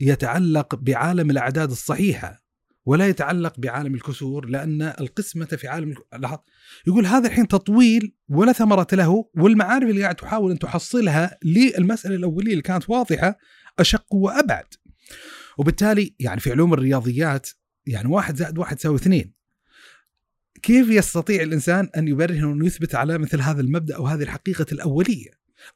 يتعلق بعالم الأعداد الصحيحة ولا يتعلق بعالم الكسور لأن القسمة في عالم لاحظ يقول هذا الحين تطويل ولا ثمرة له والمعارف اللي قاعد تحاول أن تحصلها للمسألة الأولية اللي كانت واضحة أشق وأبعد. وبالتالي يعني في علوم الرياضيات يعني واحد زائد واحد يساوي اثنين. كيف يستطيع الإنسان أن يبرهن ويثبت على مثل هذا المبدأ أو هذه الحقيقة الأولية؟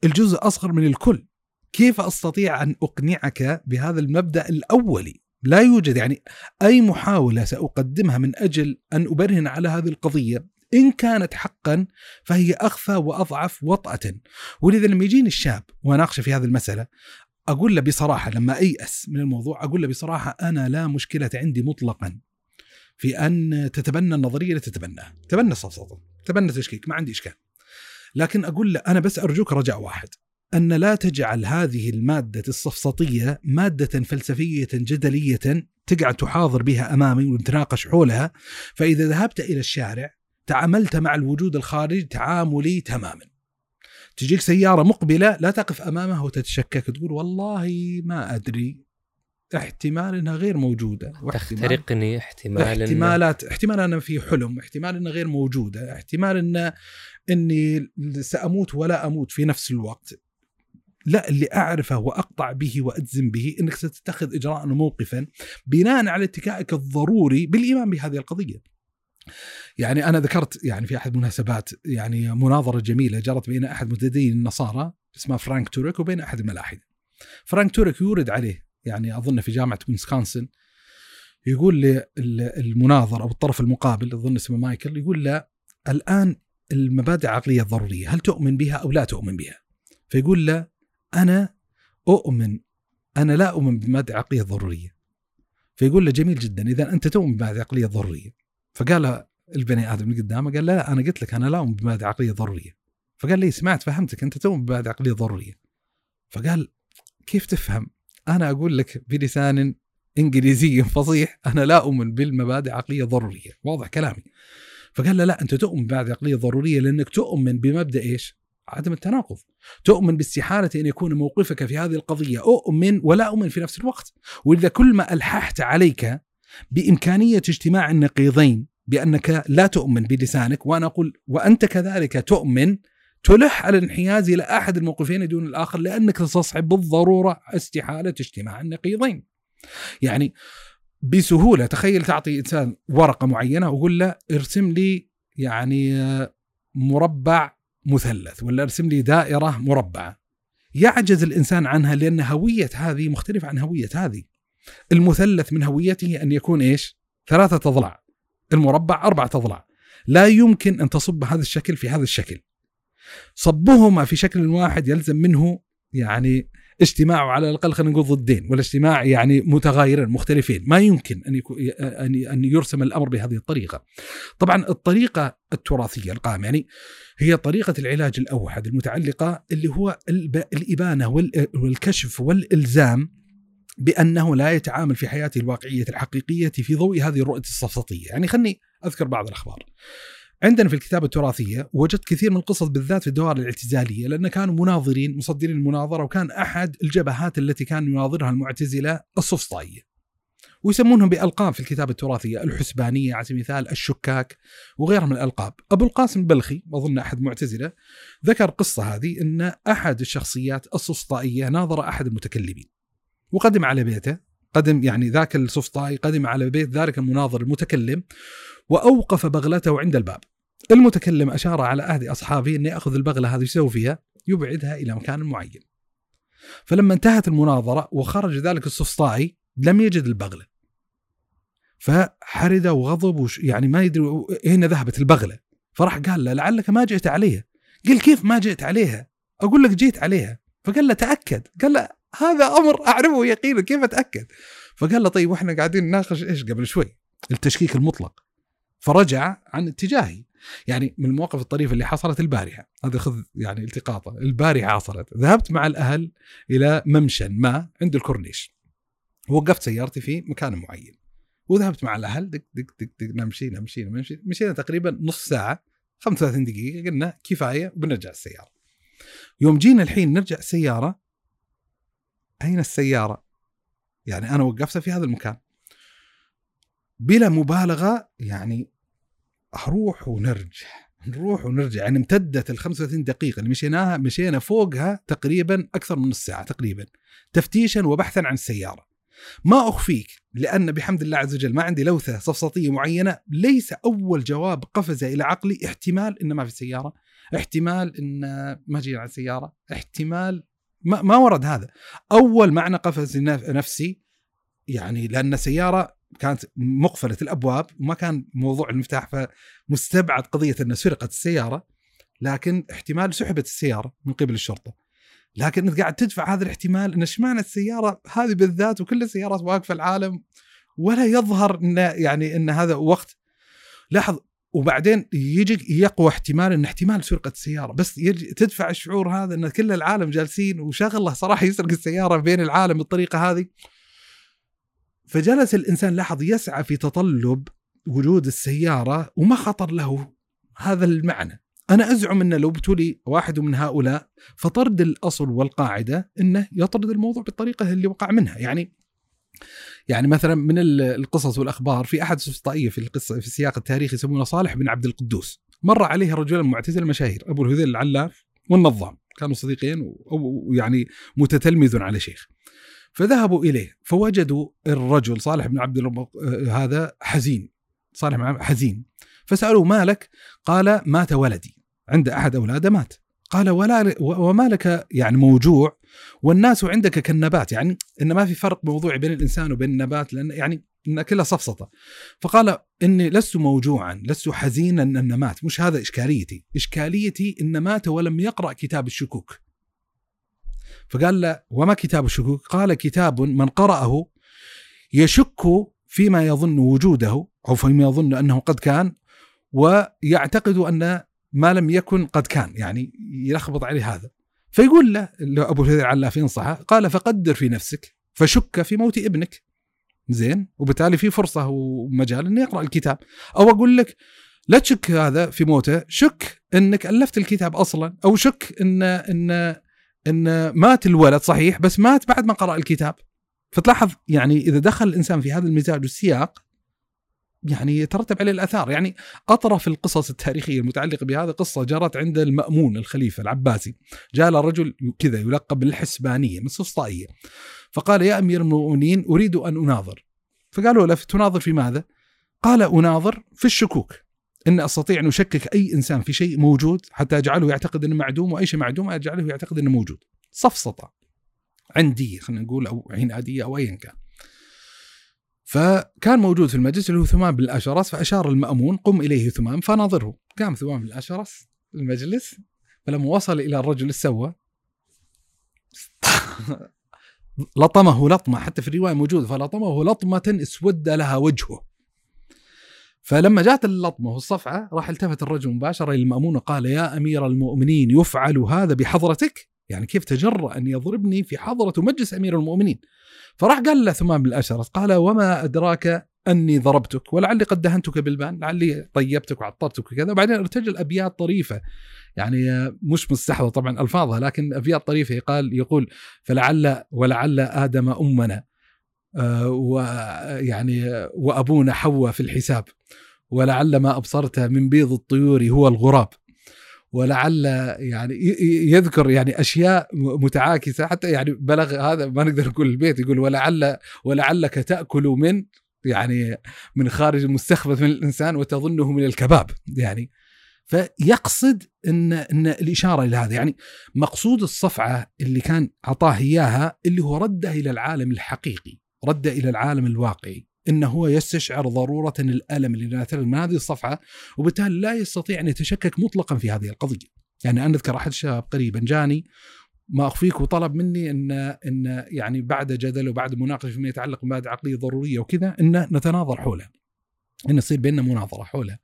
الجزء أصغر من الكل. كيف أستطيع أن أقنعك بهذا المبدأ الأولي؟ لا يوجد يعني أي محاولة سأقدمها من أجل أن أبرهن على هذه القضية. إن كانت حقا فهي أخفى وأضعف وطأة. ولذا لما يجيني الشاب وأناقشه في هذه المسألة أقول له بصراحة لما أيأس من الموضوع أقول له بصراحة أنا لا مشكلة عندي مطلقا في أن تتبنى النظرية اللي تتبناها، تبنى السفسطه، تبنى تشكيك ما عندي إشكال. لكن أقول له أنا بس أرجوك رجاء واحد. أن لا تجعل هذه المادة السفسطيه مادة فلسفية جدلية تقعد تحاضر بها أمامي ونتناقش حولها. فإذا ذهبت إلى الشارع تعاملت مع الوجود الخارجي تعاملي تماما. تجيك سيارة مقبلة لا تقف أمامها وتتشكك تقول والله ما أدري احتمال إنها غير موجودة. تخترقني احتمال إن- احتمالات احتمال أنا في حلم احتمال إنها غير موجودة احتمال ان إني سأموت ولا أموت في نفس الوقت. لا اللي أعرفه وأقطع به وأجزم به إنك ستتخذ اجراء وموقفا بناء على اتكائك الضروري بالإيمان بهذه القضية يعني أنا ذكرت يعني في أحد المناسبات يعني مناظرة جميلة جرت بين أحد متدين النصارى اسمه فرانك تورك وبين أحد الملاحدة. فرانك تورك يورد عليه يعني أظن في جامعة ويسكونسن يقول للمناظر أو الطرف المقابل أظن اسمه مايكل يقول له الآن المبادئ العقلية الضرورية هل تؤمن بها أو لا تؤمن بها؟ فيقول له أنا أؤمن أنا لا أؤمن بمبادئ العقليه الضروريه. فيقول له جميل جدا إذا أنت تؤمن بمبادئ العقليه الضروريه. فقال البني آدم اللي قدامه قال لا أنا قلت لك أنا لا أؤمن بمبادئ عقلية ضرورية. فقال لي سمعت فهمتك أنت تؤمن بمبادئ عقلية ضرورية. فقال كيف تفهم؟ أنا أقول لك بلسان إنجليزي فصيح أنا لا أؤمن بالمبادئ عقلية ضرورية، واضح كلامي. فقال له لا أنت تؤمن بمبادئ عقلية ضرورية لأنك تؤمن بمبدأ إيش؟ عدم التناقض. تؤمن باستحالة أن يكون موقفك في هذه القضية أؤمن ولا أؤمن في نفس الوقت. واذا كل ما ألححت عليك بإمكانية اجتماع النقيضين بأنك لا تؤمن بلسانك وأنا أقول وأنت كذلك تؤمن تلح على الانحياز إلى أحد الموقفين دون الآخر لأنك تصحب بالضروره استحالة اجتماع النقيضين. يعني بسهولة تخيل تعطي إنسان ورقة معينة وقول له ارسم لي يعني مربع مثلث ولا أرسم لي دائرة مربعة. يعجز الإنسان عنها لأن هوية هذه مختلفة عن هوية هذه. المثلث من هويته أن يكون إيش؟ ثلاثة اضلاع. المربع اربعه اضلاع. لا يمكن أن تصب هذا الشكل في هذا الشكل. صبهما في شكل واحد يلزم منه يعني اجتماعه على الأقل خلينا نقول ضدين والاجتماع يعني متغايرين مختلفين ما يمكن أن يكون أن يرسم الأمر بهذه الطريقة. طبعا الطريقة التراثية القائمة يعني هي طريقة العلاج الأوحد المتعلقة اللي هو الإبانة والكشف والإلزام بأنه لا يتعامل في حياته الواقعية الحقيقية في ضوء هذه الرؤية السفسطيه، يعني خلني أذكر بعض الأخبار. عندنا في الكتابة التراثية وجدت كثير من القصص بالذات في الدوائر الاعتزالية لأن كانوا مناظرين مصدرين المناظرة وكان أحد الجبهات التي كان يناظرها المعتزلة السفسطائية ويسمونهم بألقاب في الكتابة التراثية الحسبانية على سبيل المثال الشكاك وغيرها من الألقاب. أبو القاسم البلخي أظن أحد معتزلة ذكر قصة هذه أن أحد الشخصيات السفسطائية ناظر أحد المتكلمين. وقدم على بيته قدم يعني ذاك السفسطائي قدم على بيت ذلك المناظر المتكلم وأوقف بغلته عند الباب. المتكلم أشار على أحد أصحابه أن يأخذ البغلة هذه يسوي فيها يبعدها إلى مكان معين. فلما انتهت المناظرة وخرج ذلك السفسطائي لم يجد البغلة. فحرد وغضب وش يعني ما يدري أين ذهبت البغلة. فراح قال له لعلك ما جئت عليها. قال كيف ما جئت عليها؟ أقول لك جيت عليها. فقال له تأكد. قال له هذا أمر أعرفه يقينا كيف أتأكد؟ فقال له طيب وإحنا قاعدين نناقش إيش قبل شوي؟ التشكيك المطلق. فرجع عن اتجاهي. يعني من المواقف الطريفة اللي حصلت البارحة. هذا خذ يعني التقاطه. البارحة حصلت. ذهبت مع الأهل إلى ممشى ما عند الكورنيش. وقفت سيارتي في مكان معين. وذهبت مع الأهل دق دق دق دق نمشي نمشي نمشي. مشينا تقريبا نص ساعة 35 دقيقة قلنا كفاية وبنرجع السيارة. يوم جينا الحين نرجع السيارة أين السيارة؟ يعني أنا وقفتها في هذا المكان. بلا مبالغة يعني أروح ونرجع. نروح ونرجع. يعني امتدت ال 35 دقيقة اللي مشيناها مشينا فوقها تقريبا أكثر من نص ساعة تقريبا تفتيشا وبحثا عن السيارة. ما أخفيك لأن بحمد الله عز وجل ما عندي لوثة سفسطيه معينة ليس أول جواب قفز إلى عقلي احتمال إن ما في سيارة احتمال إن ما جينا على السيارة احتمال ما, ما ورد هذا. أول معنى قفز نفسي يعني لأن سيارة كانت مقفلة الأبواب وما كان موضوع المفتاح فمستبعد قضية أن سرقت السيارة لكن احتمال سحبت السيارة من قبل الشرطة. لكن أنت قاعد تدفع هذا الاحتمال أن اشمعنى السيارة هذه بالذات وكل السيارات واقفة العالم ولا يظهر إن يعني أن هذا وقت. لاحظ وبعدين يجي يقوى احتمال أن احتمال سرقة السيارة بس يجي تدفع الشعور هذا أن كل العالم جالسين وشغلة صراحة يسرق السيارة بين العالم بالطريقة هذه. فجلس الإنسان لاحظ يسعى في تطلب وجود السيارة وما خطر له هذا المعنى. أنا أزعم أن لو ابتلي واحد من هؤلاء فطرد الأصل والقاعدة أنه يطرد الموضوع بالطريقة اللي وقع منها. يعني يعني مثلا من القصص والأخبار في أحد السفسطائيه في القصة في السياق التاريخي يسمونه صالح بن عبد القدوس. مر عليه رجلان معتزلة مشاهير أبو الهذيل العلاف والنظام. كانوا صديقين ويعني متتلمذ على شيخ. فذهبوا إليه فوجدوا الرجل صالح بن عبد هذا حزين صالح بن حزين. فسألوه مالك قال مات ولدي عند أحد أولاده مات. قال ولا وما لك يعني موجوع؟ والناس عندك كالنبات. يعني إن ما في فرق موضوعي بين الإنسان وبين النبات لأن يعني إن كلها سفسطه فقال إني لست موجوعا لست حزينا أن مات. مش هذا إشكاليتي. إشكاليتي إن مات ولم يقرأ كتاب الشكوك. فقال له وما كتاب الشكوك قال كتاب من قرأه يشك فيما يظن وجوده أو فيما يظن أنه قد كان ويعتقد أن ما لم يكن قد كان. يعني يلخبط عليه هذا. فيقول له أبو الهذيل العلاف ينصحه قال فقدر في نفسك فشك في موت ابنك. زين. وبالتالي في فرصة ومجال إنه يقرأ الكتاب. أو أقول لك لا تشك هذا في موته شك إنك ألفت الكتاب أصلا أو شك ان إن إن مات الولد صحيح بس مات بعد ما قرأ الكتاب. فتلاحظ يعني إذا دخل الإنسان في هذا المزاج والسياق يعني يترتب عليه الأثار. يعني أطرف القصص التاريخية المتعلقة بهذا قصة جرت عند المأمون الخليفة العباسي. جاء له رجل كذا يلقب بالحسبانية من السفسطائيه فقال يا أمير المؤمنين أريد أن أناظر. فقالوا له تناظر في ماذا؟ قال أناظر في الشكوك. إن أستطيع أن أشكك أي إنسان في شيء موجود حتى أجعله يعتقد إنه معدوم وأي شيء معدوم أجعله يعتقد إنه موجود. سفسطه عنديه خلينا نقول أو عناديه أو ايا كان. فكان موجود في المجلس اللي هو ثمام بن الاشرس فأشار المأمون قم إليه ثمام. فناظره. قام ثمام بن الاشرس المجلس فلما وصل إلى الرجل سوى لطمه لطمة حتى في الرواية موجود فلطمه لطمة اسود لها وجهه. فلما جاءت اللطمة والصفعة راح التفت الرجل مباشرة إلى المأمون وقال يا أمير المؤمنين يفعل هذا بحضرتك؟ يعني كيف تجرأ أن يضربني في حضرة مجلس أمير المؤمنين؟ فراح قال له ثمام بن الاشرف قال وما أدراك أني ضربتك ولعلي قد دهنتك بالبان لعلي طيبتك وعطرتك وكذا وبعدين ارتجل أبيات طريفة يعني مش مستحضر طبعا ألفاظها لكن أبيات طريفة قال يقول فلعل ولعل آدم أمنا ويعني وأبونا حواء في الحساب ولعل ما أبصرت من بيض الطيور هو الغراب ولعل يعني يذكر يعني أشياء متعاكسة حتى يعني بلغ هذا ما نقدر نقول البيت يقول ولعل ولعلك تأكل من يعني من خارج المستخبث من الإنسان وتظنه من الكباب يعني. فيقصد إن إن الإشارة إلى هذا يعني مقصود الصفعة اللي كان اعطاه إياها اللي هو رده إلى العالم الحقيقي. رده إلى العالم الواقعي انه هو يستشعر ضرورة الألم اللي ناتج من هذه الصفعه وبالتالي لا يستطيع أن يتشكك مطلقا في هذه القضية. يعني أنا أذكر أحد الشباب قريبا جاني ما أخفيك وطلب مني ان إن يعني بعد جدل وبعد مناقشة فيما يتعلق بمبادئ عقلية ضرورية وكذا إن نتناظر حولها. إن يصير بيننا مناظرة حولها.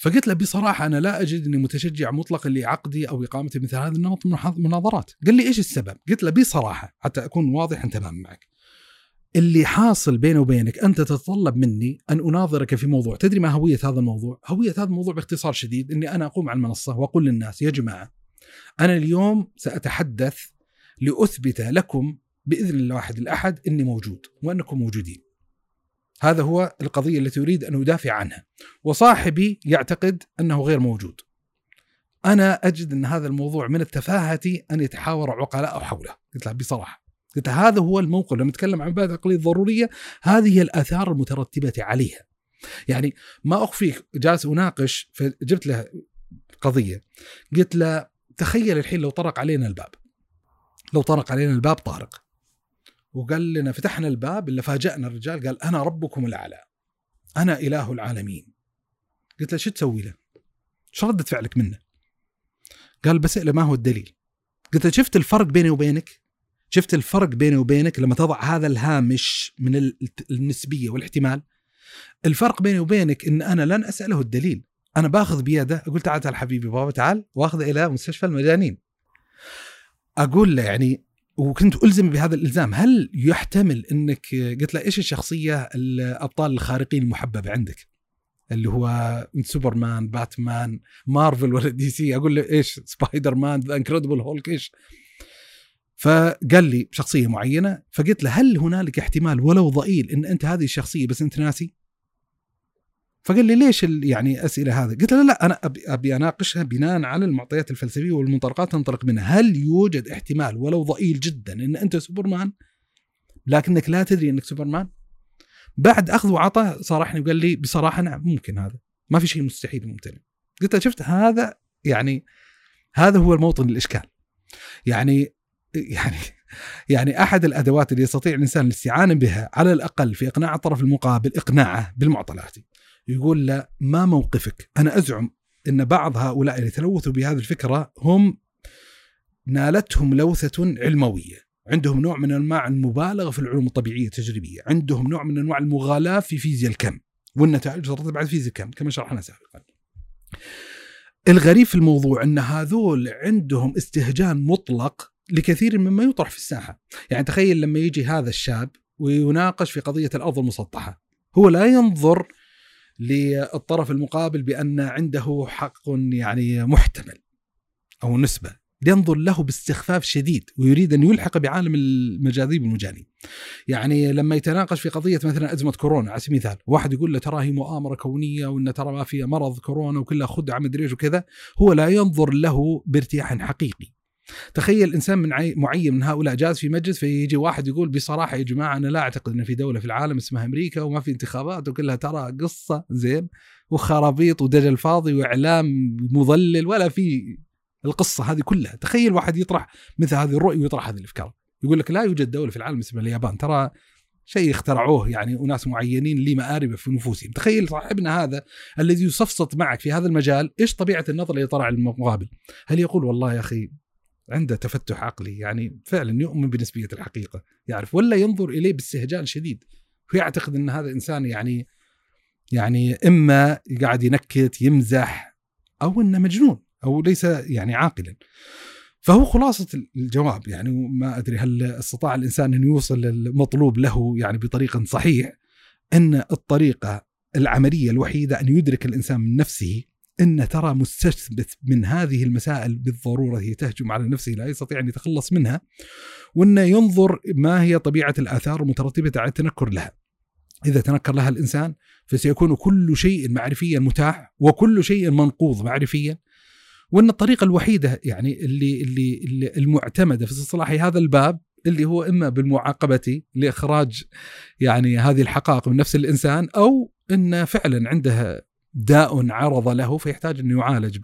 فقلت له بصراحة أنا لا أجد إني متشجع مطلقا لعقدي أو اقامه مثل هذا النمط من المناظرات. قال لي إيش السبب؟ قلت له بصراحة حتى أكون واضحا تماما معك. اللي حاصل بيني وبينك أنت تتطلب مني أن أناظرك في موضوع، تدري ما هوية هذا الموضوع؟ هوية هذا الموضوع باختصار شديد إني أنا أقوم على المنصة وأقول للناس يا جماعة أنا اليوم سأتحدث لأثبت لكم بإذن الواحد الأحد إني موجود وأنكم موجودين. هذا هو القضية التي أريد أن أدافع عنها. وصاحبي يعتقد أنه غير موجود. أنا أجد أن هذا الموضوع من التفاهة أن يتحاور عقلاء حوله، قلت له بصراحة. قلت هذا هو الموقف لما نتكلم عن مبادئ العقليه الضروريه هذه هي الآثار المترتبة عليها. يعني ما اخفيك جالس أناقش فجبت له قضية قلت له تخيل الحين لو طرق علينا الباب لو طرق علينا الباب طارق وقال لنا فتحنا الباب إلا فاجأنا الرجال قال أنا ربكم الأعلى أنا إله العالمين قلت له شو تسوي له؟ شو ردة فعلك منه؟ قال بسأله ما هو الدليل؟ قلت له شفت الفرق بيني وبينك؟ شفت الفرق بيني وبينك لما تضع هذا الهامش من النسبية والاحتمال؟ الفرق بيني وبينك إن أنا لن أسأله الدليل. أنا باخذ بيده أقول تعال تعال حبيبي بابا تعال واخذه إلى مستشفى المجانين أقول له يعني وكنت ألزم بهذا الإلزام هل يحتمل إنك قلت له إيش الشخصية الأبطال الخارقين المحببة عندك؟ اللي هو سوبرمان باتمان مارفل ولا DC؟ أقول له إيش Spider-Man The Incredible Hulk إيش؟ فقال لي شخصية معينة فقلت له هل هنالك احتمال ولو ضئيل إن أنت هذه الشخصية بس أنت ناسي؟ فقال لي ليش يعني اسئله هذه؟ قلت له لا أنا ابي, أناقشها بناء على المعطيات الفلسفية والمنطلقات تنطلق منها، هل يوجد احتمال ولو ضئيل جدا إن أنت سوبرمان لكنك لا تدري إنك سوبرمان؟ بعد أخذ وعطاء صارحني وقال لي بصراحة نعم ممكن هذا ما في شيء مستحيل ممتنع قلت له شفت هذا يعني هذا هو الموطن الاشكال يعني يعني يعني أحد الأدوات اللي يستطيع الإنسان الاستعانة بها على الأقل في إقناع الطرف المقابل إقناعه بالمعطلات يقول له ما موقفك أنا أزعم إن بعض هؤلاء اللي تلوثوا بهذه الفكرة هم نالتهم لوثة علموية عندهم نوع من أنواع المبالغة في العلوم الطبيعية التجريبية عندهم نوع من أنواع المغالاة في فيزياء الكم والنتائج ترتب على فيزياء الكم كما شرحنا سابقا. الغريب في الموضوع إن هذول عندهم استهجان مطلق لكثير مما يطرح في الساحة يعني تخيل لما يجي هذا الشاب ويناقش في قضية الأرض المسطحة هو لا ينظر للطرف المقابل بأن عنده حق يعني محتمل أو نسبة ينظر له باستخفاف شديد ويريد أن يلحق بعالم المجاذيب المجاني. يعني لما يتناقش في قضية مثلا أزمة كورونا على سبيل المثال، واحد يقول له ترى هي مؤامرة كونية وإن ترى ما في مرض كورونا وكلها خدعة مدري إيش وكذا، هو لا ينظر له بارتياح حقيقي. تخيل إنسان من معين من هؤلاء جالس في مجلس فيجي واحد يقول بصراحة يا جماعة أنا لا أعتقد إن في دولة في العالم اسمها أمريكا وما في انتخابات وكلها ترى قصة زين وخرابيط ودجل فاضي وإعلام مضلل ولا في القصة هذه كلها. تخيل واحد يطرح مثل هذه الرؤية ويطرح هذه الأفكار. يقول لك لا يوجد دولة في العالم اسمها اليابان. ترى شيء اخترعوه يعني أناس معينين لمآرب في نفوسهم. تخيل صاحبنا هذا الذي يصفصط معك في هذا المجال إيش طبيعة النظر اللي طلع المقابل؟ هل يقول والله يا أخي عنده تفتح عقلي يعني فعلا يؤمن بنسبية الحقيقة يعرف ولا ينظر إليه باستهجان شديد. ويعتقد إن هذا إنسان يعني يعني إما قاعد ينكت يمزح أو إنه مجنون أو ليس يعني عاقلا. فهو خلاصة الجواب يعني ما أدري هل استطاع الإنسان أن يوصل للمطلوب له يعني بطريق صحيح إن الطريقة العملية الوحيدة أن يدرك الإنسان من نفسه إن ترى مستثبت من هذه المسائل بالضرورة هي تهجم على نفسه لا يستطيع أن يتخلص منها وإنه ينظر ما هي طبيعة الآثار المترتبة على التنكر لها. إذا تنكر لها الإنسان فسيكون كل شيء معرفيا متاح وكل شيء منقوض معرفيا وإن الطريقة الوحيدة يعني اللي اللي, اللي المعتمدة في استصلاح هذا الباب اللي هو إما بالمعاقبة لإخراج يعني هذه الحقائق من نفس الإنسان أو إنه فعلا عنده داء عرض له فيحتاج إنه يعالج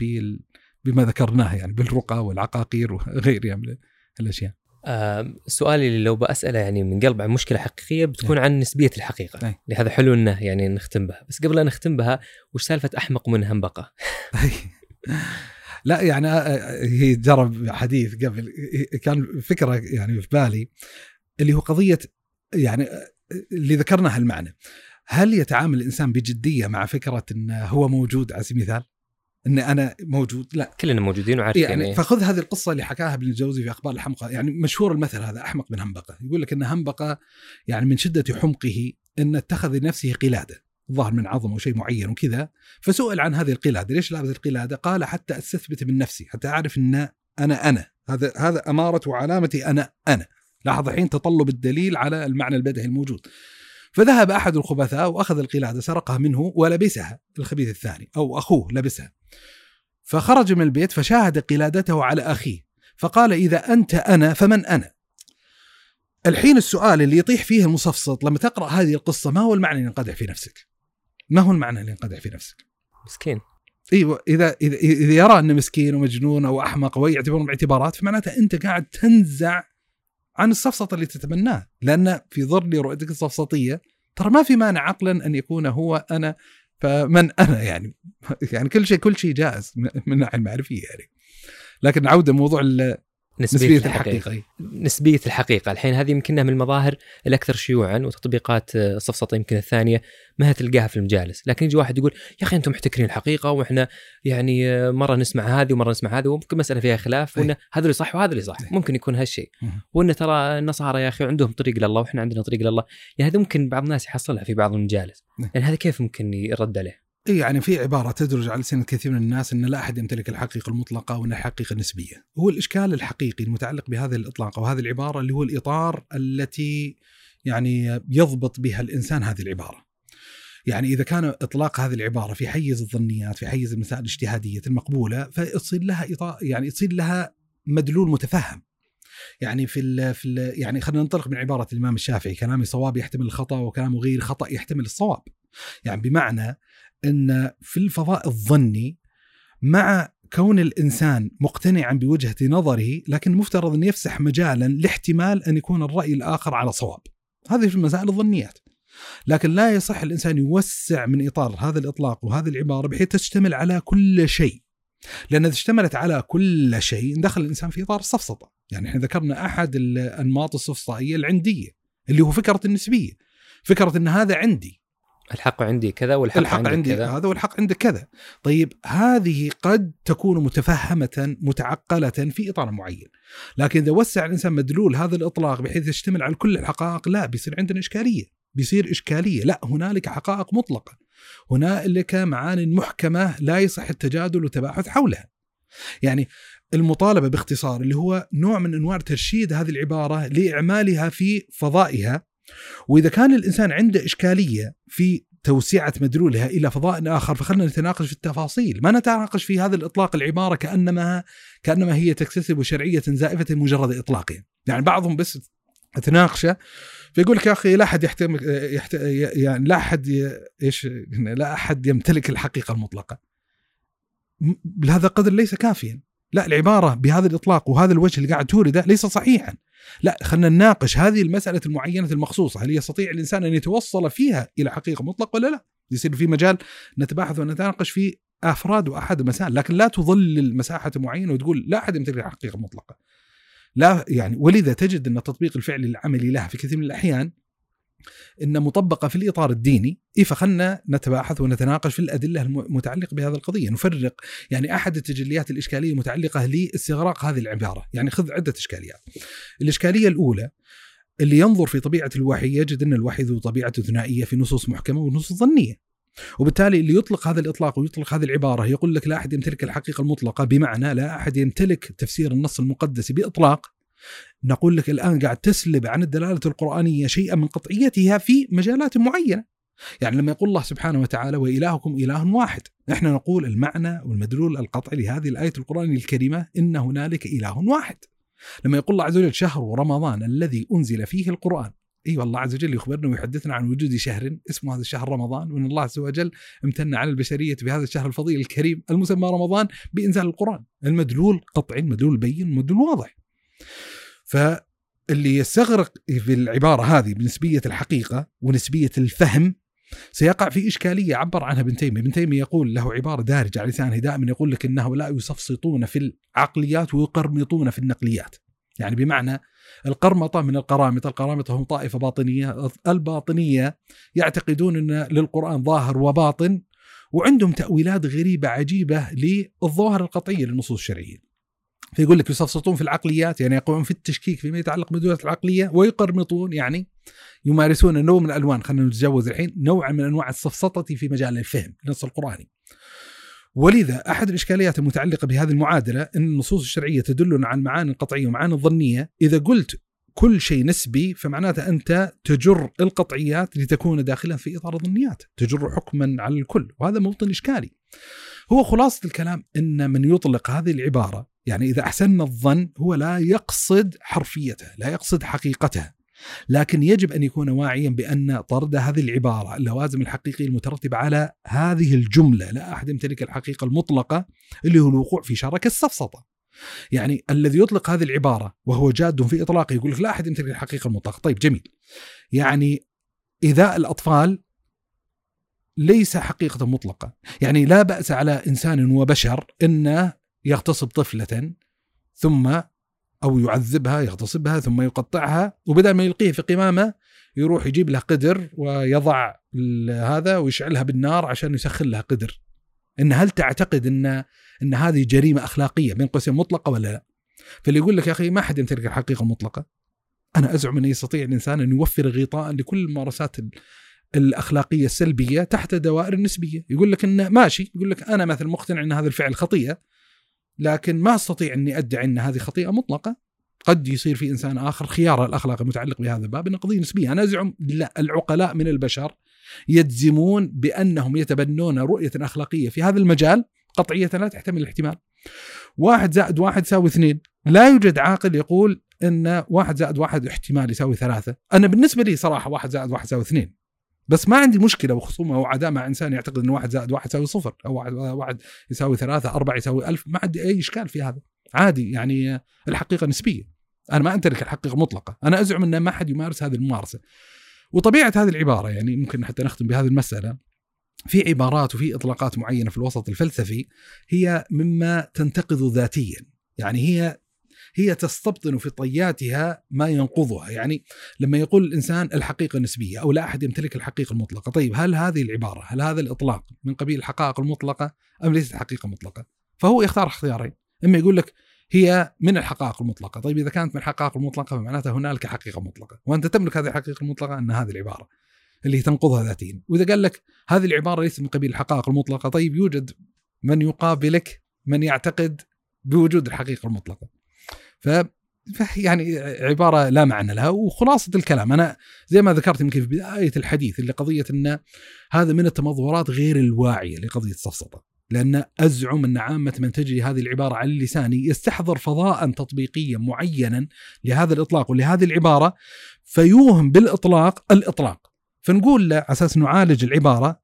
بما ذكرناه يعني بالرقى والعقاقير وغيرها من الأشياء. آه سؤالي اللي لو بساله يعني من قلب عن مشكلة حقيقية بتكون عن نسبية الحقيقة. لهذا حلو إنه يعني نختم بها. بس قبل أن نختم بها وش سالفة أحمق من همبقة؟ لا يعني آه، آه، هي جرب حديث قبل كان فكرة يعني في بالي اللي هو قضية يعني آه، اللي ذكرنا هالمعنى هل يتعامل الإنسان بجدية مع فكرة انه هو موجود؟ على سبيل المثال؟ إن أنا موجود؟ لا. كلنا موجودين وعارفين يعني, يعني فخذ هذه القصة اللي حكاها ابن الجوزي في أخبار الحمقى. يعني مشهور المثل هذا أحمق من همبقة. يقول لك إن همبقة يعني من شدة حمقه إن اتخذ لنفسه قلادة. ظهر من عظم أو شيء معين وكذا. فسئل عن هذه القلادة. ليش لابس القلادة؟ قال حتى أستثبت من نفسي حتى أعرف إن أنا أنا. هذا هذا أمارة وعلامتي أنا أنا. لاحظ الحين تطلب الدليل على المعنى البدهي الموجود. فذهب أحد الخبثاء وأخذ القلادة سرقها منه ولبسها الخبيث الثاني أو أخوه لبسها. فخرج من البيت فشاهد قلادته على أخيه فقال إذا أنت أنا فمن أنا؟ الحين السؤال اللي يطيح فيه المصفصط لما تقرأ هذه القصة ما هو المعنى اللي ينقدح في نفسك؟ ما هو المعنى اللي ينقدح في نفسك؟ مسكين. إيوه إذا إذا, إذا يرى أنه مسكين ومجنون أو أحمق ويعتبرهم باعتبارات فمعناته أنت قاعد تنزع عن السفسطه اللي تتمناه لأن في ظل رؤيتك السفسطيه ترى ما في مانع عقلا أن يكون هو أنا فمن أنا يعني يعني كل شيء كل شيء جائز من الناحيه المعرفية يعني. لكن عوده موضوع نسبية, نسبية الحقيقة. الحقيقة نسبية الحقيقة. الحين هذه يمكنها من المظاهر الأكثر شيوعا وتطبيقات الصفصطة يمكن الثانية ما تلقاها في المجالس. لكن يجي واحد يقول يا أخي أنتم محتكرين الحقيقة وإحنا يعني مرة نسمع هذه ومرة نسمع هذه. وممكن مسألة فيها خلاف وأن هذا اللي صح وهذا اللي صح. ممكن يكون هالشيء. وأن ترى النصارى يا أخي عندهم طريق لله وإحنا عندنا طريق لله يعني هذا ممكن بعض الناس يحصلها في بعض المجالس. يعني هذا كيف ممكن يرد عليه؟ يعني في عبارة تدرج على لسان كثير من الناس أن لا أحد يمتلك الحقيقة المطلقة وأن الحقيقة نسبية. هو الإشكال الحقيقي المتعلق بهذا الإطلاق وهذه العبارة اللي هو الإطار التي يعني يضبط بها الإنسان هذه العبارة. يعني إذا كان إطلاق هذه العبارة في حيز الظنيات في حيز المسائل الاجتهادية المقبولة فتصير لها إطار يعني تصير لها مدلول متفهم. يعني في ال في ال يعني خلينا ننطلق من عبارة الإمام الشافعي كلامي صواب يحتمل الخطا وكلامه غير خطأ يحتمل الصواب. يعني بمعنى إن في الفضاء الظني مع كون الإنسان مقتنعا بوجهة نظره لكن مفترض أن يفسح مجالا لاحتمال أن يكون الرأي الآخر على صواب. هذه في المسائل الظنيات. لكن لا يصح الإنسان يوسع من إطار هذا الإطلاق وهذه العبارة بحيث تشتمل على كل شيء. لأن إذا اشتملت على كل شيء دخل الإنسان في إطار السفسطه، يعني إحنا ذكرنا أحد الأنماط السفسطائيه العندية اللي هو فكرة النسبية. فكرة إن هذا عندي الحق عندي كذا والحق الحق عندك عندي كذا. هذا والحق عندك كذا. طيب هذه قد تكون متفهمة متعقلة في إطار معين. لكن إذا وسع الإنسان مدلول هذا الإطلاق بحيث يشتمل على كل الحقائق لا بيصير عندنا إشكالية. بيصير إشكالية. لا هنالك حقائق مطلقة. هنالك معان محكمة لا يصح التجادل والتباحث حولها. يعني المطالبة باختصار اللي هو نوع من أنواع ترشيد هذه العبارة لإعمالها في فضائها وإذا كان الإنسان عنده إشكالية في توسعه مدلولها إلى فضاء آخر فخلنا نتناقش في التفاصيل، ما نتناقش في هذا الإطلاق العبارة كأنما كأنما هي تكتسب شرعية زائفة مجرد اطلاقها، يعني بعضهم بس تناقشه فيقول لك يا أخي لا أحد يحتم يحت... يعني لا أحد. إيش لا أحد يمتلك الحقيقة المطلقة. بهذا القدر ليس كافيا، لا العبارة بهذا الإطلاق وهذا الوجه اللي قاعد تورده ليس صحيحا. لا خلينا نناقش هذه المسألة المعينة المخصوصة هل يستطيع الإنسان أن يتوصل فيها إلى حقيقة مطلقة ولا لا يصير في مجال نتباحث ونتناقش في أفراد وأحد المسائل لكن لا تظلل مساحة معينة وتقول لا أحد يمتلك حقيقة مطلقة لا يعني ولذا تجد أن التطبيق الفعلي العملي لها في كثير من الأحيان إن مطبقة في الإطار الديني إيه فخلنا نتباحث ونتناقش في الأدلة المتعلقة بهذه القضية. نفرق يعني أحد التجليات الإشكالية المتعلقة لاستغراق هذه العبارة. يعني خذ عدة إشكاليات. الإشكالية الأولى اللي ينظر في طبيعة الوحي يجد إن الوحي ذو طبيعة ثنائية في نصوص محكمة ونصوص ظنية. وبالتالي اللي يطلق هذا الإطلاق ويطلق هذه العبارة يقول لك لا أحد يمتلك الحقيقة المطلقة بمعنى لا أحد يمتلك تفسير النص المقدس بإطلاق نقول لك الآن قاعد تسلب عن الدلالة القرآنية شيئا من قطعيتها في مجالات معينة. يعني لما يقول الله سبحانه وتعالى وإلهكم إله واحد. إحنا نقول المعنى والمدلول القطعي لهذه الآية القرآنية الكريمة إن هنالك إله واحد. لما يقول الله عز وجل شهر رمضان الذي أنزل فيه القرآن. أي أيوة والله عز وجل يخبرنا ويحدثنا عن وجود شهر اسمه هذا الشهر رمضان وإن الله عز وجل امتن على البشرية بهذا الشهر الفضيل الكريم المسمى رمضان بإنزال القرآن، المدلول قطعي، المدلول بين، المدلول واضح. فاللي يستغرق في العبارة هذه بنسبية الحقيقة ونسبية الفهم سيقع في إشكالية عبر عنها ابن تيمية، ابن تيمية يقول له عبارة دارجة على لسانه دائما يقول لك إنه لا يسفسطون في العقليات ويقرمطون في النقليات. يعني بمعنى القرمطة من القرامطة، القرامطة هم طائفة باطنية، الباطنية يعتقدون إن للقرآن ظاهر وباطن وعندهم تأويلات غريبة عجيبة للظواهر القطعية للنصوص الشرعية. فيقول لك يسفسطون في العقليات يعني يقومون في التشكيك فيما يتعلق بدولة العقلية ويقرمطون يعني يمارسون نوع من الألوان خلينا نتجاوز الحين نوع من أنواع السفسطة في مجال الفهم النص القرآني. ولذا أحد الإشكاليات المتعلقة بهذه المعادلة أن النصوص الشرعية تدلنا عن معاني قطعية ومعاني ظنية. إذا قلت كل شيء نسبي فمعناته أنت تجر القطعيات لتكون داخلا في إطار الظنيات تجر حكما على الكل وهذا موطن إشكالي. هو خلاصة الكلام أن من يطلق هذه العبارة يعني إذا أحسن الظن هو لا يقصد حرفيته لا يقصد حقيقته لكن يجب أن يكون واعيا بأن طرد هذه العبارة اللوازم الحقيقية المترتبة على هذه الجملة لا أحد يمتلك الحقيقة المطلقة اللي هو الوقوع في شرك السفسطة. يعني الذي يطلق هذه العبارة وهو جاد في إطلاقه يقول لك لا أحد يمتلك الحقيقة المطلقة. طيب جميل. يعني إذا الأطفال ليس حقيقة مطلقة يعني لا بأس على إنسان وبشر أنه يغتصب طفلة ثم أو يعذبها يغتصبها ثم يقطعها وبدل ما يلقيه في قمامة يروح يجيب له قدر ويضع هذا ويشعلها بالنار عشان يسخن لها قدر إن هل تعتقد إن إن هذه جريمة أخلاقية بين قوسين مطلقة ولا لا؟ فاللي يقول لك يا أخي ما حد يمتلك الحقيقة المطلقة. أنا أزعم انه يستطيع الإنسان أن يوفر غطاء لكل الممارسات الأخلاقية السلبية تحت دوائر النسبية، يقول لك انه ماشي، يقول لك أنا مثلا مقتنع إن هذا الفعل خطيئة لكن ما أستطيع إني أدعي إن هذه خطيئة مطلقة. قد يصير في إنسان آخر خيار الأخلاق المتعلق بهذا الباب إنه قضية نسبية، أنا أزعم لا العقلاء من البشر يجزمون بأنهم يتبنون رؤية أخلاقية في هذا المجال قطعية لا تحتمل الاحتمال. واحد زائد واحد يساوي اثنين، لا يوجد عاقل يقول إن واحد زائد واحد احتمال يساوي ثلاثة، أنا بالنسبة لي صراحة واحد زائد واحد يساوي اثنين. بس ما عندي مشكلة وخصومه أو عداء مع إنسان يعتقد ان واحد زائد واحد يساوي صفر. أو واحد, واحد يساوي ثلاثة أربعة يساوي ألف. ما عندي أي إشكال في هذا. عادي يعني الحقيقة نسبية. أنا ما امتلك الحقيقة مطلقة. أنا أزعم إن ما حد يمارس هذه الممارسة. وطبيعة هذه العبارة يعني ممكن حتى نختم بهذه المسألة في عبارات وفي إطلاقات معينة في الوسط الفلسفي هي مما تنتقض ذاتيا. يعني هي هي تستبطن في طياتها ما ينقضها. يعني لما يقول الإنسان الحقيقة نسبية أو لا أحد يمتلك الحقيقة المطلقة. طيب هل هذه العبارة هل هذا الإطلاق من قبيل الحقائق المطلقة أم ليست حقيقة مطلقة؟ فهو يختار اختيارين. إما يقول لك هي من الحقائق المطلقة. طيب إذا كانت من الحقائق المطلقة فمعناتها هنالك حقيقة مطلقة. وأنت تملك هذه الحقيقة المطلقة أن هذه العبارة اللي تنقضها ذاتيا. وإذا قال لك هذه العبارة ليست من قبيل الحقائق المطلقة طيب يوجد من يقابلك من يعتقد بوجود الحقيقة المطلقة. ف يعني عبارة لا معنى لها وخلاصة الكلام. أنا زي ما ذكرت يمكن في بداية الحديث اللي قضية أن هذا من التمظهرات غير الواعية لقضية السفسطة لأن أزعم أن عامة من تجري هذه العبارة على اللسان يستحضر فضاء تطبيقيا معينا لهذا الإطلاق ولهذه العبارة فيوهم بالإطلاق الإطلاق. فنقول له على أساس نعالج العبارة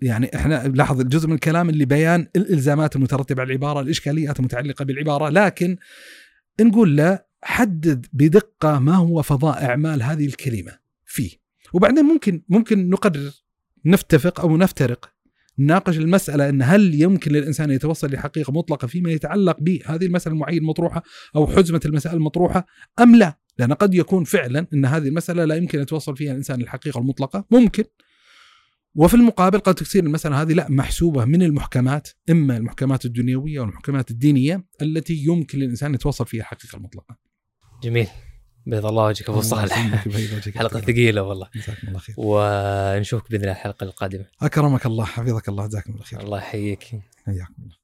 يعني إحنا لاحظ الجزء من الكلام اللي بيان الإلزامات المترتبة على العبارة، الإشكاليات المتعلقة بالعبارة، لكن نقول له حدد بدقة ما هو فضاء أعمال هذه الكلمة فيه. وبعدين ممكن ممكن نقرر نفتفق أو نفترق نناقش المسألة أن هل يمكن للإنسان يتوصل لحقيقة مطلقة فيما يتعلق بهذه المسألة المعينة المطروحة أو حزمة المسائل المطروحة أم لا؟ لأن قد يكون فعلا أن هذه المسألة لا يمكن يتوصل فيها الإنسان للحقيقة المطلقة. ممكن. وفي المقابل قد تصير المسألة هذه لا محسوبة من المحكمات إما المحكمات الدنيوية والمحكمات الدينية التي يمكن للإنسان يتوصل فيها الحقيقة المطلقة. جميل. بيض الله وجهك أبو صالح. حلقة ثقيلة والله. جزاكم الله خير. ونشوفك بإذن الله الحلقة القادمة. أكرمك الله حفظك الله جزاكم الله خير. الله يحييك. حياكم الله.